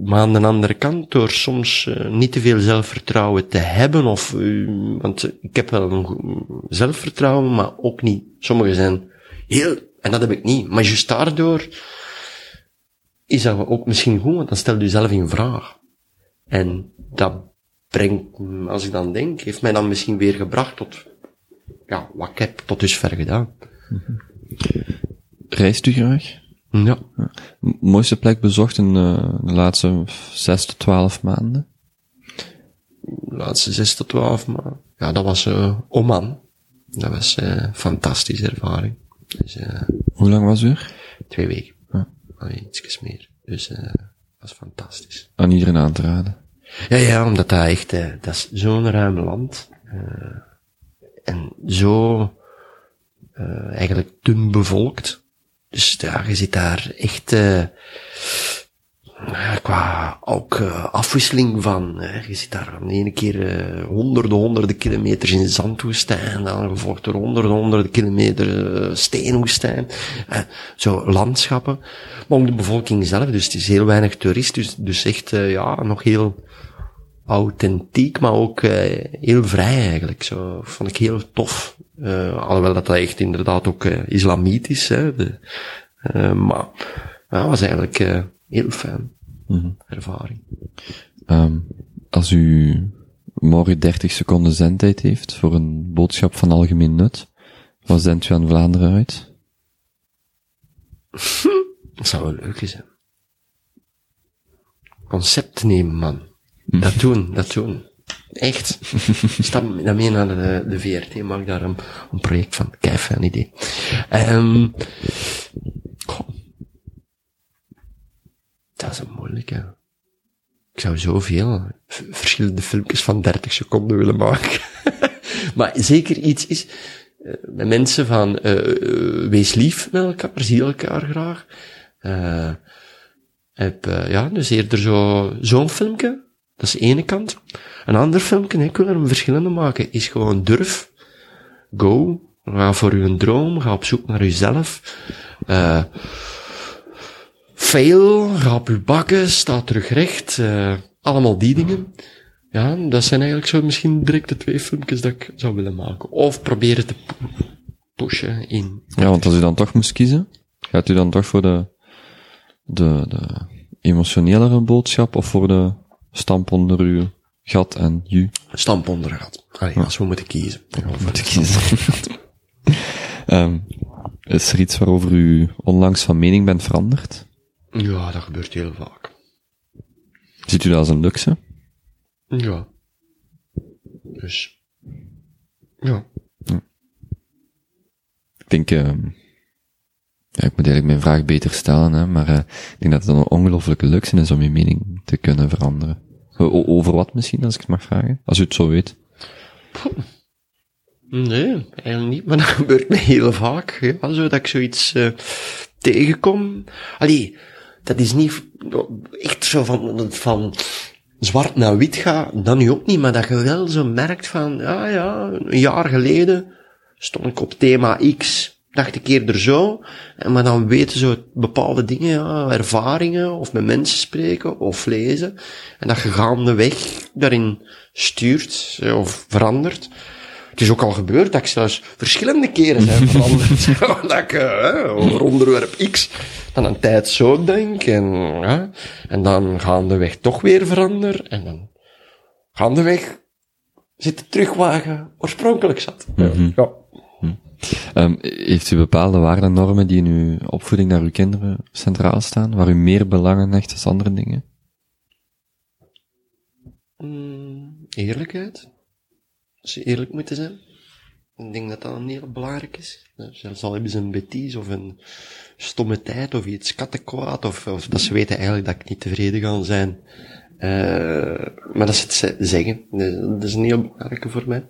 maar aan de andere kant, door soms uh, niet te veel zelfvertrouwen te hebben, of, uh, want ik heb wel een zelfvertrouwen, maar ook niet. Sommigen zijn heel, en dat heb ik niet, maar juist daardoor is dat ook misschien goed, want dan stel je jezelf in vraag. En dat brengt, als ik dan denk, heeft mij dan misschien weer gebracht tot, ja, wat ik heb tot dusver gedaan. Reist u graag? Ja. ja. Mooiste plek bezocht in uh, de laatste zes tot twaalf maanden? De laatste zes tot twaalf maanden? Ja, dat was uh, Oman. Dat was uh, een fantastische ervaring. Dus, Hoe lang was u er? Twee weken. Ja. Allee, iets meer. Dus dat was fantastisch. Aan iedereen aan te raden? Ja, ja, omdat dat echt, uh, dat is zo'n ruim land. Uh, en zo, uh, eigenlijk dun bevolkt. Dus ja, je zit daar echt, qua ook afwisseling van, je zit daar de ene keer honderden, honderden kilometers in zandwoestijn, dan gevolgd door honderden, honderden kilometer steenwoestijn. zo landschappen. Maar ook de bevolking zelf, dus het is heel weinig toerist, dus, dus echt, ja, nog heel, authentiek, maar ook uh, heel vrij eigenlijk. Zo vond ik heel tof. Uh, alhoewel dat, dat echt inderdaad ook uh, islamitisch, hè. De, maar ja, was eigenlijk heel fijn. Mm -hmm. Ervaring. Um, als u morgen 30 seconden zendtijd heeft voor een boodschap van algemeen nut, wat zendt u aan Vlaanderen uit? dat zou wel leuk zijn. Concept nemen, man. Dat doen, dat doen. Echt. Stap daarmee naar de, de VRT, maak daar een, een project van. Kijk, fijn idee. Um. Dat is een moeilijke. Ik zou zoveel verschillende filmpjes van 30 seconden willen maken. maar zeker iets is, uh, met mensen van, uh, wees lief met elkaar, zie elkaar graag. Uh, heb, ja, dus eerder zo, zo'n filmpje. Dat is de ene kant. Een ander filmpje, ik wil er een verschillende maken, is gewoon durf. Go. Ga voor uw droom. Ga op zoek naar uzelf. Uh, fail. Ga op uw bakken. Sta terug recht. Uh, allemaal die dingen. Ja, dat zijn eigenlijk zo misschien direct de twee filmpjes dat ik zou willen maken. Of proberen te pushen in. Ja, want als u dan toch moest kiezen, gaat u dan toch voor de, de, de emotionelere boodschap of voor de stamp onder uw gat en ju? Stamp onder een gat. Allee, als we moeten kiezen. Ja, we moeten kiezen. um, is er iets waarover u onlangs van mening bent veranderd? Ja, dat gebeurt heel vaak. Ziet u dat als een luxe? Ja. Dus. Ja. ja. Ik denk, uh, ja, ik moet eigenlijk mijn vraag beter stellen, hè, maar uh, ik denk dat het een ongelofelijke luxe is om je mening te kunnen veranderen. Over wat misschien, als ik het mag vragen? Als u het zo weet. Nee, eigenlijk niet, maar dat gebeurt me heel vaak. Ja, zo dat ik zoiets uh, tegenkom. Allee, dat is niet echt zo van, van zwart naar wit gaat, dan nu ook niet, maar dat je wel zo merkt van, ja, ja, een jaar geleden stond ik op thema X, dacht ik eerder zo, maar dan weten ze bepaalde dingen, ja, ervaringen, of met mensen spreken, of lezen, en dat je gaandeweg daarin stuurt, of verandert. Het is ook al gebeurd dat ik zelfs verschillende keren heb veranderd. dat ik uh, over onderwerp X dan een tijd zo denk, en, uh, en dan gaandeweg toch weer verander, en dan gaandeweg zit het terug waar je oorspronkelijk zat. Mm -hmm. Ja. Um, heeft u bepaalde waarden en normen die in uw opvoeding naar uw kinderen centraal staan, waar u meer belangen hecht dan andere dingen? Mm, eerlijkheid. Als je eerlijk moeten zijn. Ik denk dat dat een heel belangrijk is. Zelfs al hebben ze een bêtise of een stomme tijd of iets kattenkwaad of, dat ze weten eigenlijk dat ik niet tevreden ga zijn. Uh, maar dat ze het zeggen. Dat is een heel belangrijke voor mij.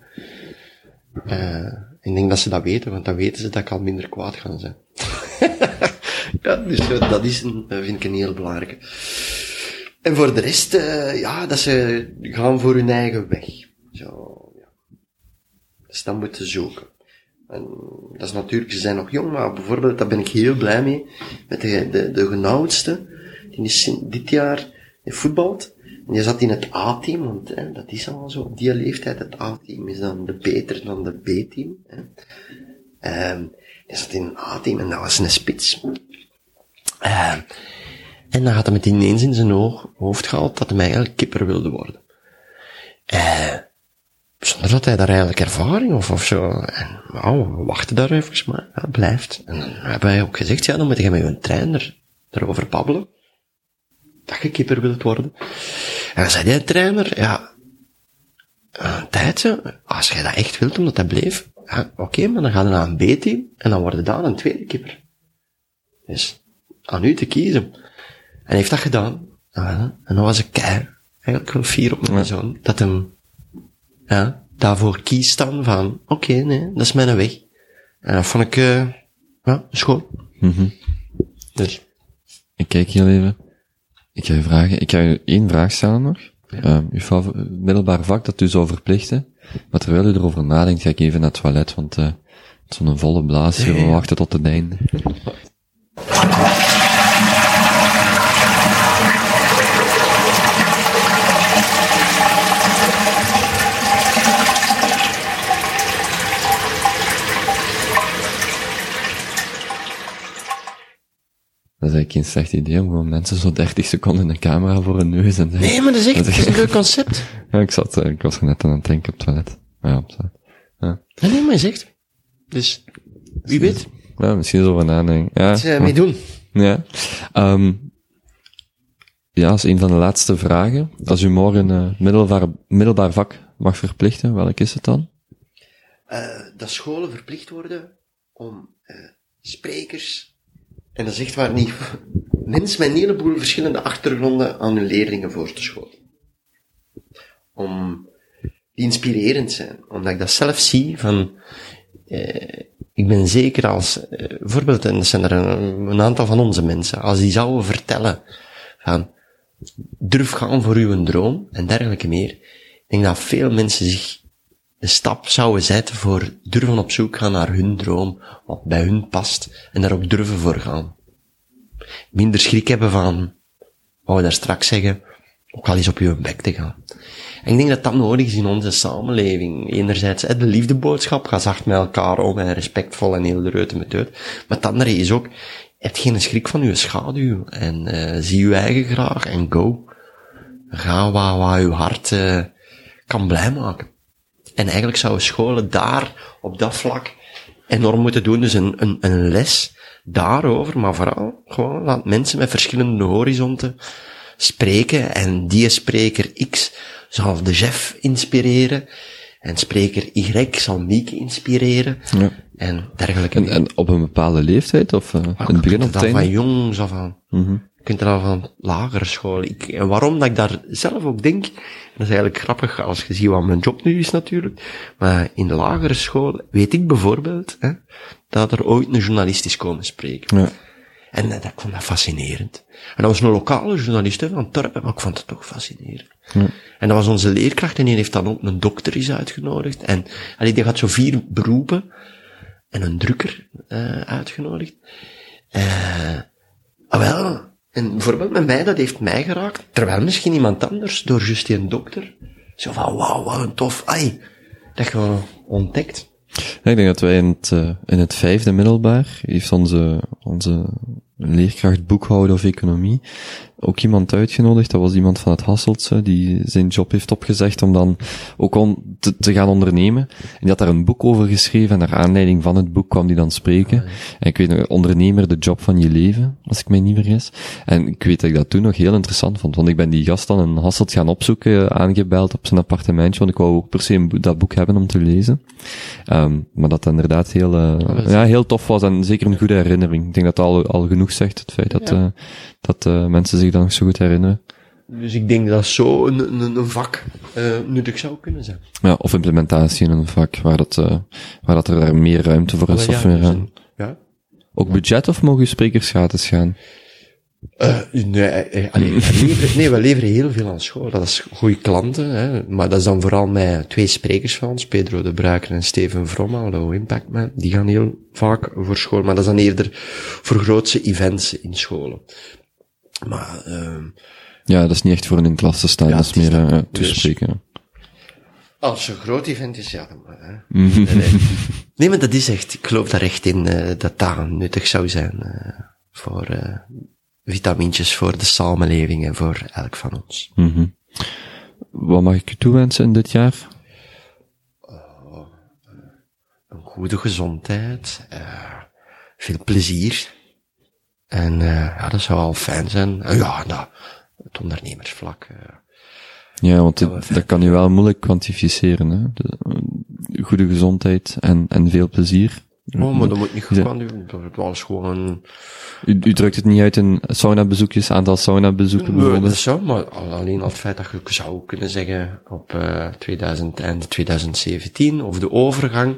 Uh, ik denk dat ze dat weten, want dan weten ze dat ik al minder kwaad ga zijn. ja, dus dat is een, vind ik een heel belangrijke. En voor de rest, uh, ja, dat ze gaan voor hun eigen weg. Zo, ja. Dus dat moeten zoeken. En dat is natuurlijk, ze zijn nog jong, maar bijvoorbeeld, daar ben ik heel blij mee, met de, de, de genoudste, die is dit jaar voetbalt. Die zat in het A-team, want hè, dat is al zo, op die leeftijd, het A-team is dan de beter dan de B-team. Um, die zat in een A-team en dat was een spits. Uh, en dan had hij met ineens in zijn oog, hoofd gehaald dat hij eigenlijk kipper wilde worden. Uh, zonder dat hij daar eigenlijk ervaring of, of zo. En nou, we wachten daar even, maar blijft. En dan hebben wij ook gezegd, ja, dan moet je met je trainer erover babbelen. Dat je kipper wilt worden. En dan zei die trainer, ja, een tijdje, als jij dat echt wilt, omdat dat bleef, ja, oké, maar dan ga je naar een B-team en dan word je daar een tweede kipper. Dus, aan u te kiezen. En hij heeft dat gedaan. en dan was ik kei, eigenlijk wel fier op mijn zoon, dat hem, ja, daarvoor kiest dan van, oké, nee, dat is mijn weg. En dat vond ik, uh, ja, schoon. Mm Dus. Ik kijk heel even. Ik ga je vragen, ik ga je één vraag stellen nog. Ja. Uh, uw middelbaar vak dat u zou verplichten. Maar terwijl u erover nadenkt, ga ik even naar het toilet, want uh, zo'n volle blaas we wachten tot het einde. Dat is eigenlijk geen slecht idee om gewoon mensen zo 30 seconden een camera voor een neus en Nee, maar dat is echt, dat is een leuk concept. ja, ik zat, eh, ik was er net aan het denken op het toilet. Ja, op het ja. Nee, nee, maar je zegt. Dus, wie weet. Ja, misschien zo van nadenken. Ja. Wat uh, mee doen. Ja. Um, ja, als een van de laatste vragen. Als u morgen een uh, middelbaar, middelbaar vak mag verplichten, welk is het dan? Uh, dat scholen verplicht worden om uh, sprekers en dat is echt waar niet. Mensen met een heleboel verschillende achtergronden aan hun leerlingen voor te scholen. Om die inspirerend zijn. Omdat ik dat zelf zie van, eh, ik ben zeker als, eh, bijvoorbeeld, en dat zijn er een, een, aantal van onze mensen, als die zouden vertellen van, durf gaan voor uw droom en dergelijke meer. Ik denk dat veel mensen zich een stap zouden zetten voor durven op zoek gaan naar hun droom, wat bij hun past, en daar ook durven voor gaan. Minder schrik hebben van, wat we daar straks zeggen, ook al eens op je bek te gaan. En ik denk dat dat nodig is in onze samenleving. Enerzijds, de liefdeboodschap, ga zacht met elkaar om en respectvol en heel de reuten met uit. Maar het andere is ook, heb geen schrik van uw schaduw en uh, zie uw eigen graag en go. Ga waar, waar uw hart uh, kan blij maken. En eigenlijk zouden scholen daar, op dat vlak, enorm moeten doen. Dus een, een, een les daarover, maar vooral gewoon laat mensen met verschillende horizonten spreken. En die spreker X zal de chef inspireren. En spreker Y zal Mieke inspireren. Ja. En dergelijke. En, en, op een bepaalde leeftijd? Of uh, in het begin of het van jongs af aan. Mm -hmm. Je kunt er al van lagere school. Ik, en waarom dat ik daar zelf ook denk, dat is eigenlijk grappig als je ziet wat mijn job nu is natuurlijk. Maar in de lagere school weet ik bijvoorbeeld hè, dat er ooit een journalist is komen spreken. Ja. En dat, ik vond dat fascinerend. En dat was een lokale journalist hè, van Torpen, maar ik vond het toch fascinerend. Ja. En dat was onze leerkracht en die heeft dan ook een dokter is uitgenodigd. En allee, die had zo vier beroepen en een drukker uh, uitgenodigd. Uh, ah wel, en bijvoorbeeld met mij, dat heeft mij geraakt, terwijl misschien iemand anders, door juist die dokter, zo van, wauw, wat een tof, ai, dat je ontdekt. Ik denk dat wij in het, uh, in het vijfde middelbaar, heeft onze, onze leerkracht boekhouden of economie, ook iemand uitgenodigd. Dat was iemand van het Hasseltse, die zijn job heeft opgezegd om dan ook on, te, te, gaan ondernemen. En die had daar een boek over geschreven en naar aanleiding van het boek kwam die dan spreken. Ah, En ik weet, ondernemer, de job van je leven, als ik mij niet vergis. En ik weet dat ik dat toen nog heel interessant vond, want ik ben die gast dan in Hasselt gaan opzoeken, aangebeld op zijn appartementje, want ik wou ook per se een, dat boek hebben om te lezen. Um, maar dat inderdaad heel, uh, ja, heel tof was en zeker een goede herinnering. Ik denk dat dat al, al genoeg zegt, het feit dat, ja. uh, dat uh, mensen zich dan zo goed herinneren. Dus ik denk dat zo een, een, een vak uh, nuttig zou kunnen zijn. Ja, of implementatie in een vak, waar dat, uh, waar dat er meer ruimte voor is. Ja, of meer, dus een, ja. Ook budget of mogen sprekers gratis gaan? Uh, nee, eh, allee, leveren, nee, we leveren heel veel aan school. Dat is goede klanten, hè. maar dat is dan vooral met twee sprekers van ons, Pedro de Bruiker en Steven Vromma, Low Impact Man. Die gaan heel vaak voor school, maar dat is dan eerder voor grootse events in scholen. Maar, uh, ja, dat is niet echt voor een klas te staan, Ja, dat is meer uh, Dus- toespreken. als het een groot event is, ja, dan maar, hè. Mhm. Nee, nee. nee, maar dat is echt, ik geloof daar echt in, eh, dat dat nuttig zou zijn, eh, voor, eh vitamintjes voor de samenleving en voor elk van ons. Mhm. Wat mag ik u toewensen in dit jaar? Een goede gezondheid, eh, veel plezier. En, eh, ja, dat zou al fijn zijn. En ja, nou, het ondernemersvlak, eh, Ja, want wel dat kan je wel moeilijk kwantificeren, hè. De, eh, goede gezondheid en, en veel plezier. Oh, maar dat moet niet gewoon doen. Dat was gewoon... U, u drukt het niet uit in saunabezoekjes, aantal saunabezoeken Nee, dat zou, maar al- alleen al het feit dat je zou kunnen zeggen op eh 2000 en 2017, of de overgang,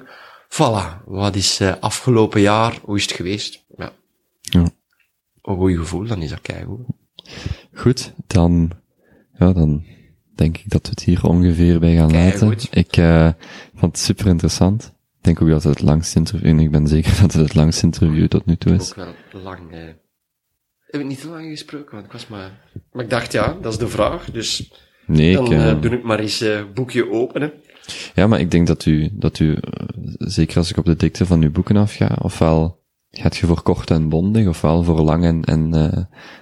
voilà, wat is eh afgelopen jaar, hoe is het geweest? Ja. Ja. Een goed gevoel, dan is dat keigoed. Goed, dan, ja, dan denk ik dat we het hier ongeveer bij gaan Kei laten. goed. Ik eh, vond het super interessant. Ik denk ook dat het het langste interview, en ik ben zeker dat het het langste interview tot nu toe is. Ook wel lang, eh. Heb ik niet te lang gesproken, want ik was maar... Maar ik dacht, ja, dat is de vraag, dus Nee, dan ik, eh, doe ik maar eens eh boekje openen. ja, maar ik denk dat u, dat u, zeker als ik op de dikte van uw boeken afga, ofwel gaat je voor kort en bondig, ofwel voor lang en, en,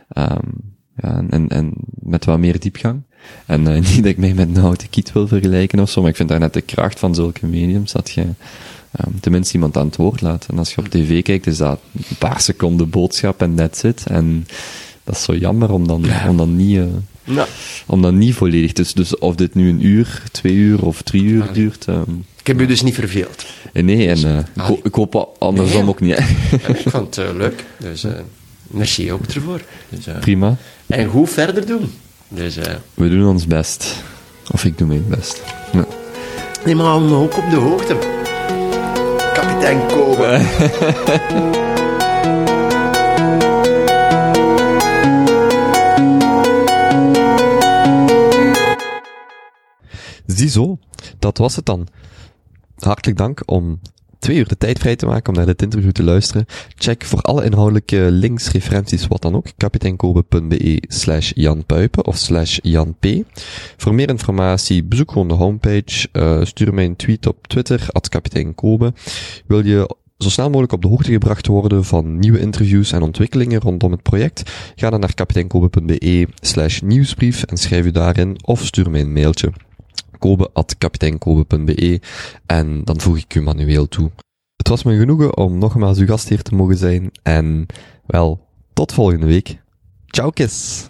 ehm, ja, en, en met wat meer diepgang. En eh, niet dat ik mij met een houten kiet wil vergelijken of zo, maar ik vind daar net de kracht van zulke mediums, dat je ehm, tenminste iemand aan het woord laat. En als je op tv kijkt, is dat een paar seconden boodschap en that's it. En dat is zo jammer om dan, om dan niet... eh, om dan niet volledig, dus, dus of dit nu een uur, twee uur of drie uur duurt. ehm, ik heb u dus niet verveeld. eh, nee, en eh, ik, Ah. ho- ik hoop andersom Nee. ook niet. ik vond het eh, leuk, dus eh merci ook ervoor. Dus, Prima. En goed verder doen. Dus, eh We doen ons best. Of ik doe mijn best. Ja. neem maar me ook op de hoogte. Kapitein Kobe. Ziezo, dat was het dan. Hartelijk dank om twee uur de tijd vrij te maken om naar dit interview te luisteren. Check voor alle inhoudelijke links, referenties, wat dan ook, kapiteinkobe.be slash of slash Jan P. Voor meer informatie bezoek gewoon de homepage, eh, stuur mij een tweet op Twitter, at kapiteinkobe. Wil je zo snel mogelijk op de hoogte gebracht worden van nieuwe interviews en ontwikkelingen rondom het project, ga dan naar kapiteinkobe.be slash nieuwsbrief en schrijf u daarin of stuur mij een mailtje kobe.kapiteinkobe.be en dan voeg ik u manueel toe. Het was me genoegen om nogmaals uw gastheer te mogen zijn en wel, tot volgende week. Ciao, kiss!